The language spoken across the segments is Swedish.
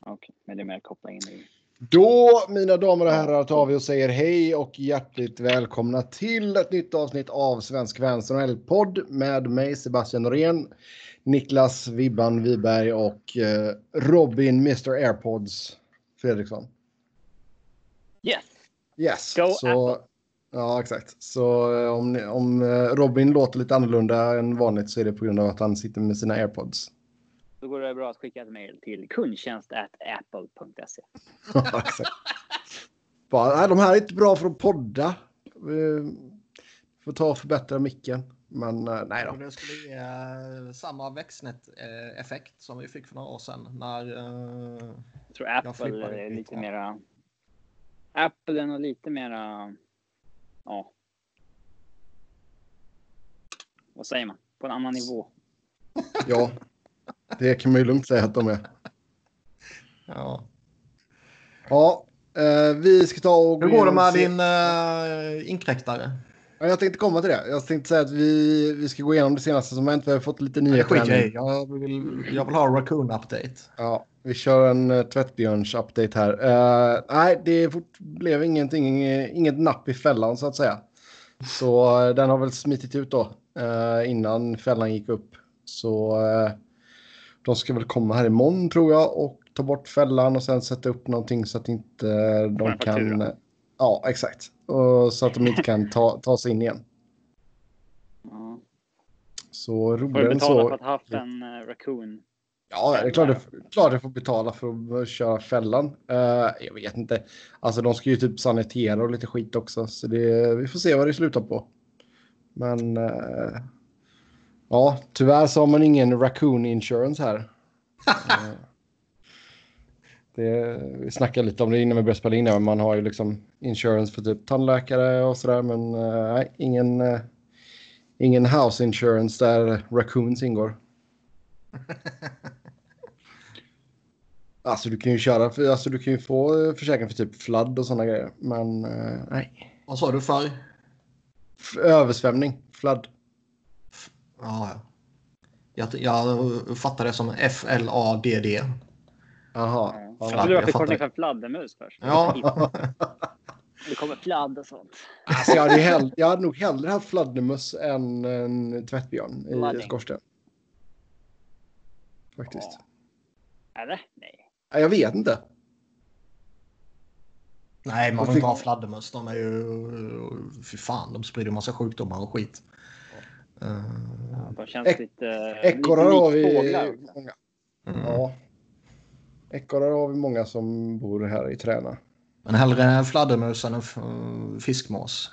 Okej, men det är mer koppla in i... Då, mina damer och herrar, tar vi och säger hej och hjärtligt välkomna till ett nytt avsnitt av Svensk Vänster podd med mig Sebastian Norén, Niklas Vibban Wiberg och eh, Robin Mr Airpods Fredriksson. Yes! Yes. Go så, Apple. Ja, exakt. Så eh, om, om eh, Robin låter lite annorlunda än vanligt så är det på grund av att han sitter med sina airpods. Då går det bra att skicka ett mejl till kundtjänst.apple.se. Ja. Bara, nej, de här är inte bra för att podda. Vi får ta och förbättra micken. Men eh, nej då. Det skulle ge eh, samma växtnät-effekt som vi fick för några år sedan när eh, Jag tror Jag Apple flippar är lite. lite mera... Apple är nog lite mera... Ja. Vad säger man? På en annan nivå. Ja, det kan man ju lugnt säga att de är. ja. Ja, eh, vi ska ta och... Hur går det med din uh, inkräktare? Ja, jag tänkte komma till det. Jag tänkte säga att vi, vi ska gå igenom det senaste som hänt. Vi har fått lite skiter jag. Jag vill, jag vill ha Raccoon Update. Ja, vi kör en uh, tvättbjörns-update här. Eh, nej, det fort, blev ingenting, eh, inget napp i fällan så att säga. Så eh, den har väl smitit ut då eh, innan fällan gick upp. Så eh, de ska väl komma här imorgon tror jag och ta bort fällan och sen sätta upp någonting så att inte eh, de kan... faktura. Ja, exakt. Och så att de inte kan ta, ta sig in igen. Ja. Så Får du roligare än betala så. för att ha haft en uh, Raccoon? Ja, det är klart det, klart det får betala för att köra fällan. Eh, jag vet inte. Alltså de ska ju typ sanitera och lite skit också. Så det, vi får se vad det slutar på. Men eh, ja, tyvärr så har man ingen raccoon insurance här. Det, vi snackade lite om det innan vi började spela in. men Man har ju liksom insurance för typ tandläkare och sådär. Men eh, nej, ingen, eh, ingen house insurance där raccoons ingår. Alltså du kan ju köra, för, alltså du kan ju få eh, försäkring för typ flood och sådana grejer. Men eh, nej. Vad sa du för? Översvämning, flood. Ja, ja. Jag, jag fattar det som F-L-A-D-D. Jaha. Ja. Ja. Jag trodde det var jag förkortning för fladdermus först. Ja. Det kommer fladd och sånt. Alltså, jag, hade ju hell- jag hade nog hellre haft fladdermöss än en tvättbjörn i skorsten. Faktiskt. Eller? Nej. Jag vet inte. Nej, man vill inte ha fladdermöss. De är ju... Fy fan, de sprider massa sjukdomar och skit. Eh, Ja, de känns Ek- lite... Ekorrar har vi också. många. mm. Ja. Ekorrar har vi många som bor här i Träna. Men hellre en fladdermus än en fiskmås.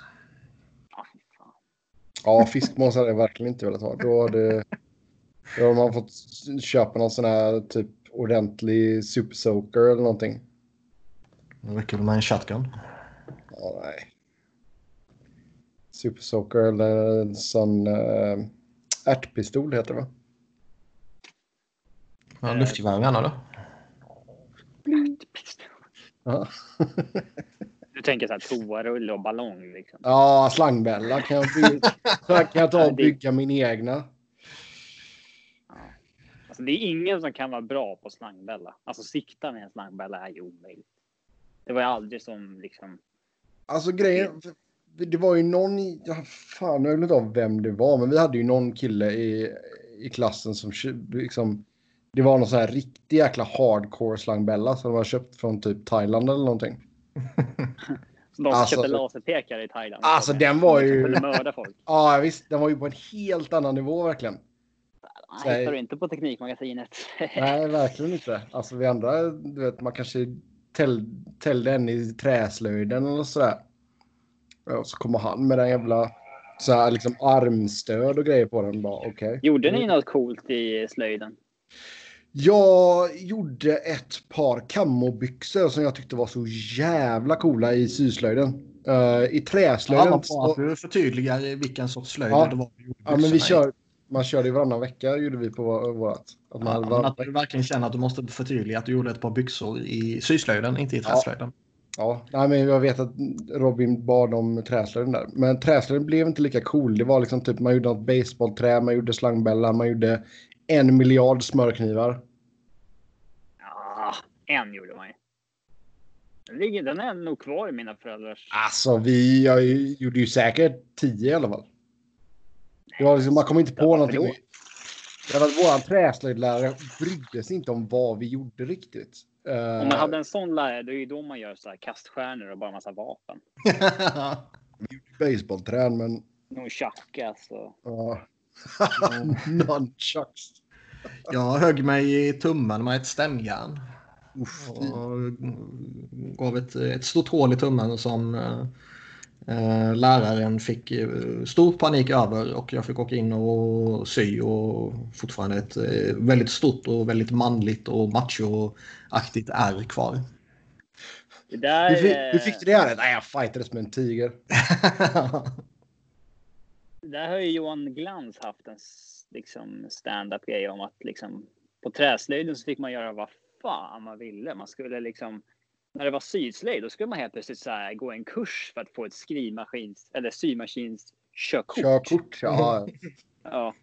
Ja, fiskmås hade jag verkligen inte velat ha. Då hade, då hade man fått köpa någon sån här typ ordentlig super soaker eller någonting. Det räcker väl med en shotgun. Ja, nej. Super soaker eller en sån äh, ärtpistol heter det va? Ja, luftgevär du? Ja, Du tänker så här toarulle och ballong liksom. ja slangbälla kan jag, bygga, kan jag ta och bygga min egna. Alltså, det är ingen som kan vara bra på slangbälla. Alltså sikta med en slangbälla är ju omöjligt. Det var ju aldrig som liksom. Alltså grejen, det var ju någon, ja, fan jag glömt av vem det var, men vi hade ju någon kille i, i klassen som liksom, det var någon sån här riktig jäkla hardcore slangbälla som de har köpt från typ Thailand eller någonting. De Alltså- köpte laserpekare i Thailand. Alltså, den var ju- De mörda folk. Ja visst, den var ju på en helt annan nivå verkligen. Det hittar du inte på Teknikmagasinet. Nej, verkligen inte. Alltså vi andra, du vet, man kanske täll, tällde en i träslöjden eller sådär. Ja, och så kommer han med den jävla så här, liksom armstöd och grejer på den. Bara, okej. Gjorde ni något coolt i slöjden? Jag gjorde ett par kammobyxor som jag tyckte var så jävla coola i syslöjden. Uh, I Ja, träslöjden. så- att du förtydligar vilken sorts slöjd Ja. det var. du gjorde ja, men vi kör, man körde ju varannan vecka gjorde vi på vår- vårat. Att man Ja, varannan att du verkligen känner att du måste förtydliga att du gjorde ett par byxor i syslöjden, inte i Ja. träslöjden. Ja, nej, men jag vet att Robin bad om träslöjden där. Men träslöjden blev inte lika cool. Det var liksom typ man gjorde något baseballträ, man gjorde slangbälla, man gjorde en miljard smörknivar. Ja, En gjorde man ju. Den, är nog kvar i mina föräldrars... Alltså, vi jag gjorde ju säkert tio i alla fall. Liksom, man kom inte på någonting. Det var att våran träslöjdlärare brydde sig inte om vad vi gjorde riktigt. Eh, Om man hade en sån lärare, då är ju då man gör så här kaststjärnor och bara massa vapen. Baseballträn, men... Nunchakas och... Ja. Nunchucks. Jag högg mig i tummen med ett stämjärn. Uff, Och gav ett, ett stort hål i tummen som eh, läraren fick eh, stor panik över och jag fick åka in och sy och fortfarande ett eh, väldigt stort och väldigt manligt och machoaktigt ärr kvar. Det där... hur, fick, eh, hur fick du det här? Nej, jag fightades med en tiger. Där har ju Johan Glans haft en liksom stand-up grej om att liksom på träslöjden så fick man göra vad fan man ville. Man skulle liksom när det var syslöjd då skulle man helt plötsligt så här gå en kurs för att få ett skrivmaskins eller symaskins körkort. Körkort, ja. Ja.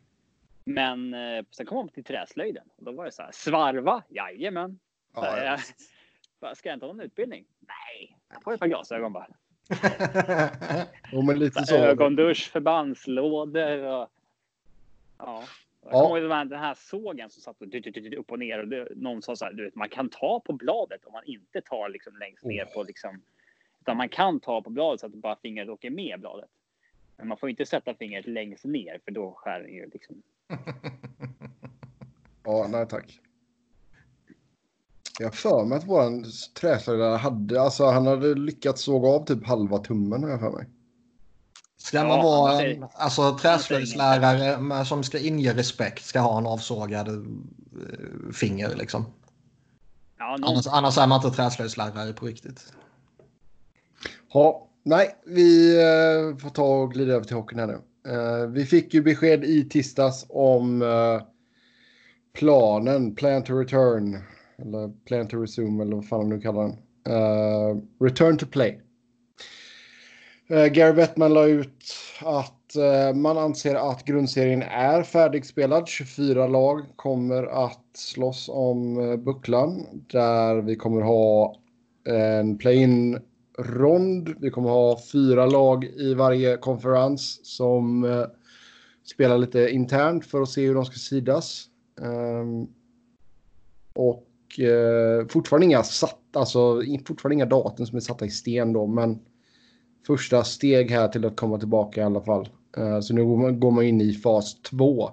Men eh, sen kom man till träslöjden och då var det så här svarva. Jajamän. Ja. jag, bara, ska jag inte ha någon utbildning? Nej, jag får ett par glasögon bara. Jo, men lite Så så. ögondusch, förbandslådor och... Ja. Jag Ja. kommer ihåg den här sågen som satt upp och ner och det, någon sa så här, du vet, man kan ta på bladet om man inte tar liksom längst ner på liksom, utan man kan ta på bladet så att bara fingret åker med bladet. Men man får inte sätta fingret längst ner för då skär den ju liksom. Ja, nej tack. Jag har för mig att våran träslöjdare hade, alltså han hade lyckats såga av typ halva tummen har jag för mig. Ska Ja, man vara en alltså, träslöjdslärare som ska inge respekt ska ha en avsågad eh, finger liksom. Ja, någon, Annars, annars är man inte träslöjdslärare på riktigt. Ja, nej, vi eh, får ta och glida över till hockeyn här nu. Eh, vi fick ju besked i tisdags om eh, planen, plan to return, eller plan to resume, eller vad fan de nu kallar den. Eh, return to play. Eh, Gary Bettman la ut att eh, man anser att grundserien är färdigspelad. 24 lag kommer att slåss om eh, bucklan där vi kommer ha en play-in rond. Vi kommer ha fyra lag i varje konferens som spelar lite internt för att se hur de ska sidas. Ehm, och fortfarande inga satt, alltså fortfarande inga datum som är satta i sten då, men första steg här till att komma tillbaka i alla fall. Eh, så nu går man, går man in i fas två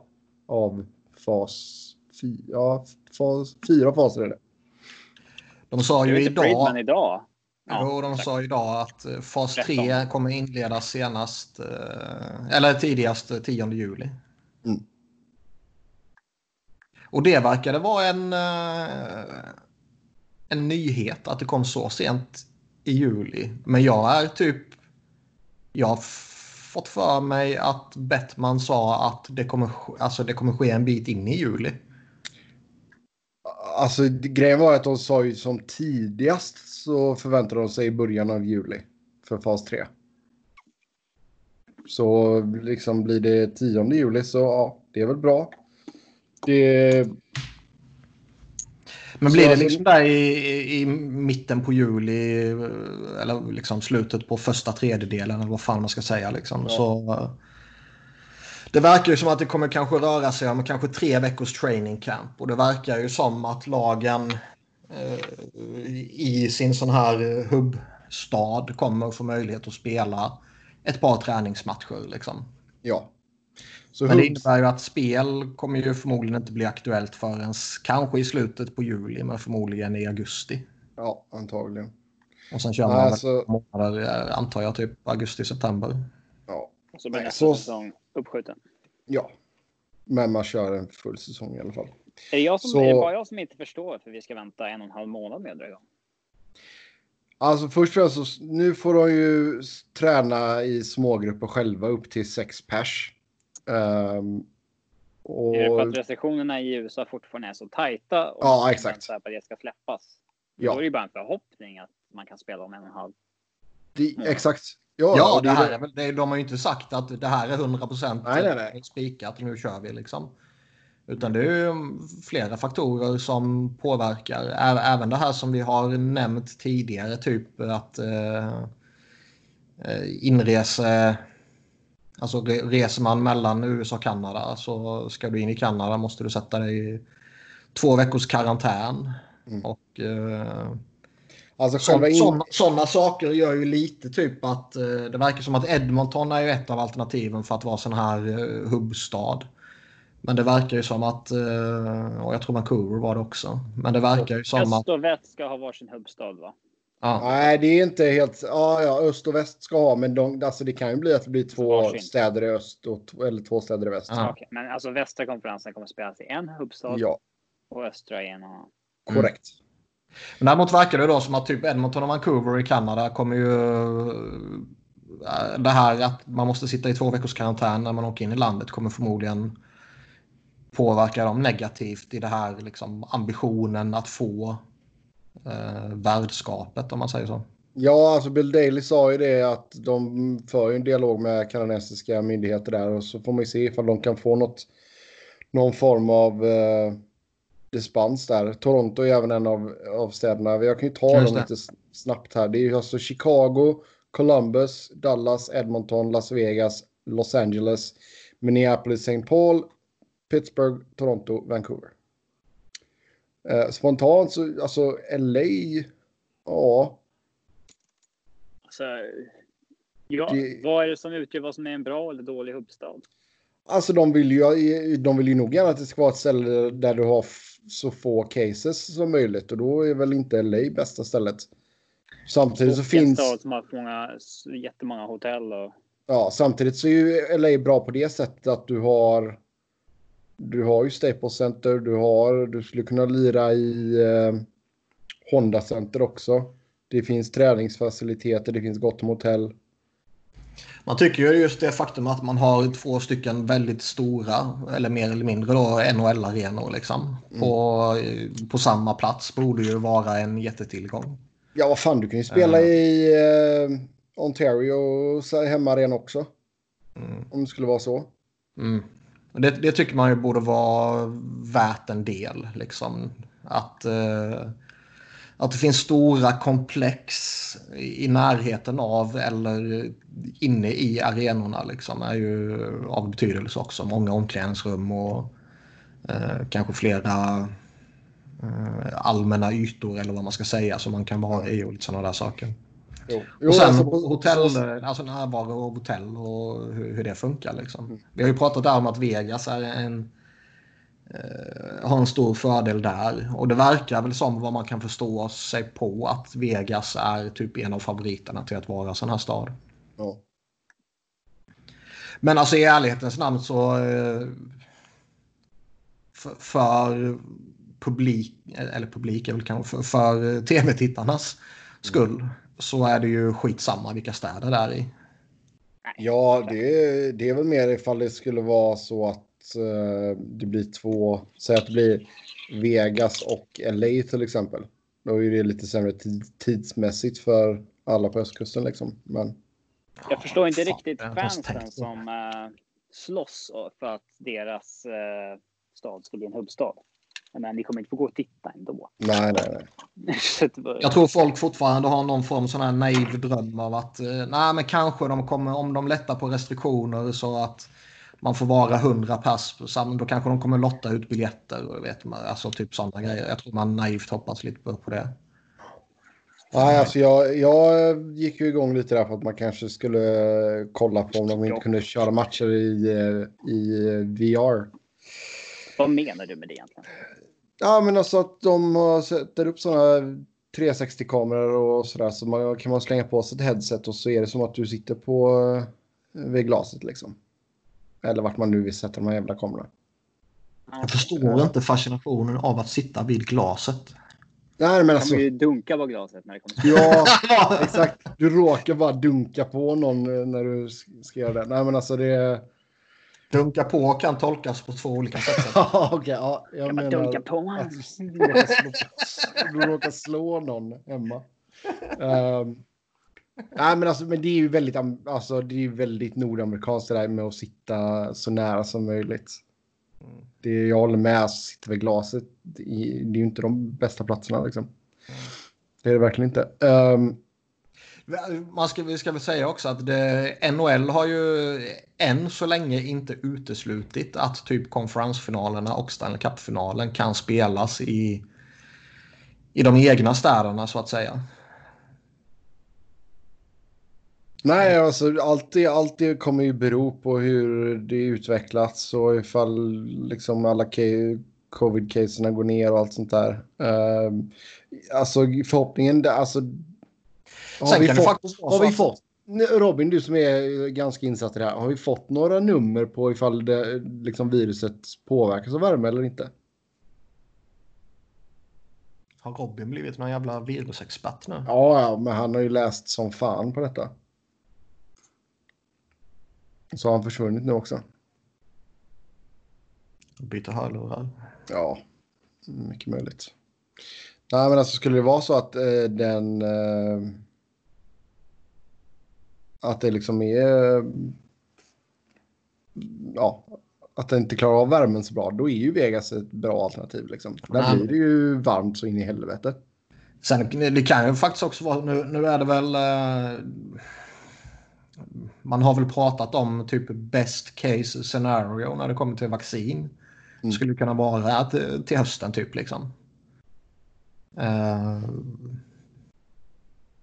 av fas fyra. Ja, fas, fyra faser är det. De sa ju idag, idag. jo, de tack. sa idag att eh, fas 3 13. kommer inledas senast, eh, eller tidigast eh, 10 juli. Mm. Och det verkade vara en, en nyhet att det kom så sent i juli. Men jag är typ... Jag har fått för mig att Bettman sa att det kommer, alltså det kommer ske en bit in i juli. Alltså grejen var att de sa ju som tidigast så förväntar de sig i början av juli för fas 3. Så liksom blir det 10 juli så ja, det är väl bra. Det, men Så blir det liksom där i, i mitten på juli eller liksom slutet på första tredjedelen eller vad fan man ska säga liksom. Ja. Så, eh, det verkar ju som att det kommer kanske röra sig om kanske tre veckors training camp och det verkar ju som att lagen eh, i sin sån här hubbstad kommer få möjlighet att spela ett par träningsmatcher liksom. ja. Så Men det innebär ju att spel kommer ju förmodligen inte bli aktuellt förrän kanske i slutet på juli men förmodligen i augusti. Ja, antagligen. Och sen kör man alltså- månader, eh, antar jag, typ augusti-september. Ja. Och så blir nästa så- säsong uppskjuten. ja. Men man kör en full säsong i alla fall. Är det, jag som, Så- är det bara jag som inte förstår för vi ska vänta en och en halv månad med att dra igång? Alltså först och främst så nu får de ju träna i smågrupper själva upp till sex pers. Ehm, och, Är det för att restriktionerna i USA fortfarande är så tajta? Och Ja, exakt. på att det ska släppas. Ja. Då är det ju bara en förhoppning att man kan spela om en och en halv. det, Ja. exakt. Ja, Ja, det är här är väl, det, de har ju inte sagt att det här är 100 Nej, nej, nej. spikat och nu kör vi liksom. Utan det är ju flera faktorer som påverkar. Även det här som vi har nämnt tidigare, typ att eh, inrese... Alltså reser man mellan USA och Kanada så ska du in i Kanada måste du sätta dig i två veckors karantän. Mm. Och eh, Alltså själva in... sådana, sådana saker gör ju lite typ att eh, det verkar som att Edmonton är ju ett av alternativen för att vara sån här eh, hubbstad. Men det verkar ju som att, eh, och jag tror Vancouver var det också. Men det verkar ju som att... Öst och väst ska ha varsin hubbstad va? Ja. Nej, det är inte helt... Ja, ja, öst och väst ska ha, men de, alltså det kan ju bli att det blir två städer i öst och, eller två städer i väst. Ja. Okay. Men alltså västra konferensen kommer spelas i en hubbstad ja. och östra i en annan. Korrekt. Men däremot verkar det då som att typ Edmonton och Vancouver i Kanada kommer ju... Det här att man måste sitta i två veckors karantän när man åker in i landet kommer förmodligen påverka dem negativt i det här liksom, ambitionen att få eh, värdskapet om man säger så. Ja, alltså Bill Daley sa ju det att de för en dialog med kanadensiska myndigheter där och så får man ju se ifall de kan få något, någon form av eh, dispens där. Toronto är även en av, av städerna. Jag kan ju ta dem lite snabbt här. Det är ju alltså Chicago, Columbus, Dallas, Edmonton, Las Vegas, Los Angeles, Minneapolis, St. Paul, Pittsburgh, Toronto, Vancouver. Eh, spontant så, alltså LA, ja. Alltså, ja, det, vad är det som utgör vad som är en bra eller dålig huvudstad? Alltså de vill ju, de vill ju nog gärna att det ska vara ett ställe där du har så få cases som möjligt och då är väl inte LA bästa stället. Samtidigt så finns... Stad som har många, jättemånga hotell och... Ja, samtidigt så är ju LA bra på det sättet att du har... Du har ju Staples Center, du har... Du skulle kunna lira i eh, Honda Center också. Det finns träningsfaciliteter, det finns gott om hotell. Man tycker ju just det faktum att man har två stycken väldigt stora, eller mer eller mindre då, NHL-arenor liksom. Mm. På, på samma plats borde ju vara en jättetillgång. Ja, vad fan, du kan ju spela uh. i uh, Ontario hemmaarena också. Mm. Om det skulle vara så. Mm. Det, det, tycker man ju borde vara värt en del. Liksom. Att... eh, att det finns stora komplex i närheten av eller inne i arenorna liksom är ju av betydelse också. Många omklädningsrum och eh, kanske flera eh, allmänna ytor eller vad man ska säga som man kan vara i och lite sådana där saker. Jo. och sen alltså, hotell, alltså närvaro av hotell och hur, hur det funkar. Liksom. Mm. Vi har ju pratat där om att Vegas är en eh, har en stor fördel där. Och det verkar väl som vad man kan förstå sig på att Vegas är typ en av favoriterna till att vara sån här stad. Ja. Men alltså i ärlighetens namn så eh, för, för publik, eller publik är väl kanske för, för tv-tittarnas skull så är det ju skitsamma vilka städer det är i. Ja, det, det är väl mer ifall det skulle vara så att uh, det blir två, säg att det blir Vegas och LA till exempel. Då är det lite sämre tidsmässigt för alla på östkusten liksom. Men... Jag förstår inte riktigt fansen som uh, slåss för att deras uh, stad ska bli en hubbstad. Men ni kommer inte få gå och titta ändå. Nej, nej, nej. jag tror folk fortfarande har någon form sån här naiv dröm av att nej, men kanske de kommer om de lättar på restriktioner så att man får vara 100 pass. Då kanske de kommer lotta ut biljetter och vet man, alltså typ sådana grejer. Jag tror man naivt hoppas lite på det. Nej, alltså jag, jag gick ju igång lite där för att man kanske skulle kolla på om de inte kunde köra matcher i, i VR. Vad menar du med det egentligen? Ja, men alltså att de sätter upp sådana 360-kameror och sådär så man, kan man slänga på sig ett headset och så är det som att du sitter på vid glaset liksom. Eller vart man nu vill sätta de här jävla kamerorna. Jag förstår inte fascinationen av att sitta vid glaset. Nej, men alltså... kan ju dunka på glaset när det kommer. Ja, exakt. Du råkar bara dunka på någon eh, när du ska göra det. Nej, men alltså det... Dunka på kan tolkas på två olika sätt. ja. Okay, ja, jag kan menar... dunka på att du råkar slå någon hemma. Um, Nej, men, alltså, men det är ju väldigt, alltså, det är väldigt nordamerikanskt det där med att sitta så nära som möjligt. Det jag håller med, sitter vid glaset. Det är ju inte de bästa platserna liksom. Det är det verkligen inte. Ehm, man ska, vi ska väl säga också att det, NHL har ju än så länge inte uteslutit att typ konferensfinalerna och Stanley Cup-finalen kan spelas i, i de egna städerna så att säga. Nej, alltså allt det, allt det kommer ju bero på hur det utvecklats och ifall liksom alla covid-caserna går ner och allt sånt där. Uh, alltså förhoppningen, alltså alltså. Har Sen vi kan fått, faktiskt har vi fått, Robin, du som är ganska insatt i det här, har vi fått några nummer på ifall det, liksom viruset påverkas av värme eller inte? Har Robin blivit någon jävla virusexpert nu? Ja, ja, men han har ju läst som fan på detta. Så har han försvunnit nu också. Byter hörlurar. Ja, mycket möjligt. Nej, men alltså skulle det vara så att eh, den... Eh, att det liksom är... ja, att den inte klarar av värmen så bra, då är ju Vegas ett bra alternativ. Liksom. Där blir det ju varmt så in i helvete. Sen det kan ju faktiskt också vara, nu, nu är det väl... Eh, man har väl pratat om typ best case scenario när det kommer till vaccin. Mm. Skulle kunna vara att, eh, till hösten typ liksom. Eh,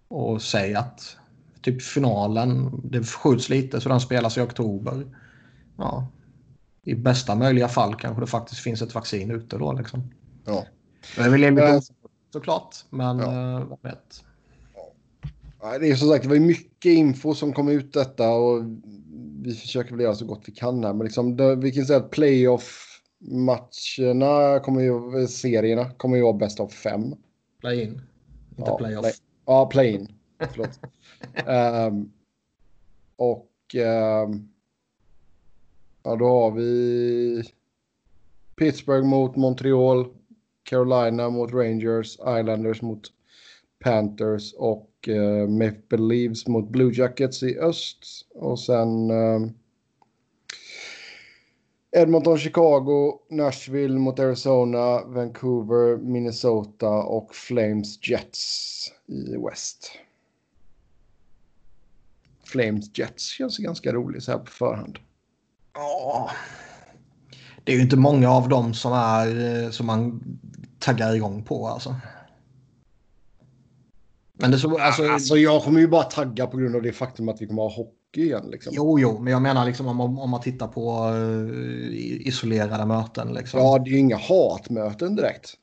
och säga att typ finalen, det skjuts lite så den spelas i oktober. Ja, I bästa möjliga fall kanske det faktiskt finns ett vaccin ute då liksom. Ja. Det är väl enligt Eh, oss såklart, men ja. eh, vem vet. Det är som sagt, det var ju mycket info som kom ut detta och vi försöker väl göra så gott vi kan här. Men liksom, det, vi kan säga att playoff-matcherna, kommer ju, serierna, kommer ju vara bäst av fem. Play-in, inte Ja, playoff. play- Ja, play-in. Förlåt. um, och um, ja, då har vi Pittsburgh mot Montreal, Carolina mot Rangers, Islanders mot Panthers och uh, Maple Leafs mot Blue Jackets i öst. Och sen um, Edmonton, Chicago, Nashville mot Arizona, Vancouver, Minnesota och Flames Jets i West. Flames Jets känns ganska roligt så här på förhand. Ja. Det är ju inte många av dem som, är, eh, som man taggar igång på alltså. Men det så, alltså, Alltså jag kommer ju bara tagga på grund av det faktum att vi kommer ha hockey igen. Liksom. Jo, jo, men jag menar liksom om, om man tittar på uh, isolerade möten. Liksom. Ja, det är ju inga hatmöten direkt.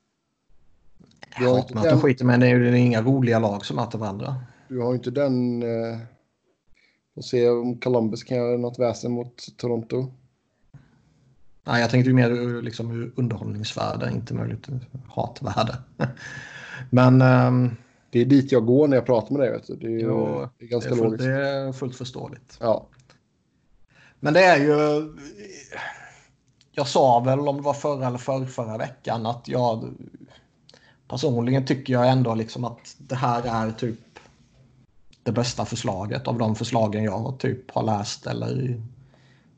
Hatmöten den, skiter men det är ju inga roliga lag som möter varandra. du har ju inte den... Eh, får se om Columbus kan göra något väsen mot Toronto. Nej, jag tänkte ju mer liksom, ur underhållningsvärde, inte möjligt hatvärde. men ehm, Det är dit jag går när jag pratar med dig. Vet du. Det är, Jo, det är det, ganska är fullt, logiskt. det är fullt förståeligt. Ja. Men det är ju... Jag sa väl om det var förra eller förra, förra veckan att jag personligen tycker jag ändå liksom att det här är typ det bästa förslaget av de förslagen jag typ har läst eller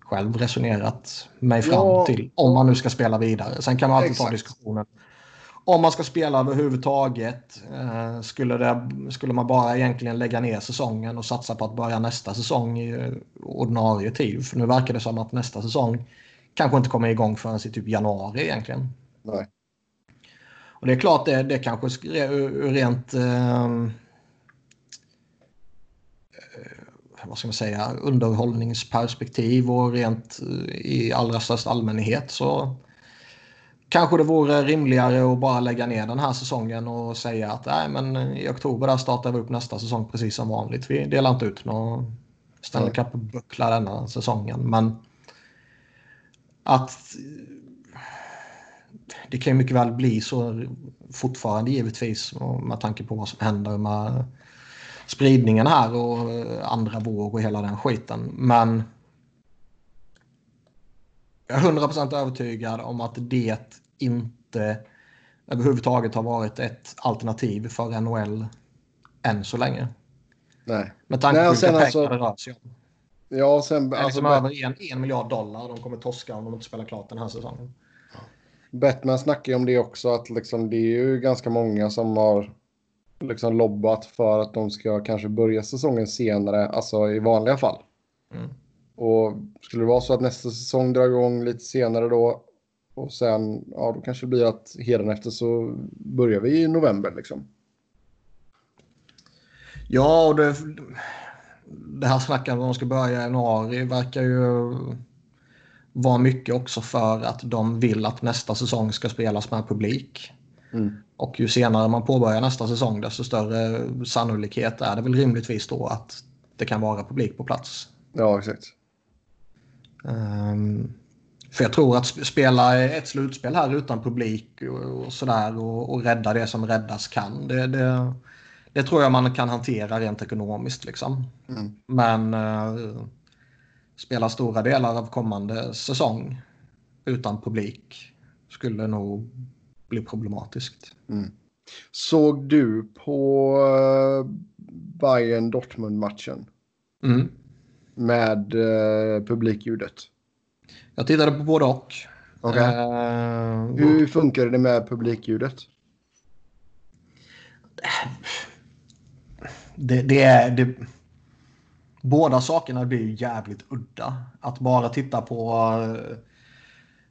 själv resonerat mig fram Ja. till. Om man nu ska spela vidare. Sen kan man alltid ta Exakt. diskussionen. Om man ska spela överhuvudtaget. Eh, skulle, det, skulle man bara egentligen lägga ner säsongen och satsa på att börja nästa säsong i eh, ordinarie tid. För nu verkar det som att nästa säsong kanske inte kommer igång förrän i typ januari egentligen. Nej. Och det är klart det, det kanske ur rent... eh, vad ska man säga? Underhållningsperspektiv och rent eh, i allra största allmänhet så kanske det vore rimligare att bara lägga ner den här säsongen och säga att nej, men i oktober där startar vi upp nästa säsong precis som vanligt. Vi delar inte ut några Stanley Cup-bucklar denna säsongen. Men att det kan ju mycket väl bli så fortfarande givetvis med tanke på vad som händer med spridningen här och andra våg och hela den skiten. Men jag är 100% övertygad om att det inte överhuvudtaget har varit ett alternativ för NHL än så länge. Nej. Med tanke på vilka pengar alltså- det rör sig om. Ja, sen... Det är Alltså, liksom över en, en miljard dollar de kommer torska om de inte spelar klart den här säsongen. Batman snackar ju om det också, att liksom, det är ju ganska många som har liksom lobbat för att de ska kanske börja säsongen senare, alltså i vanliga fall. Mm. Och skulle det vara så att nästa säsong drar igång lite senare då och sen, ja då kanske det blir att efter så börjar vi i november liksom. Ja, och det, det här snacket om att de ska börja i januari verkar ju vara mycket också för att de vill att nästa säsong ska spelas med publik. Mm. Och ju senare man påbörjar nästa säsong desto större sannolikhet är det väl rimligtvis då att det kan vara publik på plats. Ja, exakt. Um, för jag tror att sp- spela ett slutspel här utan publik och, och sådär och, och rädda det som räddas kan. Det, det, det tror jag man kan hantera rent ekonomiskt liksom. Mm. Men uh, spela stora delar av kommande säsong utan publik skulle nog bli problematiskt. Mm. Såg du på uh, Bayern Dortmund-matchen Mm. med uh, publikljudet? Jag tittade på både och. Okej. Eh, Hur funkar det med publikljudet? det, det är... Det, båda sakerna blir ju jävligt udda. Att bara titta på eh,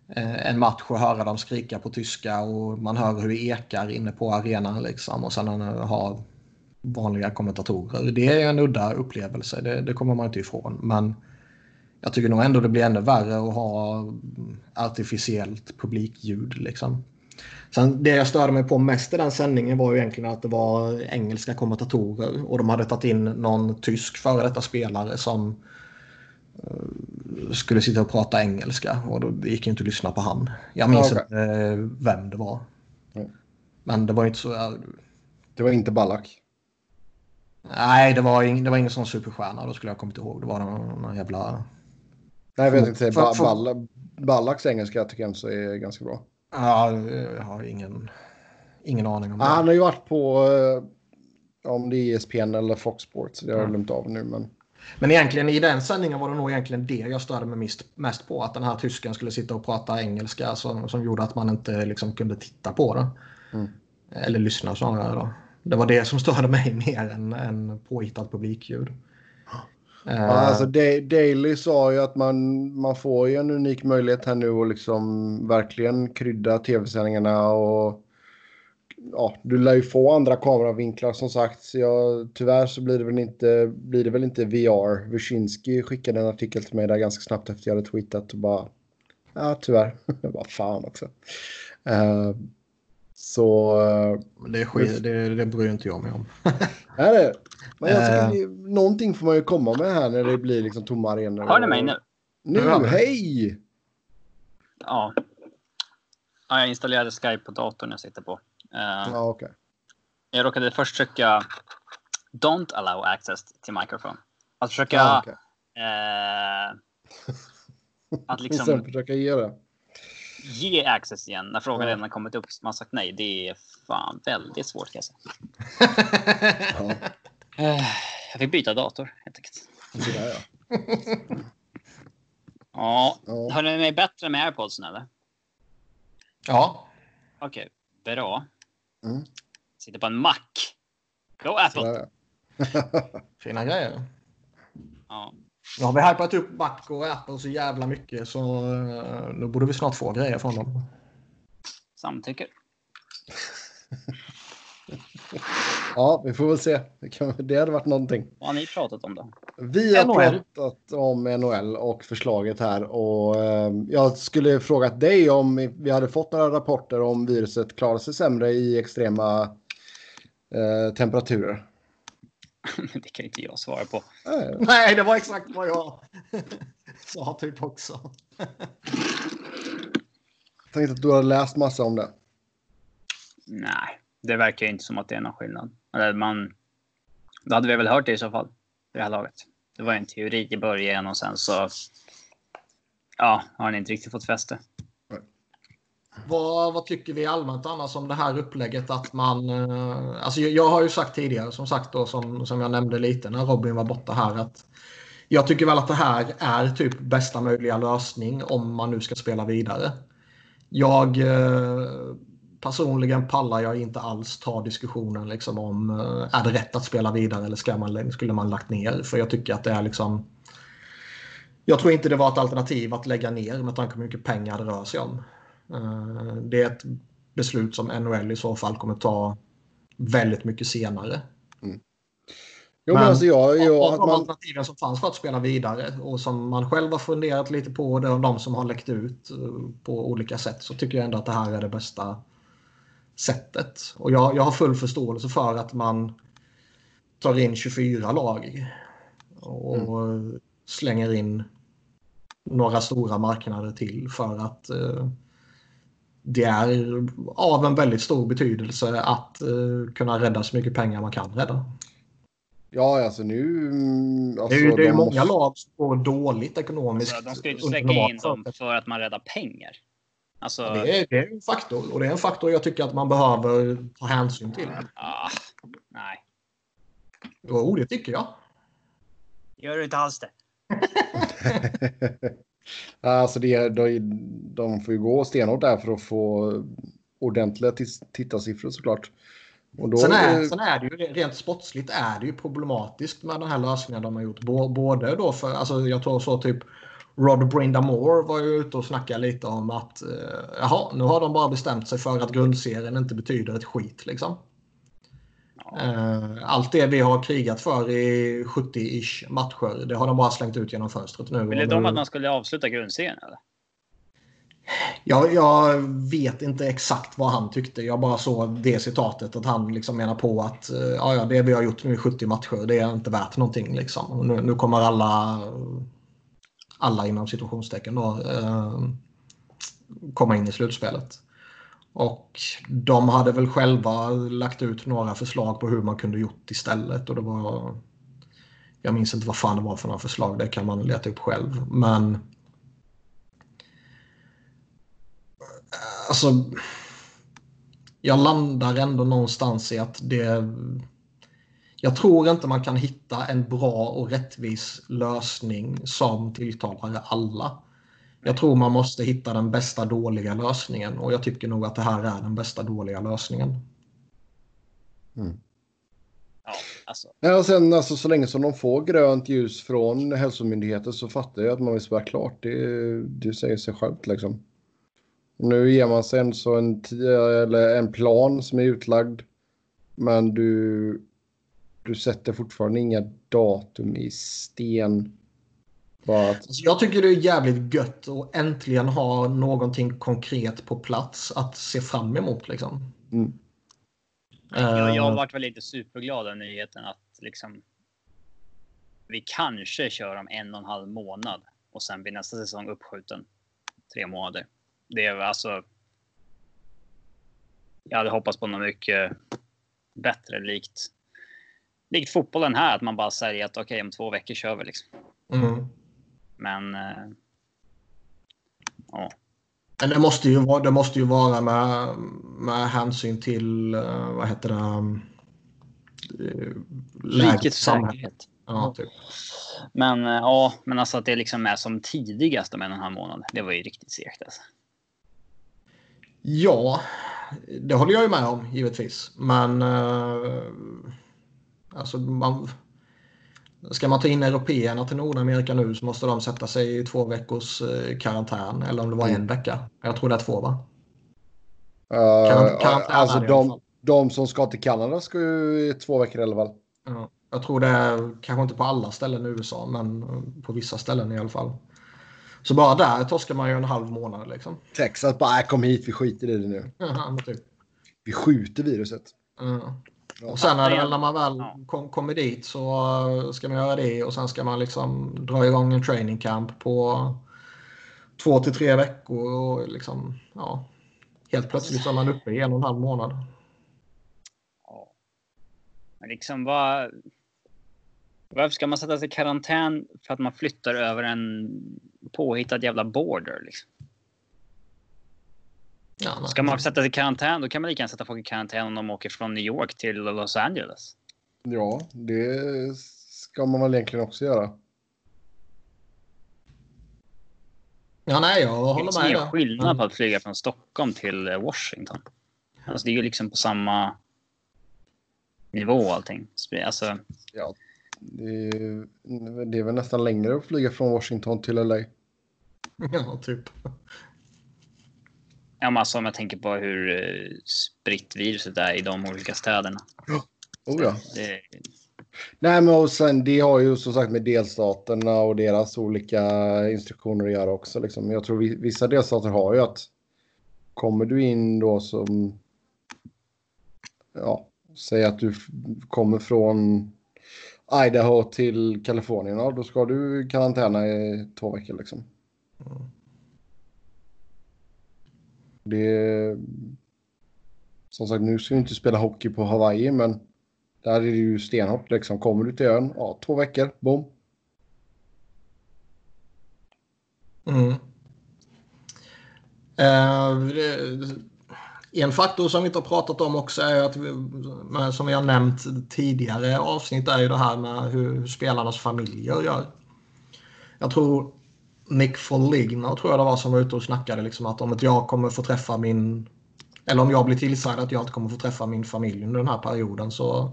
Eh, en match och höra dem skrika på tyska och man hör hur det ekar inne på arenan liksom och sen ha vanliga kommentatorer. Det är en udda upplevelse, det, det kommer man inte ifrån. Men jag tycker nog ändå det blir ännu värre att ha artificiellt publikljud liksom. Sen det jag störde mig på mest i den sändningen var ju egentligen att det var engelska kommentatorer och de hade tagit in någon tysk före detta spelare som eh, skulle sitta och prata engelska och då det gick inte att lyssna på han. Jag minns Okej. inte eh, vem det var. Mm. Men det var inte så... Det var inte Ballack. Nej, det var, ing, det var ingen sån superstjärna. Då skulle jag kommit ihåg. Det var någon, någon jävla... Nej, jag vet inte. För- för- Balla Ballacks engelska tycker jag också är ganska bra. Ja, jag har ingen, ingen aning om det. Ah, han har ju varit på, eh, om det är ESPN eller Fox Sports, det har jag glömt av nu. Men Men egentligen i den sändningen var det nog egentligen det jag störde mig mest, på. Att den här tysken skulle sitta och prata engelska som, som gjorde att man inte liksom kunde titta på den. Mm. Eller lyssna snarare då. Det var det som störde mig mer än, än påhittat publikljud. Eh, Ja, alltså Da- Daily sa ju att man, man får ju en unik möjlighet här nu att liksom verkligen krydda tv-sändningarna och ja, du lär ju få andra kameravinklar som sagt. Ja, tyvärr så blir det väl inte, blir det väl inte VR. Wyszynski skickade en artikel till mig där ganska snabbt efter jag hade tweetat och bara ja, tyvärr. jag bara fan också. Eh, så det, är skit, det, det bryr inte jag mig om. är det. Men jag tycker det, någonting får man ju komma med här när det blir liksom tomma arenor. Hör ni mig nu? Nu, vi. hej! Ja. ja. Jag installerade Skype på datorn jag sitter på. Eh, Ja, okej. Jag råkade först trycka Don't allow access till microphone. Att försöka... Ja, okej. eh, att liksom sen försöka ge det. ge access igen när frågan Ja. redan har kommit upp. Man har sagt nej. Det är fan väldigt svårt kan jag säga. Ja, Eh, Jag fick byta dator helt enkelt. ja. Ja, Ja. hör ni mig bättre med airpodsen eller? ja, Okej, bra. Mm. Sitter på en Mac. Go Apple! Fina grejer. Ja. Nu har vi hypat upp Mac och Apple så jävla mycket så eh, nu borde vi snart få grejer från dem. Samtycker. ja, vi får väl se. Det, kan, det hade varit någonting. Vad har ni pratat om då? Vi har NHL. pratat om NHL och förslaget här och eh, jag skulle frågat dig om vi hade fått några rapporter om viruset klarar sig sämre i extrema eh, temperaturer. det kan inte jag svara på. Nej, det var exakt vad jag sa typ också. tänkte att du har läst massa om det. Nej, det verkar ju inte som att det är någon skillnad. Eller man, då hade vi väl hört det i så fall. Det här laget. Det var en teori i början och sen så. Ja, har den inte riktigt fått fäste. Vad, vad tycker vi allmänt annars om det här upplägget att man... Eh, alltså jag, jag har ju sagt tidigare, som sagt då, som, som jag nämnde lite när Robin var borta här, att jag tycker väl att det här är typ bästa möjliga lösning om man nu ska spela vidare. Jag eh, personligen pallar jag inte alls ta diskussionen liksom om eh, är det rätt att spela vidare eller ska man, skulle man lagt ner? För jag tycker att det är liksom jag tror inte det var ett alternativ att lägga ner med tanke på hur mycket pengar det rör sig om. Eh, det är ett beslut som NHL i så fall kommer ta väldigt mycket senare. Mm. Jo, men, men alltså jag, jag, av de man... alternativen som fanns för att spela vidare och som man själv har funderat lite på det och de som har läckt ut eh, på olika sätt så tycker jag ändå att det här är det bästa sättet. Och jag, jag har full förståelse för att man tar in 24 lag och mm. slänger in några stora marknader till för att eh, det är av en väldigt stor betydelse att eh, kunna rädda så mycket pengar man kan rädda. Ja, alltså nu... Alltså, det är ju det är de många måste... lag som går dåligt ekonomiskt. Alltså, de ska ju inte släcka in dem för att man räddar pengar. Alltså... Ja, det, är, det är en faktor och det är en faktor jag tycker att man behöver ta hänsyn till. Ah, nej. Jo, det tycker jag. Gör du inte alls det. alltså det, de, de får ju gå stenhårt där för att få ordentliga tittarsiffror såklart. Och då, sen, är, sen är det ju rent sportsligt är det ju problematiskt med den här lösningen de har gjort. Både då för, alltså jag tror så typ Rod Brindamore var ju ute och snackade lite om att eh, jaha, nu har de bara bestämt sig för att grundserien inte betyder ett skit liksom. Eh, allt det vi har krigat för i 70-ish matcher, det har de bara slängt ut genom fönstret nu. Ville de att man skulle avsluta grundserien eller? Jag, jag, vet inte exakt vad han tyckte. Jag bara såg det citatet att han liksom menar på att eh, ja, ja, det vi har gjort nu i 70 matcher det är inte värt någonting. Liksom. Nu, nu kommer alla, alla inom situationstecken då, eh, komma in i slutspelet. Och de hade väl själva lagt ut några förslag på hur man kunde gjort istället. Och det var, jag minns inte vad fan det var för några förslag, det kan man leta upp själv. Men eh, alltså, jag landar ändå någonstans i att det... Jag tror inte man kan hitta en bra och rättvis lösning som tilltalar alla. Jag tror man måste hitta den bästa dåliga lösningen och jag tycker nog att det här är den bästa dåliga lösningen. Mm. Ja, alltså. Ja, sen alltså, så länge som de får grönt ljus från hälsomyndigheten så fattar jag att man vill spela klart. Det, det säger sig självt liksom. Nu ger man sig så en, eller en plan som är utlagd. Men du, du sätter fortfarande inga datum i sten. Att... Alltså, jag tycker det är jävligt gött att äntligen ha någonting konkret på plats att se fram emot. Liksom. Mm. Jag, jag har varit väl lite superglad av nyheten att liksom, vi kanske kör om en och en halv månad och sen blir nästa säsong uppskjuten tre månader det är alltså. Jag hade hoppats på något mycket bättre likt. Likt fotbollen här, att man bara säger att okej, okay, om två veckor kör vi liksom. Mm. Men. Eh, ja. Men det måste ju vara, det måste ju vara med, med hänsyn till, uh, vad heter det? Uh, Rikets säkerhet. Ja, typ. Men uh, ja, men alltså att det liksom är som tidigast om en och en halv månad. Det var ju riktigt segt alltså. Ja, det håller jag ju med om givetvis. Men eh, alltså man, ska man ta in européerna till Nordamerika nu så måste de sätta sig i två veckors eh, karantän. Eller om det var en mm. vecka. Jag tror det är två va? Uh, karantän alltså de, de som ska till Kanada ska ju i två veckor i alla fall. Ja, jag tror det är kanske inte på alla ställen i USA men på vissa ställen i alla fall. Så bara där torskar man ju en halv månad liksom. Texas bara, äh, kom hit, vi skiter i det nu. Ja, typ. Vi skjuter viruset. Ja. Och sen när, när man väl kom, kommer dit så uh, ska man göra det och sen ska man liksom dra igång en training camp på två till tre veckor och liksom, ja, helt plötsligt så är man uppe i en och en halv månad. Ja. Men liksom vad... Varför ska man sätta sig i karantän för att man flyttar över en påhittad jävla border. Liksom. Ja, Ska man sätta sig i karantän, då kan man lika gärna sätta folk i karantän om de åker från New York till Los Angeles. Ja, det ska man väl egentligen också göra. Ja, nej, jag Det är håller liksom med. ingen där. skillnad Men- på att flyga från Stockholm till eh, Washington. Alltså det är ju liksom på samma nivå allting. Alltså, Ja, det, är, det är väl nästan längre att flyga från Washington till LA. Ja, typ. Ja, men alltså om jag tänker på hur eh, spritt viruset är i de olika städerna. Oh, ja. Det, Nej, men och sen det har ju som sagt med delstaterna och deras olika instruktioner att göra också. Liksom. Jag tror vi- vissa delstater har ju att kommer du in då som ja, säg att du kommer från Idaho till Kalifornien, ja, då ska du karantäna i två veckor liksom. Mm. Det som sagt, nu ska vi inte spela hockey på Hawaii, men där är det ju stenhårt liksom. Kommer du till ön, ja, två veckor, bom. Mm. Eh, en faktor som vi inte har pratat om också är att vi, som vi har nämnt tidigare avsnitt är ju det här med hur spelarnas familjer gör. Jag tror Nick Foligno tror jag det var som var ute och snackade liksom att om inte jag kommer få träffa min eller om jag blir tillsagd att jag inte kommer få träffa min familj under den här perioden så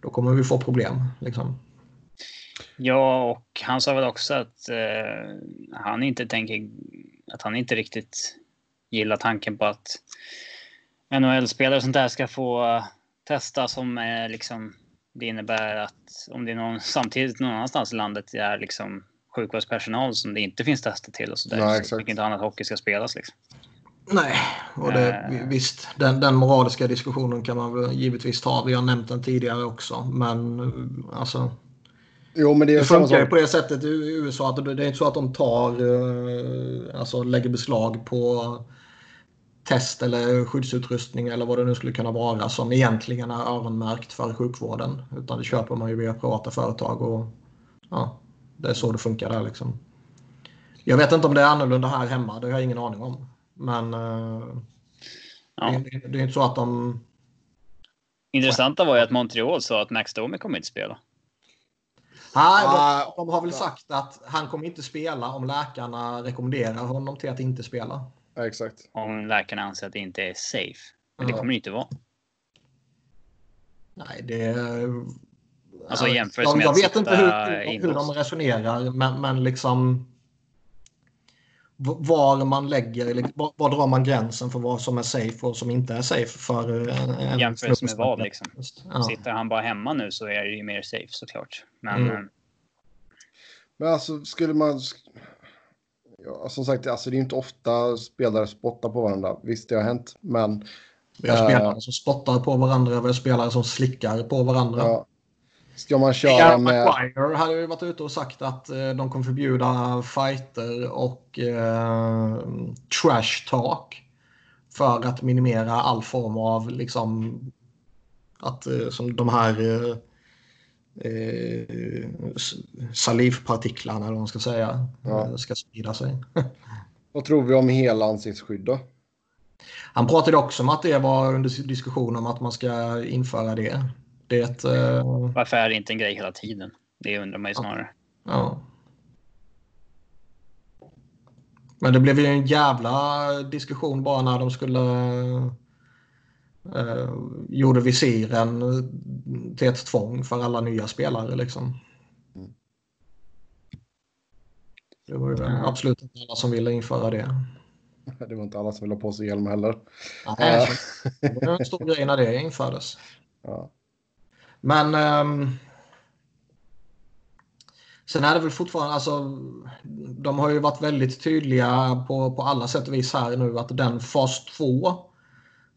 då kommer vi få problem. Liksom. ja, och han sa väl också att eh, han inte tänker att han inte riktigt gillar tanken på att NHL-spelare och sånt där ska få testa som eh, liksom det innebär att om det är någon samtidigt någon annanstans i landet är liksom sjukvårdspersonal som det inte finns tester till och så där. Nej, så exakt. tycker inte han att hockey ska spelas liksom. Nej, och det, Eh. visst, den, den moraliska diskussionen kan man väl givetvis ta. Vi har nämnt den tidigare också. Men eh, alltså, Jo, men det är det funkar ju på det sättet i USA att det det är inte så att de tar, eh, alltså lägger beslag på test eller skyddsutrustning eller vad det nu skulle kunna vara som egentligen är öronmärkt för sjukvården. Utan det köper man ju via privata företag och ja, det är så det funkar där liksom. Jag vet inte om det är annorlunda här hemma, det har jag ingen aning om. Men eh, Ja. det, det, det är inte så att de... Intressanta var ju att Montreal sa att Max Domi kommer inte spela. Nej, Ah, de, de har väl sagt att han kommer inte spela om läkarna rekommenderar honom till att inte spela. Ja, exakt. Om läkarna anser att det inte är safe. Men det kommer det inte vara. Nej, det... Alltså, Ja, jämförelse jag, med jag vet inte hur, hur, de resonerar, men, men liksom... Var man lägger, var, var drar man gränsen för vad som är safe och som inte är safe för en, en Jämförelse med vad som- liksom. Ja. Sitter han bara hemma nu så är det ju mer safe såklart. Men Mm. eh, Men alltså skulle man... Ja, som sagt, alltså, det är ju inte ofta spelare spottar på varandra. Visst, det har hänt, men... Vi har Eh. spelare som spottar på varandra, vi har spelare som slickar på varandra. Ja, ska man köra med... Maguire hade ju varit ute och sagt att eh, de kommer förbjuda fighter och eh, trash talk. För att minimera all form av liksom att eh, som de här eh, eh, salivpartiklarna eller vad man ska säga Ja. eh, ska sprida sig. Vad tror vi om hela ansiktsskydd då? Han pratade också om att det var under diskussion om att man ska införa det. Det eh, varför är det inte en grej hela tiden? Det undrar man ju snarare. Ja. Men det blev ju en jävla diskussion bara när de skulle eh, gjorde visiren till ett tvång för alla nya spelare liksom. Det var ju absolut inte alla som ville införa det. Det var inte alla som ville ha på sig hjälm heller. Nej, det var en stor grej när det infördes. Ja. Men ehm, sen är det väl fortfarande, alltså de har ju varit väldigt tydliga på, på alla sätt och vis här nu att den fas 2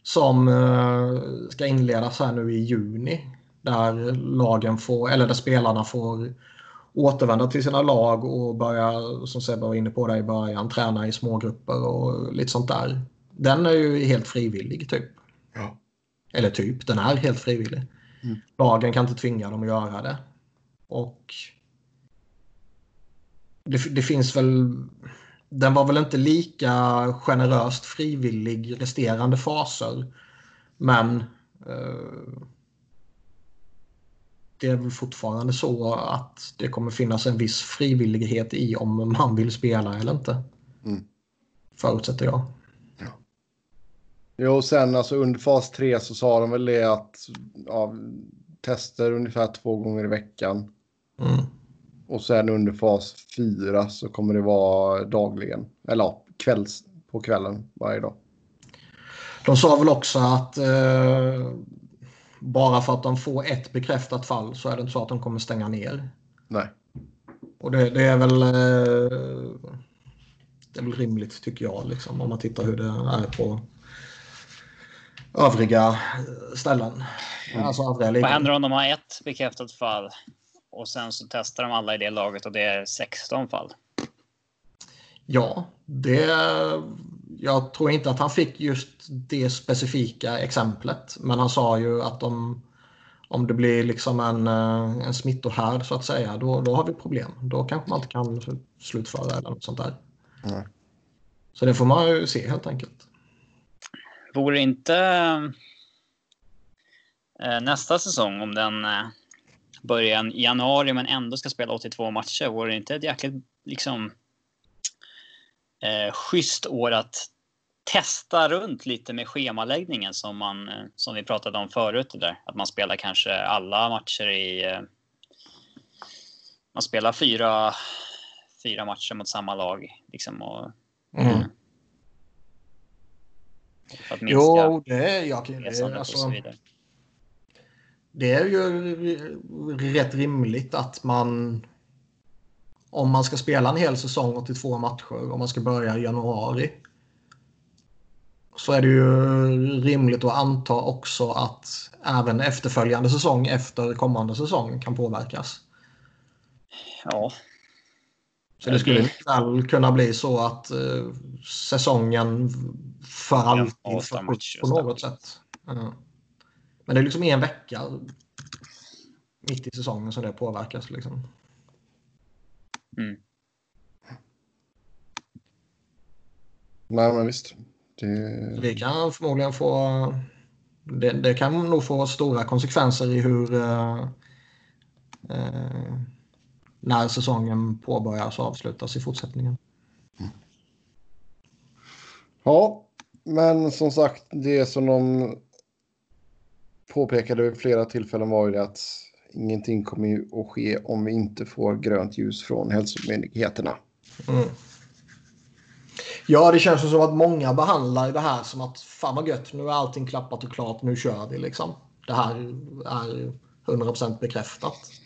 som eh, ska inledas här nu i juni där lagen får, eller där spelarna får återvända till sina lag och börja, som Sebbe var inne på där i början, träna i smågrupper och lite sånt där. Den är ju helt frivillig typ. Ja. Eller typ, den är helt frivillig. Mm. Lagen kan inte tvinga dem att göra det. Och det, det finns väl... Den var väl inte lika generöst frivillig resterande faser. Men eh, det är väl fortfarande så att det kommer finnas en viss frivillighet i om man vill spela eller inte. Mm. Förutsätter jag. Jo, sen alltså under fas 3 så sa de väl det att ja, tester ungefär två gånger i veckan. Mm. Och sen under fas 4 så kommer det vara dagligen. Eller ja, kvälls, på kvällen varje dag. De sa väl också att eh, bara för att de får ett bekräftat fall så är det inte så att de kommer stänga ner. Nej. Och det, det är väl eh, det är väl rimligt tycker jag liksom, om man tittar hur det är på övriga ställen. Mm. Alltså övriga Vad händer om de har ett bekräftat fall och sen så testar de alla i det laget och det är 16 fall? Ja, det... Jag tror inte att han fick just det specifika exemplet. Men han sa ju att om, om det blir liksom en, eh, en smittohärd så att säga, då, då har vi problem. Då kanske man inte kan slutföra eller något sånt där. Nej. Så det får man ju se helt enkelt. Vore inte eh, nästa säsong, om den eh, börjar i januari men ändå ska spela 82 matcher, vore det inte ett jäkligt liksom eh, schysst år att testa runt lite med schemaläggningen som man eh, som vi pratade om förut där att man spelar kanske alla matcher i eh, man spelar fyra fyra matcher mot samma lag liksom och Mm för att minska Jo, det är, jag, det, resandet är, och så alltså, vidare. det är ju rätt rimligt att man om man ska spela en hel säsong 82 matcher, om man ska börja i januari så är det ju rimligt att anta också att även efterföljande säsong efter kommande säsong kan påverkas. Ja, Så det skulle väl kunna bli så att eh, säsongen för alltid förskjuts matcher på något sätt. Ja. Men det är liksom en vecka mitt i säsongen som det påverkas. Liksom. mm. Nej, men visst. Det... Vi kan förmodligen få... Det, det kan nog få stora konsekvenser i hur... Eh, eh, när säsongen påbörjas och avslutas i fortsättningen. Ja, men som sagt, det som de påpekade vid flera tillfällen var ju att ingenting kommer ju att ske om vi inte får grönt ljus från hälsomyndigheterna. Mm. Ja, det känns som att många behandlar det här som att fan vad gött, nu är allting klappat och klart, nu kör vi liksom. Det här är 100% bekräftat.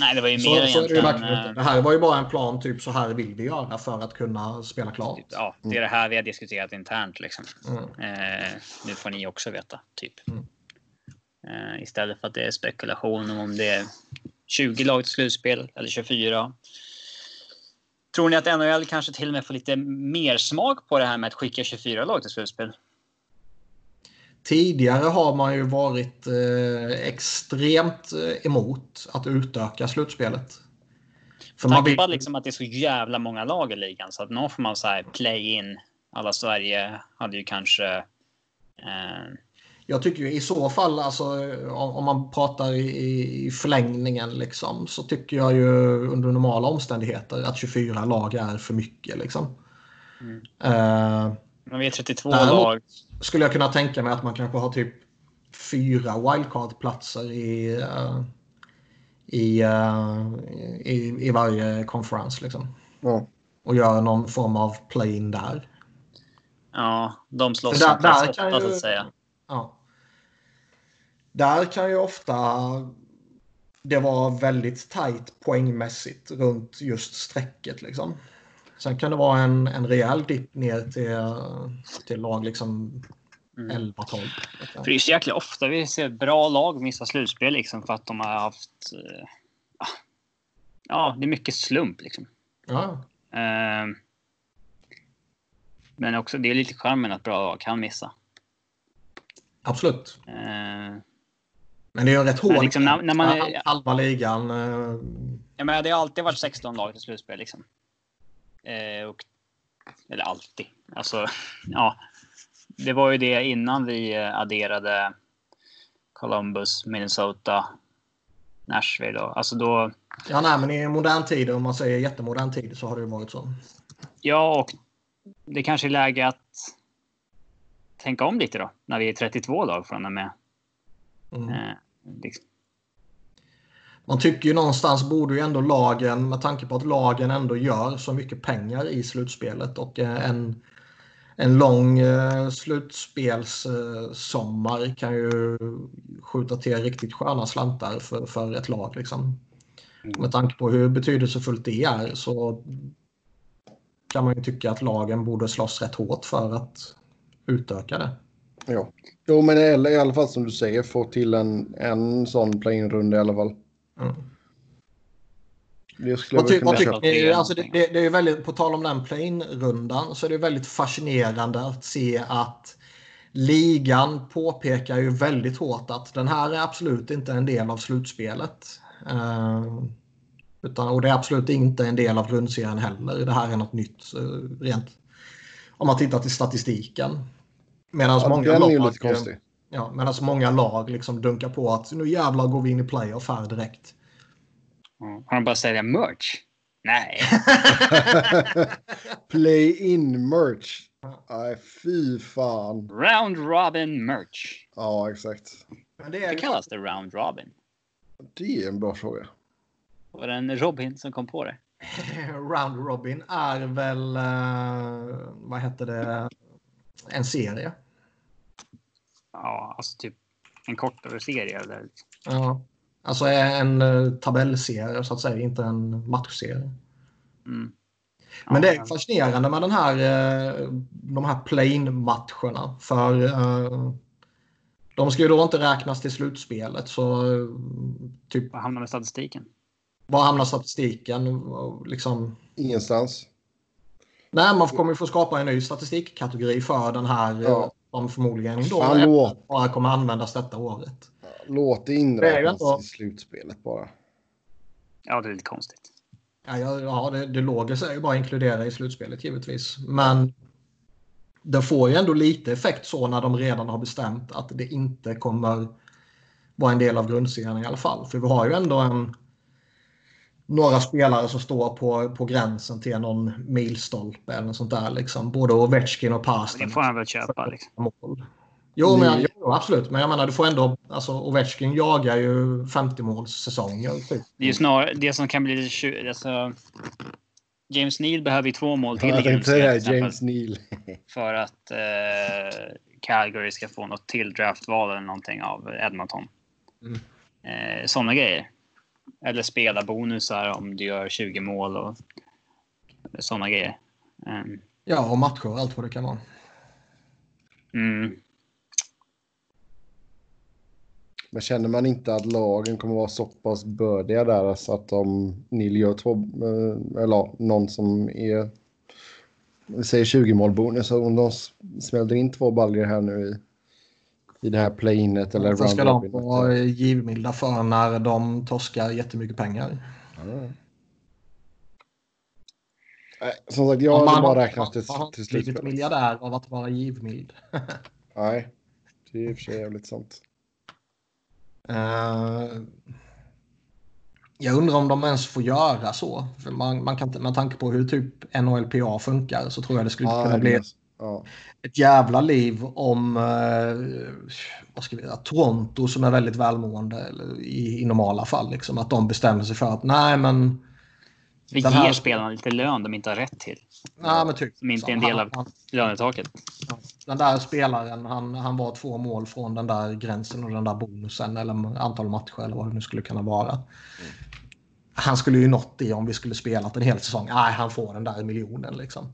Nej, det var ju Så, mer så det, egentligen... inte. eh, det här var ju bara en plan, typ så här vill vi göra för att kunna spela klart. Ja, det är det här vi har diskuterat internt liksom. Mm. Eh, nu får ni också veta, typ. Mm. Eh, istället för att det är spekulation om det är 20 lag till slutspel eller 24. Tror ni att NHL kanske till och med får lite mer smak på det här med att skicka 24 lag till slutspel? Tidigare har man ju varit eh, extremt eh, emot att utöka slutspelet. För man Tanke vill, liksom att det är så jävla många lag i ligan så att någon får man så här play in. Alla Sverige hade ju kanske. Eh, Jag tycker ju i så fall, alltså, om, man pratar i, i förlängningen, liksom, så tycker jag ju under normala omständigheter att 24 lag är för mycket. Liksom. Mm. Eh, men vi är 32 Däremot- lag. Skulle jag kunna tänka mig att man kanske har typ fyra wildcard-platser i, eh, i, eh, i, i varje konferens. Liksom. Ja. Och gör någon form av play-in där. Ja, de slåss där- om plats där kan åtta, så att säga. Ja. Där kan ju ofta det vara väldigt tajt poängmässigt runt just strecket. Liksom. Sen kan det vara en, en rejäl dipp ner till, till lag liksom Mm. 11-12. För det är så jäkla ofta vi ser bra lag missa slutspel liksom för att de har haft. ah, ja, det är mycket slump liksom. Ja, Eh, men också det är lite charmen att bra lag kan missa. absolut. Eh, Men det är ju rätt hård liksom när- när man halva ligan. eh, jag menar, det har alltid varit 16 lag till slutspel liksom. Eh, och, eller alltid. Alltså, ja. Det var ju det innan vi eh, adderade Columbus, Minnesota, Nashville. Och, alltså då, Ja, nej, men i modern tid, om man säger jättemodern tid, så har det ju varit så. Ja, och det kanske är läge att tänka om lite då, när vi är 32 lag från och med. Mm. Eh, liksom. Man tycker ju någonstans borde ju ändå lagen, med tanke på att lagen ändå gör så mycket pengar i slutspelet och eh, en, en lång eh, slutspelssommar kan ju skjuta till riktigt sköna slantar för, för ett lag. Liksom. Mm. Med tanke på hur betydelsefullt det är så kan man ju tycka att lagen borde slåss rätt hårt för att utöka det. Ja. Jo, men i alla fall som du säger, få till en, en sån play-in-runda i alla fall. Mm. Vad ty, vad tycker ni? Alltså det, det, det är väldigt, på tal om den play-in-rundan så är det väldigt fascinerande att se att ligan påpekar ju väldigt hårt att den här är absolut inte en del av slutspelet. Uh, utan, och det är absolut inte en del av grundserien heller. Det här är något nytt uh, rent om man tittar till statistiken. Medan Ja, många den är ju lite konstig. Ja, medan många lag liksom dunkar på att nu jävlar går vi in i playoff här direkt. Ja. Har de bara sälja merch? Nej. Play-in merch. Nej, fy fan. Round Robin merch. Ja, exakt. Men det Det är, kallas det Round Robin. Det är en bra fråga. Var det en Robin som kom på det? Round Robin är väl, eh, vad heter det, en serie. Ja, alltså typ en kortare serie. Eller... Ja. Alltså en eh, tabellserie så att säga, inte en matchserie. Mm. Men det är fascinerande med den här, eh, de här plane-matcherna. För eh, de ska ju då inte räknas till slutspelet. Så eh, typ, Vad hamnar med statistiken? var hamnar statistiken? Liksom, Ingenstans. nej, man kommer ju få skapa en ny statistikkategori för den här. eh, Ja. Som förmodligen då Fan, låt, bara kommer användas detta året. låt det inräknas i slutspelet bara. Ja, det är lite konstigt. Ja, ja, ja det, det logiska är ju bara att inkludera i slutspelet givetvis. Men det får ju ändå lite effekt så när de redan har bestämt att det inte kommer vara en del av grundserien i alla fall. För vi har ju ändå en, några spelare som står på, på gränsen till någon milstolpe eller något sånt där. Liksom. Både Ovechkin och Det Pasten. får han väl köpa. Liksom. mål. Jo, men, Ni- jo, absolut. Men jag menar, du får ändå... Alltså, Ovechkin jagar ju 50 målssäsonger. Typ. Det är ju snarare det som kan bli lite tju- alltså, James Neal behöver ju två mål till i Jag tänkte det, exempel, James Neal. för att eh, Calgary ska få något till draftval eller någonting av Edmonton. Mm. Eh, Sådana grejer. Eller spela bonusar om du gör 20 mål och sådana grejer. Mm. Ja, och matcher och allt vad det kan vara. Mm. Men känner man inte att lagen kommer vara så pass bördiga där så att om Neil gör två, eh, eller någon som är, vi säger 20 mål bonus, om de smäller in två baljor här nu i, i det här play-inet eller Sen ska de vara givmilda för när de torskar jättemycket pengar. Ja. Nej, Som sagt, jag man- bara räknat till, man har till blivit slutspelet. miljardär av att vara givmild. Nej, det är i och för sig jävligt sant. Eh, jag undrar om de ens får göra så. För man, man kan med tanke på hur typ NHLPA funkar så tror jag det skulle Ja, kunna bli ja. ett jävla liv om eh, vad ska vi säga, Toronto som är väldigt välmående eller i, i normala fall. Liksom, att de bestämmer sig för att nej men... Vi Den ger här- spelarna lite lön de inte har rätt till. Nej, men typ, Som inte är en del av- han- Lönetaket. Den där spelaren, han, han var två mål från den där gränsen och den där bonusen eller antal matcher eller vad det nu skulle kunna vara. Han skulle ju nått det om vi skulle spelat en hel säsong. Nej, han får den där miljonen liksom.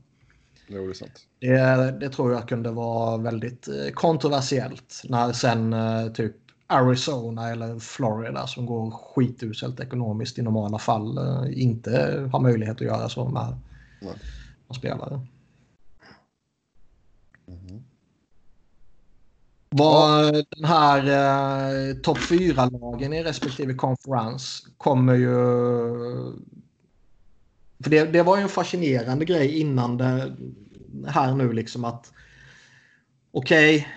Jo, det är sant. Det, det tror jag kunde vara väldigt eh, kontroversiellt när sen eh, typ Arizona eller Florida som går skituselt ekonomiskt i normala fall eh, inte har möjlighet att göra så med, Nej. med spelare. Mhm. Vad den här eh, topp 4-lagen i respektive konferens kommer ju... För det, det var ju en fascinerande grej innan det här nu liksom att okej,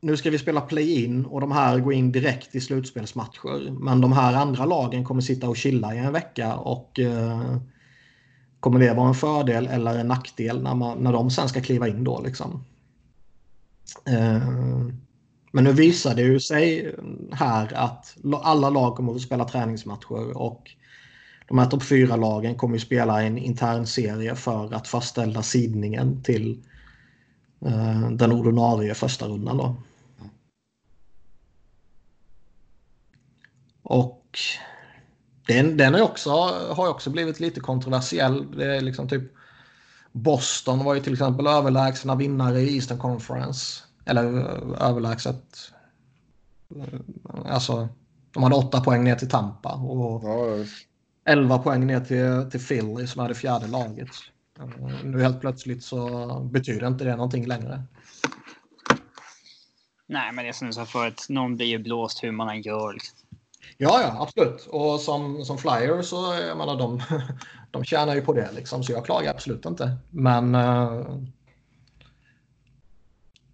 nu ska vi spela play-in och de här går in direkt i slutspelsmatcher. Men de här andra lagen kommer sitta och chilla i en vecka och eh, Kommer det vara en fördel eller en nackdel när, man, när de sen ska kliva in då? Liksom? Eh, men nu visar det ju sig här att alla lag kommer att spela träningsmatcher och de här topp 4-lagen kommer ju spela en intern serie för att fastställa sidningen till eh, den ordinarie första rundan. Då. Och den, den är också, har också blivit lite kontroversiell. Det är liksom typ Boston var ju till exempel överlägsna vinnare i Eastern Conference. Eller eh, överlägset. Eh, alltså, de hade åtta poäng ner till Tampa och ja, 11 poäng ner till, till Philly som är det fjärde laget. Nu helt plötsligt så betyder inte det någonting längre. Nej, men det är som du sa förut, någon blir ju blåst hur man än gör. Liksom. Ja, ja, absolut. Och som, som flyer så, jag menar, de, de tjänar ju på det liksom, så jag klagar absolut inte. Men uh,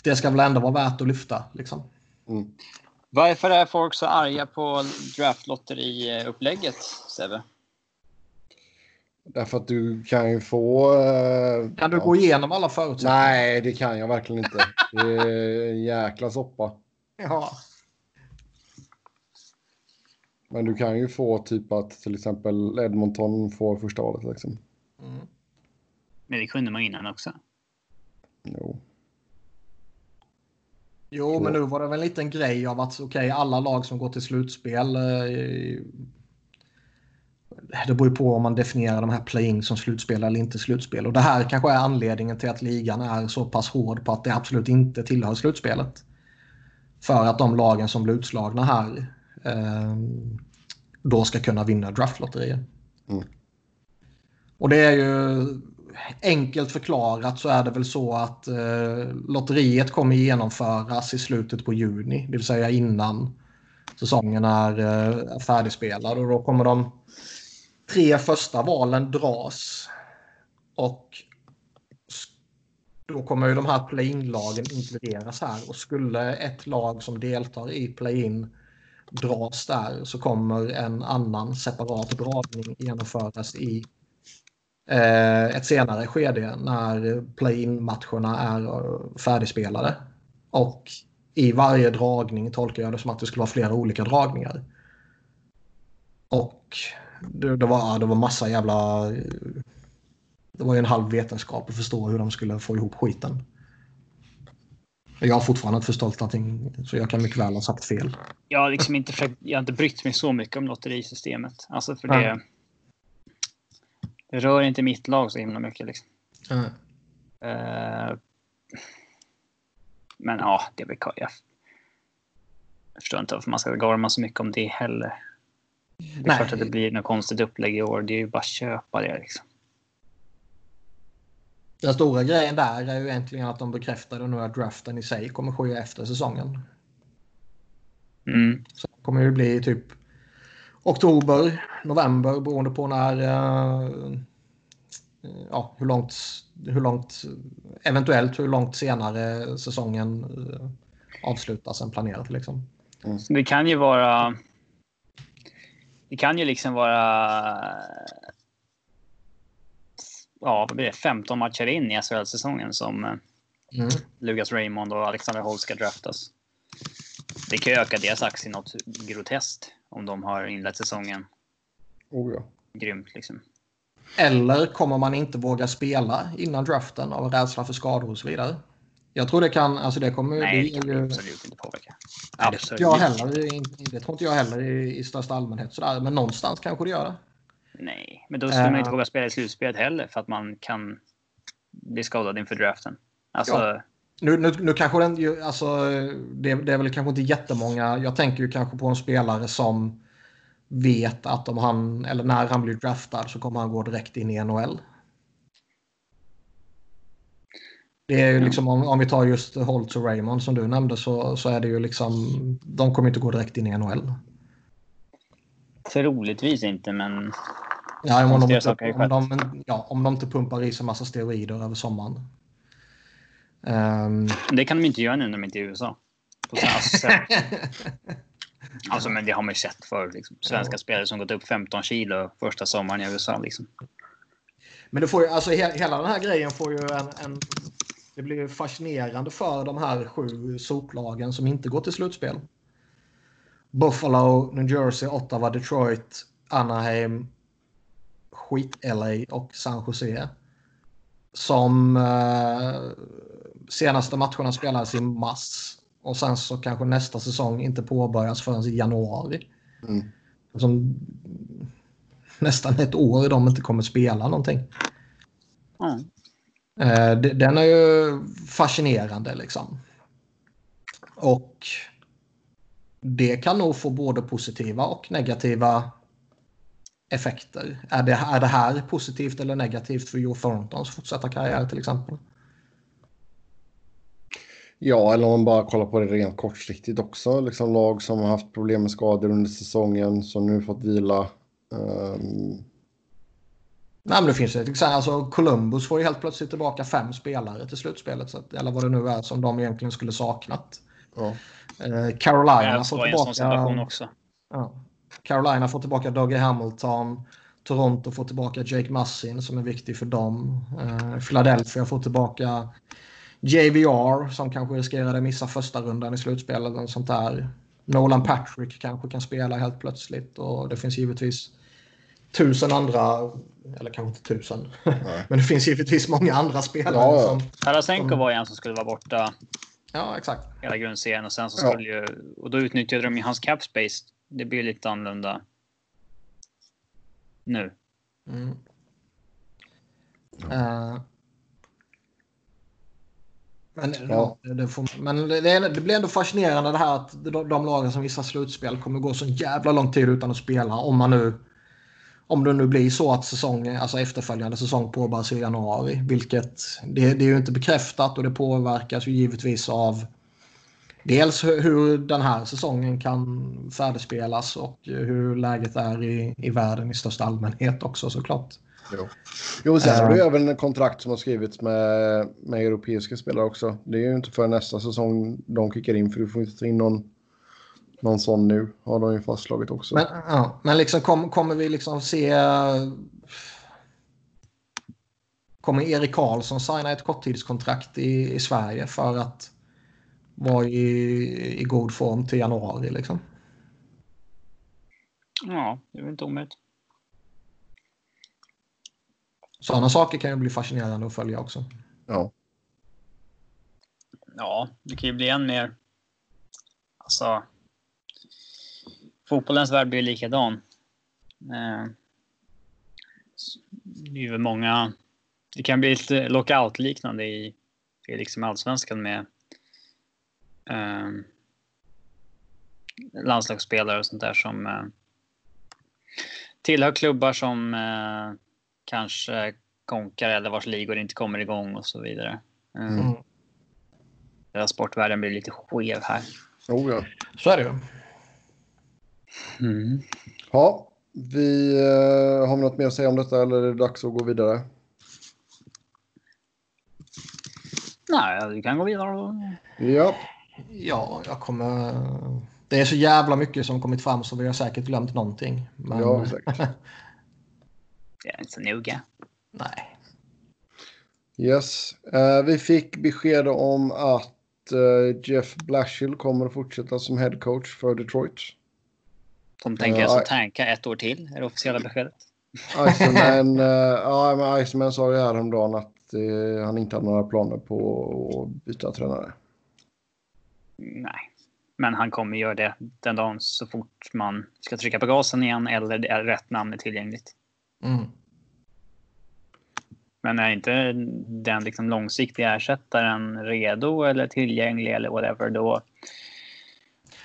det ska väl ändå vara värt att lyfta liksom. Mm. Varför är folk så arga på draftlotteri-upplägget, Sebbe? Därför att du kan ju få... Uh, kan du ja. gå igenom alla förutsättningar? Nej, det kan jag verkligen inte. Det är en jäkla soppa. Ja. Men du kan ju få typ att till exempel Edmonton får första valet. Liksom. Mm. Men det kunde man innan också. Jo. Jo, men nu var det väl en liten grej av att okej, okay, alla lag som går till slutspel. Eh, det beror ju på om man definierar de här playing som slutspel eller inte slutspel. Och det här kanske är anledningen till att ligan är så pass hård på att det absolut inte tillhör slutspelet. För att de lagen som blir utslagna här Ehm, då ska kunna vinna draftlotterier. Mm. Och det är ju enkelt förklarat så är det väl så att eh, lotteriet kommer genomföras i slutet på juni, det vill säga innan säsongen är eh, färdigspelad och då kommer de tre första valen dras. Och då kommer ju de här play-in-lagen inkluderas här och skulle ett lag som deltar i play-in dras där så kommer en annan separat dragning genomföras i eh, ett senare skede när play-in-matcherna är eh, färdigspelade. Och i varje dragning tolkar jag det som att det skulle vara flera olika dragningar. Och det, det, var, det var massa jävla... Det var ju en halv vetenskap att förstå hur de skulle få ihop skiten. Jag har fortfarande inte förstått allting, så jag kan mycket väl ha sagt fel. Jag har, liksom inte, försökt, jag har inte brytt mig så mycket om lotterisystemet. Alltså för det, det rör inte mitt lag så himla mycket. Liksom. Mm. Uh, men ja, det är väl jag, jag förstår inte varför man ska gorma så mycket om det heller. Det är Nej. klart att det blir något konstigt upplägg i år. Det är ju bara att köpa det. Liksom. Den stora grejen där är ju egentligen att de bekräftade nu att draften i sig kommer ske efter säsongen. Mm. Så det kommer ju bli typ oktober, november beroende på när uh, ja, hur långt, hur långt, eventuellt hur långt senare säsongen uh, avslutas än planerat. Liksom. Mm. Det kan ju vara. Det kan ju liksom vara ja, vad blir det, 15 matcher in i SHL-säsongen som eh, mm. Lukas Raymond och Alexander Holt ska draftas. Det kan ju öka deras aktie något groteskt om de har inlett säsongen. Oh ja. Grymt liksom. Eller kommer man inte våga spela innan draften av rädsla för skador och så vidare? Jag tror det kan, alltså det kommer... Nej, det, det kan ju... absolut inte påverka. Absolut. Jag heller, det tror inte jag heller i, i största allmänhet sådär, men någonstans kanske det gör det. Nej, men då skulle uh, man inte våga spela i slutspelet heller för att man kan bli skadad inför draften. Alltså... Ja. Nu, nu, nu kanske den, alltså, det, det, är väl kanske inte jättemånga. Jag tänker ju kanske på en spelare som vet att om han, eller när han blir draftad så kommer han gå direkt in i NHL. Det är ju liksom om, om vi tar just Holtz och Raymond som du nämnde så, så är det ju liksom, de kommer inte gå direkt in i NHL. Troligtvis inte, men... Ja, om, de inte, om, de, ja, om de inte pumpar i sig massa steroider över sommaren. Um... Det kan de inte göra nu när de inte är i USA. Alltså, alltså, men det har man ju sett för liksom. Svenska ja. spelare som gått upp 15 kilo första sommaren i USA. Liksom. Men det får ju, alltså he, hela den här grejen får ju en, en det blir fascinerande för de här sju soplagen som inte går till slutspel. Buffalo, New Jersey, Ottawa, Detroit, Anaheim, skit-LA och San Jose. Som eh, senaste matcherna spelades i mars. Och sen så kanske nästa säsong inte påbörjas förrän i januari. Mm. Som nästan ett år de inte kommer spela någonting. Mm. Eh, den är ju fascinerande liksom. Och det kan nog få både positiva och negativa effekter. Är det, är det här positivt eller negativt för Joe Thorntons fortsatta karriär till exempel? Ja, eller om man bara kollar på det rent kortsiktigt också. Liksom lag som har haft problem med skador under säsongen som nu fått vila. Um... Nej, men det finns ju alltså Columbus får ju helt plötsligt tillbaka fem spelare till slutspelet. Så att, eller vad det nu är som de egentligen skulle saknat. Ja. Uh, Carolina får tillbaka... också. Ja. Carolina får tillbaka Dougie Hamilton. Toronto får tillbaka Jake Massin som är viktig för dem. Uh, Philadelphia får tillbaka JVR som kanske riskerade missa första rundan i slutspelet. Och sånt där. Nolan Patrick kanske kan spela helt plötsligt och det finns givetvis tusen andra, eller kanske inte tusen, men det finns givetvis många andra spelare. Ja, som, Tarasenko som... var en som skulle vara borta. Ja, exakt. Hela grundserien och sen så skulle ja. ju, och då utnyttjade de ju hans cap space. Det blir lite annorlunda nu. Mm. Uh, men, ja. det, får, men det, det, blir ändå fascinerande det här att de, de lagen som vissa slutspel kommer gå så jävla lång tid utan att spela. Om man nu om det nu blir så att säsong, alltså efterföljande säsong påbörjas i januari. Vilket det, det, är ju inte bekräftat och det påverkas ju givetvis av dels hur den här säsongen kan färdigspelas och hur läget är i, i världen i största allmänhet också såklart. Jo, jo sen har du även en kontrakt som har skrivits med, med europeiska spelare också. Det är ju inte för nästa säsong de kickar in för du får inte ta in någon, någon sån nu. Har de ju fastslagit också. Men, ja, men liksom kom, kommer vi liksom se... Kommer Erik Karlsson signa ett korttidskontrakt i, i Sverige för att vara i, i god form till januari liksom? Ja, det är väl inte omöjligt. Sådana saker kan ju bli fascinerande att följa också. Ja. Ja, det kan ju bli än mer... Alltså... Fotbollens värld blir likadan. Eh, det är många... Det kan bli lite lockout-liknande i, i liksom allsvenskan med eh, landslagsspelare och sånt där som eh, tillhör klubbar som eh, kanske konkar eller vars ligor inte kommer igång och så vidare. Mm. mm. sportvärlden blir lite skev här. Oh ja. Så är det ju. Mm. Ja, vi uh, har vi något mer att säga om detta eller är det dags att gå vidare? Nej, vi kan gå vidare. Ja. Ja, jag kommer... Det är så jävla mycket som kommit fram så vi har säkert glömt någonting. Men... Ja, säkert. Det är inte så noga. Nej. Yes. Uh, vi fick besked om att uh, Jeff Blashill kommer att fortsätta som head coach för Detroit. De tänker uh, alltså tanka ett år till, är det officiella beskedet. Iceman, uh, ja, men Iceman sa ju häromdagen att uh, han inte hade några planer på att byta tränare. Nej, men han kommer göra det den dagen så fort man ska trycka på gasen igen eller det är rätt namn är tillgängligt. Mm. Men är inte den liksom långsiktiga ersättaren redo eller tillgänglig eller whatever då?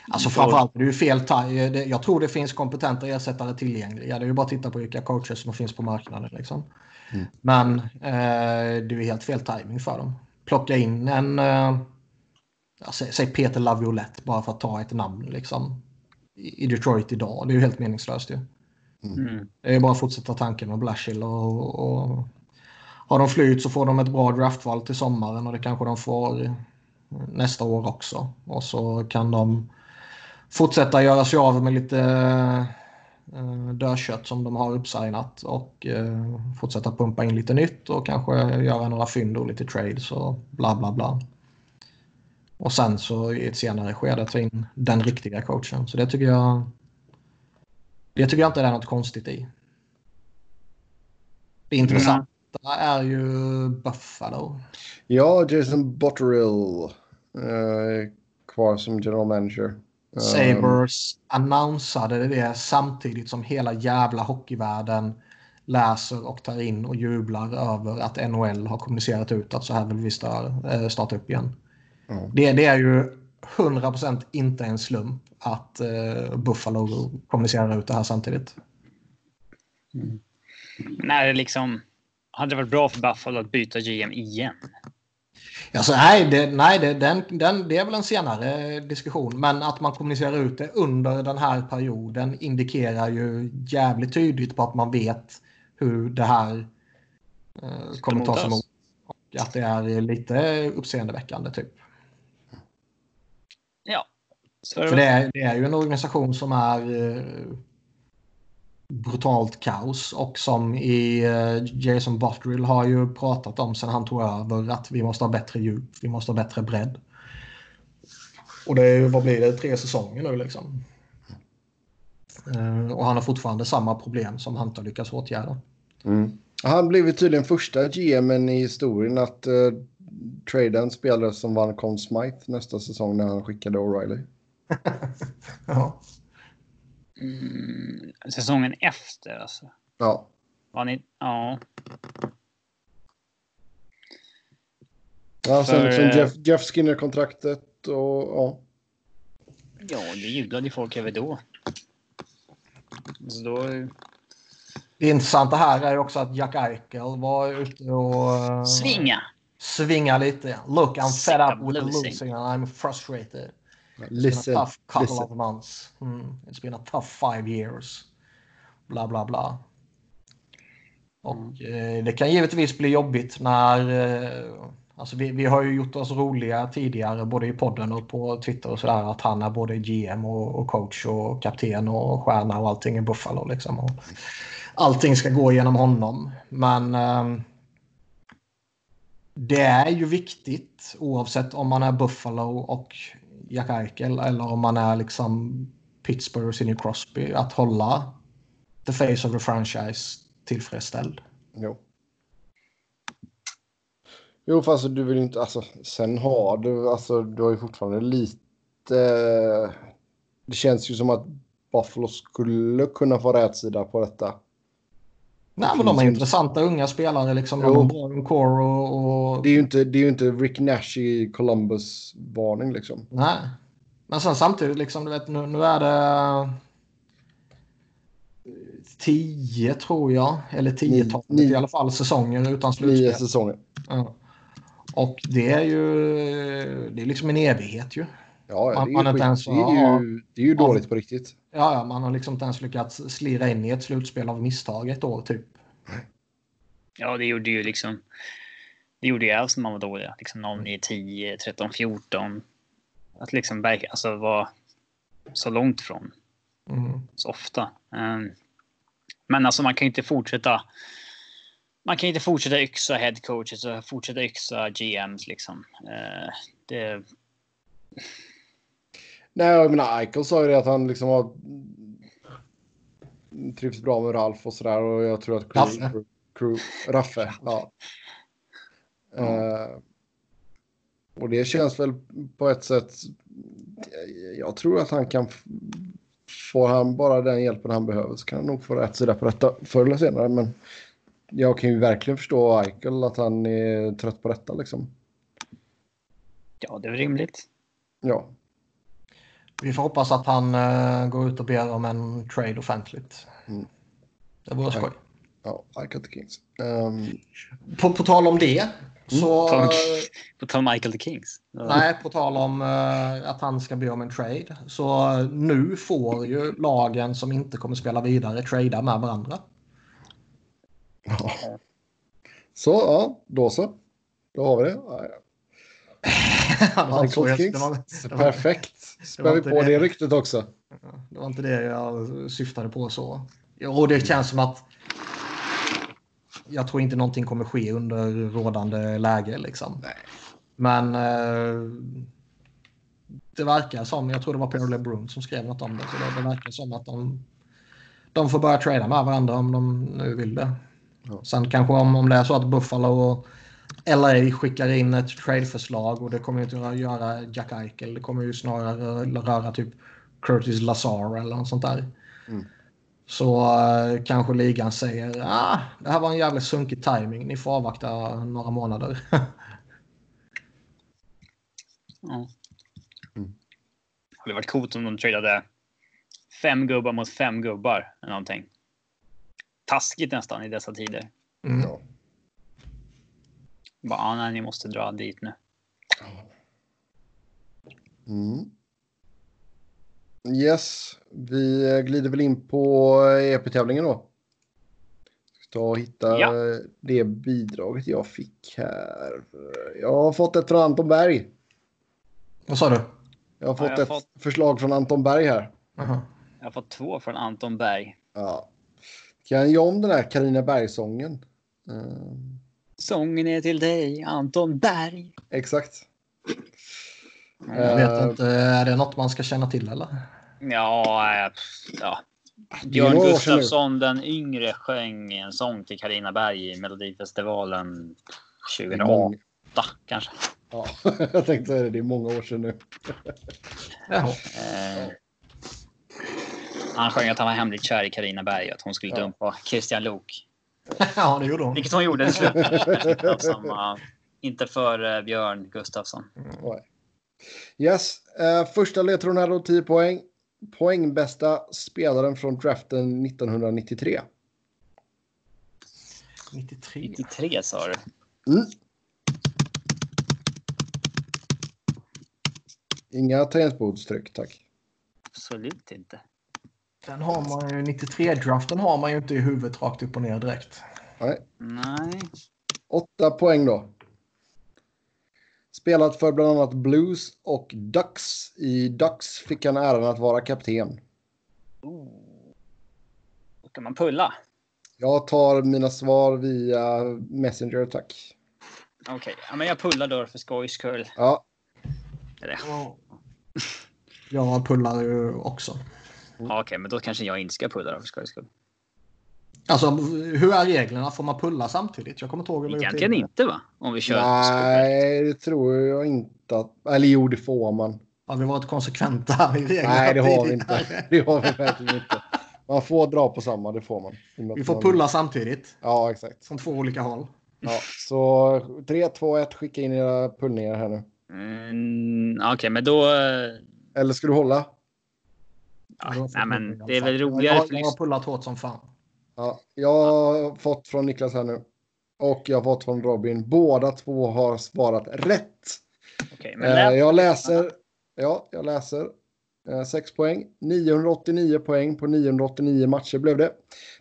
Alltså framförallt det är ju fel Jag tror det finns kompetenta ersättare tillgängliga. Det är ju bara att titta på vilka coacher som finns på marknaden. Liksom. Mm. Men eh, det är helt fel timing för dem. Plocka in en, eh, säg Peter Laviolette bara för att ta ett namn liksom, i Detroit idag. Det är ju helt meningslöst ju. Mm. Det är bara att fortsätta tanken med Blashill och, och har de flyt så får de ett bra draftval till sommaren och det kanske de får nästa år också. Och så kan de fortsätta göra sig av med lite eh, dödkött som de har uppsignat och eh, fortsätta pumpa in lite nytt och kanske göra några fynd och lite trades och bla bla bla. Och sen så i ett senare skede ta in den riktiga coachen. Så det tycker jag. Det tycker jag inte det är något konstigt i. Det intressanta mm. är ju Buffalo. Ja, Jason Botterill. Eh, kvar som general manager. Sabres annonsade det samtidigt som hela jävla hockeyvärlden läser och tar in och jublar över att NHL har kommunicerat ut att så här vill vi eh, starta upp igen. Mm. Det, det, är ju 100% inte en slump att uh, Buffalo kommunicerar ut det här samtidigt. Mm. Nej, det liksom hade det varit bra för Buffalo att byta GM igen? Alltså, nej, det, nej det, den, den, det är väl en senare diskussion. Men att man kommunicerar ut det under den här perioden indikerar ju jävligt tydligt på att man vet hur det här eh, kommer tas emot. Och att det är lite uppseendeväckande typ. Ja. För det är, det är ju en organisation som är eh, brutalt kaos och som i eh, Jason Botterill har ju pratat om sen han tog över att vi måste ha bättre djup, vi måste ha bättre bredd. Och det är ju, vad blir det, tre säsonger nu liksom. Uh, och han har fortfarande samma problem som han inte har lyckats åtgärda. Mm. Han blev tydligen första GMen i historien att uh, trada en spelare som vann Conn Smythe nästa säsong när han skickade O'Reilly. ja. Mm, säsongen efter alltså? Ja. Var ni? Ja. Ja, sen För, liksom Jeff, Jeff Skinner-kontraktet och ja. Ja, det jublade folk över då. Så då... Det intressanta här är också att Jack Eichel var ute och... Eh, Svinga! Svinga lite. Look, I'm fed up with losing. losing and I'm frustrated. Listen, been a tough couple listen. of months. Mm. It's been a tough five years. Bla, bla, bla. Och mm. eh, det kan givetvis bli jobbigt när... Eh, alltså vi, vi har ju gjort oss roliga tidigare både i podden och på Twitter och sådär att han är både GM och, och, coach och kapten och stjärna och allting i Buffalo liksom. Och allting ska gå genom honom. Men eh, det är ju viktigt oavsett om man är Buffalo och Jack Eichel eller om man är liksom Pittsburgh och Sidney Crosby att hålla the face of the franchise tillfredsställd. Jo. Jo, fast alltså, du vill inte, alltså sen har du, alltså du har ju fortfarande lite, det känns ju som att Buffalo skulle kunna få rätsida på detta. Nej, men de är intressanta unga spelare liksom. De har bra core och, och... Det är ju inte, det är inte Rick Nash i Columbus-varning liksom. Nej. Men sen samtidigt liksom, du vet, nu, nu är det... Tio tror jag, eller tiotalet i alla fall säsonger utan slutspel. Nio säsonger. Ja. Och det är ju det är liksom en evighet ju. Ja, man, det, är man inte ens, det, är ju, det är ju dåligt på riktigt. Ja, ja, man har liksom inte ens lyckats slira in i ett slutspel av misstag ett år typ. Ja, det gjorde ju liksom. Det gjorde ju när man var dåliga. Liksom 09, 10, 13, 14. Att liksom alltså vara så långt från. Mm. Så ofta. Um, men alltså man kan inte fortsätta. Man kan inte fortsätta yxa headcoaches och fortsätta yxa GMs liksom. Uh, det Nej, jag menar Eichel sa ju det att han liksom har trivs bra med Ralf och sådär och jag tror att crew, Raffe. Crew, Raffe, ja. Mm. Uh, och det känns väl på ett sätt. Jag tror att han kan. Får han bara den hjälpen han behöver så kan han nog få rätt sida på detta förr eller senare. Men jag kan ju verkligen förstå Eichel att han är trött på detta liksom. Ja, det är rimligt. Ja, vi får hoppas att han uh, går ut och ber om en trade offentligt. Mm. Det vore skoj. Ja, I got the Kings. Um... På, på tal om det. Mm. Så, mm. på tal om Michael the Kings? Nej, på tal om uh, att han ska be om en trade. Så uh, nu får ju lagen som inte kommer spela vidare trada med varandra. Ja. Så, ja, då så. Då har vi det. Michael Kings. Perfekt. Spär vi på det, det ryktet också. Det var inte det jag syftade på så. Och det känns som att jag tror inte någonting kommer ske under rådande läge. Liksom. Nej. Men eh, det verkar som, jag tror det var Peter LeBron som skrev något om det, så det, det verkar som att de, de får börja trada med varandra om de nu vill det. Ja. Sen kanske om, om det är så att Buffalo och LA skickar in ett tradeförslag och det kommer ju inte att göra Jack Eichel. Det kommer ju snarare röra typ Curtis Lazar eller något sånt där. Mm. Så eh, kanske ligan säger ah, det här var en jävligt sunkig timing. Ni får avvakta några månader. Mm. Det hade varit coolt om de tradade fem gubbar mot fem gubbar eller någonting. Taskigt nästan i dessa tider. Mm. Ja. Bara, ah, nej, ni måste dra dit nu. Mm. Yes, vi glider väl in på EP-tävlingen då. Ska ta och hitta Ja. det bidraget jag fick här. Jag har fått ett från Anton Berg. Vad sa du? Jag har fått jag har ett fått- förslag från Anton Berg här. Jaha. Jag har fått två från Anton Berg. Ja. Kan jag om den här Carina Berg-sången? Eh, Sången är till dig, Anton Berg. exakt. Jag vet Eh, inte, är det något man ska känna till eller? Ja, pff, ja. är Björn. Gustafsson den yngre sjöng en sång till Karina Berg i Melodifestivalen 2008 kanske. Ja, jag tänkte säga det, det är många år sedan nu. Jaha. Eh, han sjöng att han var hemligt kär i Karina Berg och att hon skulle Ja. dumpa Christian Lok. ja, det gjorde hon. Vilket hon gjorde i slutet. Som, uh, inte för uh, Björn Gustafsson. Nej. Yes, eh, första ledtråden då 10 poäng. Poängbästa spelaren från draften 1993. 93. 93 sa du. Mm. Inga tangentbordstryck, tack. Absolut inte. Den har man ju, 93-draften har man ju inte i huvudet rakt upp och ner direkt. Nej. Nej. Åtta poäng då. Spelat för bland annat Blues och Ducks. I Ducks fick han äran att vara kapten. Då kan man pulla. Jag tar mina svar via Messenger, tack. Okej, ja, men jag pullar då för skojs skull. Ja, Eller, Jag pullar ju också. Ja, Okej, men då kanske jag inte ska pulla då för skojs skull. Alltså, hur är reglerna? Får man pulla samtidigt? Jag kommer inte ihåg hur det gick Egentligen inte va? Om vi kör nej, det tror jag inte att... Eller jo, det får man. Har vi varit konsekventa i reglerna? Nej, det har vi inte. Det har vi verkligen inte. Man får dra på samma, det får man. Vi får man- pulla samtidigt. Ja, exakt. Från två olika håll. Ja, så 3, 2, 1, skicka in era pullningar här nu. Mm, Okej, men då... eh, Eller ska du hålla? Ja, nej, men det är väl roligare Jag, för jag har pullat hårt som fan. Ja, jag har fått från Niklas här nu. Och jag har fått från Robin. Båda två har svarat rätt. Okej, men Eh, jag läser. Ja, jag läser. Eh, 6 poäng. 989 poäng på 989 matcher blev det.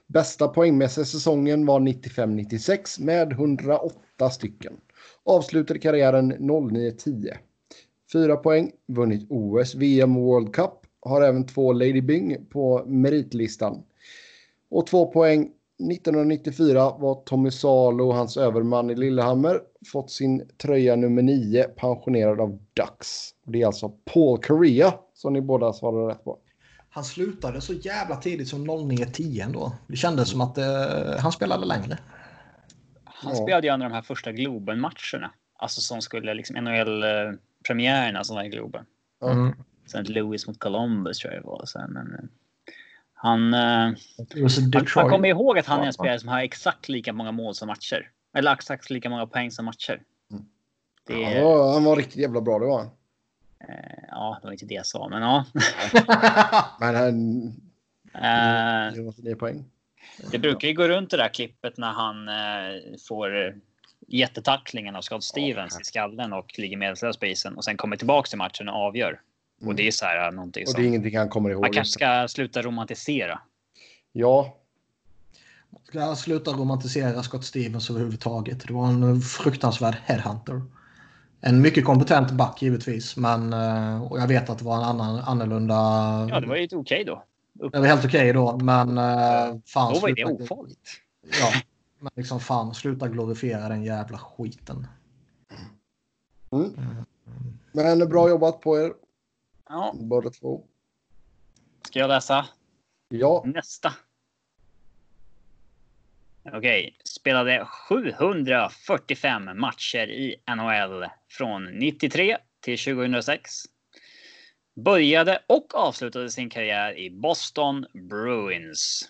Bästa poängmässiga säsongen var 95-96 med 108 stycken. Avslutade karriären 09-10. 4 poäng. Vunnit OS, VM och World Cup. Har även två Lady Byng på meritlistan. Och 2 poäng. 1994 var Tommy Salo och hans överman i Lillehammer fått sin tröja nummer 9 pensionerad av Ducks. Det är alltså Paul Correa som ni båda svarade rätt på. Han slutade så jävla tidigt som 09-10 ändå. Det kändes som att eh, han spelade längre. Han Ja. spelade ju en av de här första Globen-matcherna. Alltså som skulle liksom NHL-premiärerna som var i Globen. Ja. Mm. Sen Louis mot Columbus tror jag det var. Sen, men, eh, han, eh, Det var så man, kommer ihåg att han är en spelare som har exakt lika många mål som matcher. Eller exakt lika många poäng som matcher. Mm. Det är, Ja, han var riktigt jävla bra, det var han. eh, ja, det var inte det jag sa, men ja. Men han... Eh, Det var 9 poäng. Det brukar ju gå runt det där klippet när han eh, får eh, jättetacklingen av Scott Stevens i skallen och ligger medvetslös på isen och sen kommer tillbaka till matchen och avgör. Och det är så här eh, någonting Och det är som ingenting han kommer ihåg. man kanske ska sluta romantisera. Ja, Ska jag sluta romantisera Scott Stevens överhuvudtaget. Det var en fruktansvärd headhunter. En mycket kompetent back givetvis. Men, eh, och jag vet att det var en annan, annorlunda... Ja, det var ju okej då. upp. Det var helt okej då, men eh, fan. Då var ju det sluta- ofarligt. Ja, men liksom fan sluta glorifiera den jävla skiten. Mm. Men bra jobbat på er Ja, båda två. ska jag läsa Ja, nästa? Okej, spelade 745 matcher i NHL från 93 till 2006. Började och avslutade sin karriär i Boston Bruins.